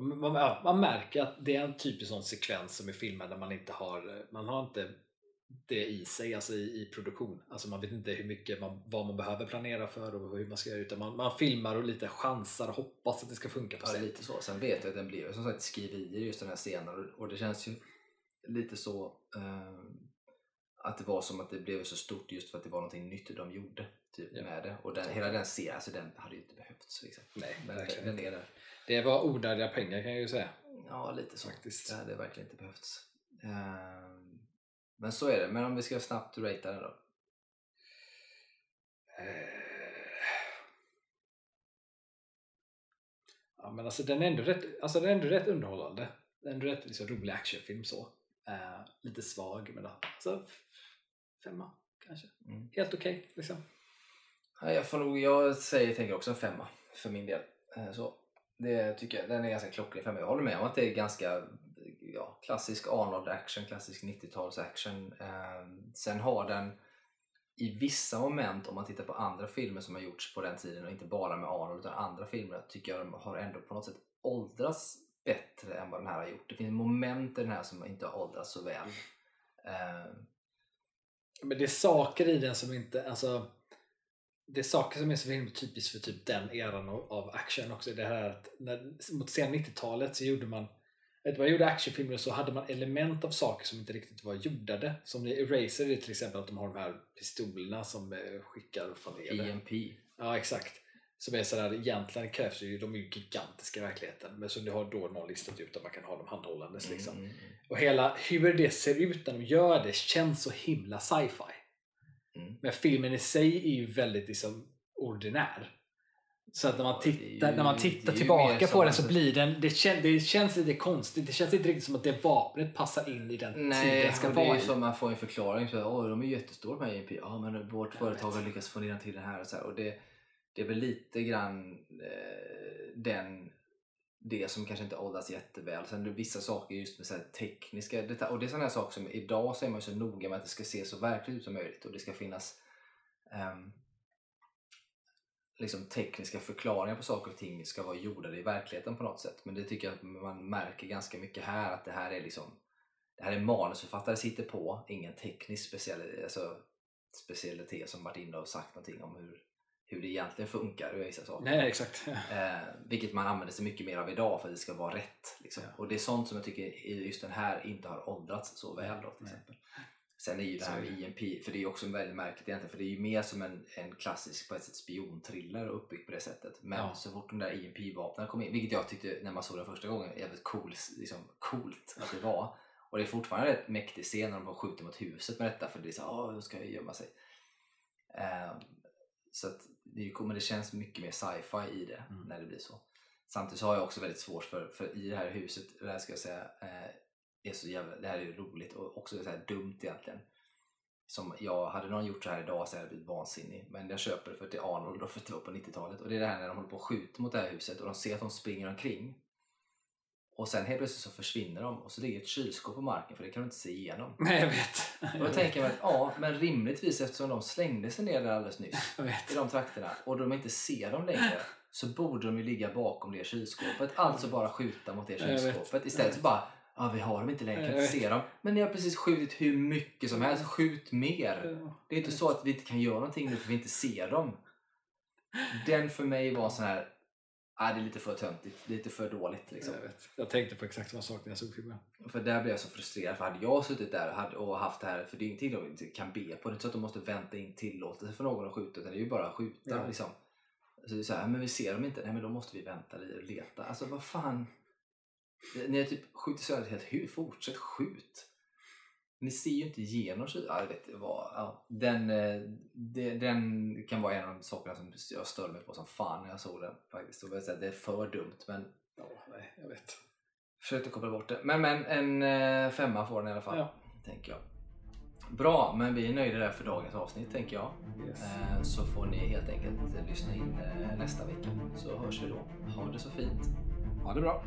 man, man märker att det är en typisk sån sekvens som är filmad där man inte har, man har inte det i sig, alltså i, i produktion. Alltså man vet inte hur mycket man, vad man behöver planera för och hur man ska göra utan man, man filmar och lite chansar och hoppas att det ska funka på Ja, sig. lite så. Sen vet jag att den blev som sagt skriverier just den här scenen och- det känns ju lite så eh, att det var som att det blev så stort just för att det var någonting nytt de gjorde typ, Ja. med det. Och den, hela den serien, alltså den hade ju inte behövts. Liksom. Nej, Men den, den är där. Det var onödiga pengar kan jag ju säga. Ja, lite så. Faktiskt. Det hade verkligen inte behövts. Ehm, men så är det. Men om vi ska snabbt ratea den då. Eh. Ja men alltså den är ändå rätt, alltså den är ändå rätt underhållande. Den är ändå rätt liksom, rolig actionfilm så. Eh, lite svag men alltså femma kanske. Mm. Helt okej liksom. Ja, jag, får nog, jag säger, tänker också en femma för min del. Eh, Så. Det tycker jag, den är ganska klockren för mig. Jag håller med om att det är ganska ja, klassisk Arnold action, klassisk 90-tals action. Eh, sen har den i vissa moment, om man tittar på andra filmer som har gjorts på den tiden och inte bara med Arnold utan andra filmer, tycker jag de har ändå på något sätt åldrats bättre än vad den här har gjort. Det finns moment i den här som inte har åldrats så väl. Eh, Men det är saker i den som inte, alltså det är saker som är så himla typiskt för typ den eran av- action också. Det här att när, mot sen 90-talet så gjorde man du, man gjorde actionfilmer så hade man element av saker som inte riktigt var jordade. Som i Eraser är det till exempel att de har de här pistolerna som eh, skickar från. EMP. Ja, exakt. Som är sådär, egentligen krävs ju, de är ju gigantiska i verkligheten. Men så du har då någon listat ut att man kan ha dem handhållandes. Liksom. Mm, Och hela hur det ser ut när de gör det känns så himla sci-fi. Mm. Men filmen i sig är ju väldigt liksom ordinär. Så att när man det tittar, ju- när man det tittar tillbaka på den så det- blir den, det, kän, det känns lite konstigt. Det känns inte riktigt som att det vapnet passar in i den Nej, tiden ska och det är vara ju i. som man får en förklaring. Så, Åh, de är jättestora de här EMP. Ja, men vårt företag har lyckats få ner den till den här. Och så här. Och det, det är väl lite grann eh, den, det som kanske inte åldras jätteväl. Sen det vissa saker just med så här tekniska detaljer. Och det är sådana här saker som idag så är man så noga med att det ska se så verkligt ut som möjligt. Och det ska finnas um, liksom tekniska förklaringar på saker och ting ska vara gjorda i verkligheten på något sätt. Men det tycker jag att man märker ganska mycket här att det här är liksom det här är manusförfattare sitter på, ingen teknisk speciell, alltså, specialitet som varit inne och sagt någonting om hur, hur det egentligen funkar i vissa saker. Nej, exakt. <laughs> Eh, vilket man använder sig mycket mer av idag för att det ska vara rätt. Liksom. Ja. Och det är sånt som jag tycker just den här inte har åldrats så väl. Då, till Nej. exempel. Sen är ju det här är med det. EMP, för det är också väldigt märkligt egentligen, för det är ju mer som en, en klassisk på ett sätt spionthriller uppbyggt på det sättet. Men Ja. så fort de där EMP-vapnen kom in, vilket jag tyckte när man såg den första gången jävligt cool, liksom, coolt att det var. Och det är fortfarande rätt mäktig scen när de bara skjuter mot huset med detta för det är så åh, hur ska jag gömma sig? Ehm, så att det, men det känns mycket mer sci-fi i det Mm. när det blir så. Samtidigt så har jag också väldigt svårt för, för i det här huset, det här ska jag säga, eh, är så jävla, det här är ju roligt och också så här dumt egentligen. Som jag, hade någon gjort så här idag så hade jag blivit vansinnig. Men jag köper det för att det är Arnold och för att det var på 90-talet. Och det är det här när de håller på och skjuter mot det här huset och de ser att de springer omkring. Och sen helt plötsligt så försvinner de och så ligger ett kylskåp på marken för det kan du inte se igenom. Nej, jag vet. Och då tänker man att ja, men rimligtvis eftersom de slängde sig ner där alldeles nyss <laughs> i de trakterna och de inte ser dem längre så borde de ju ligga bakom det kylskåpet. Alltså bara skjuta mot det kylskåpet. Istället så bara Ja, vi har dem inte längre, kan inte se dem. Men ni har precis skjutit hur mycket som helst. Skjut mer! Det är inte så att vi inte kan göra någonting nu för vi inte ser dem. Den för mig var sån här, ah, det är lite för töntigt, lite för dåligt liksom. Jag, vet. jag tänkte på exakt samma sak när jag såg filmen. För där blev jag så frustrerad, för hade jag suttit där och haft det här, för det är ingenting de inte kan be på, det är inte så att de måste vänta in tillåtelse för någon att skjuta, utan det är ju bara att skjuta Ja. liksom. Så det är så här, men vi ser dem inte, nej men då måste vi vänta och leta. Alltså vad fan. Ni har typ skjutit sönder ett helt hus, fortsätt skjut. Ni ser ju inte igenom ja, jag vet, var, ja, den, eh, det, den kan vara en av de sakerna som jag störde mig på som fan när jag såg den. faktiskt. Och jag säga, det är för dumt men Ja, nej, jag vet. Försökte koppla bort det. Men, men en eh, femma får den i alla fall. Ja. Tänker jag. Bra, men vi är nöjda där för dagens avsnitt tänker jag. Yes. Eh, så får ni helt enkelt lyssna in nästa vecka. Så hörs vi då. Ha det så fint. Ha det bra.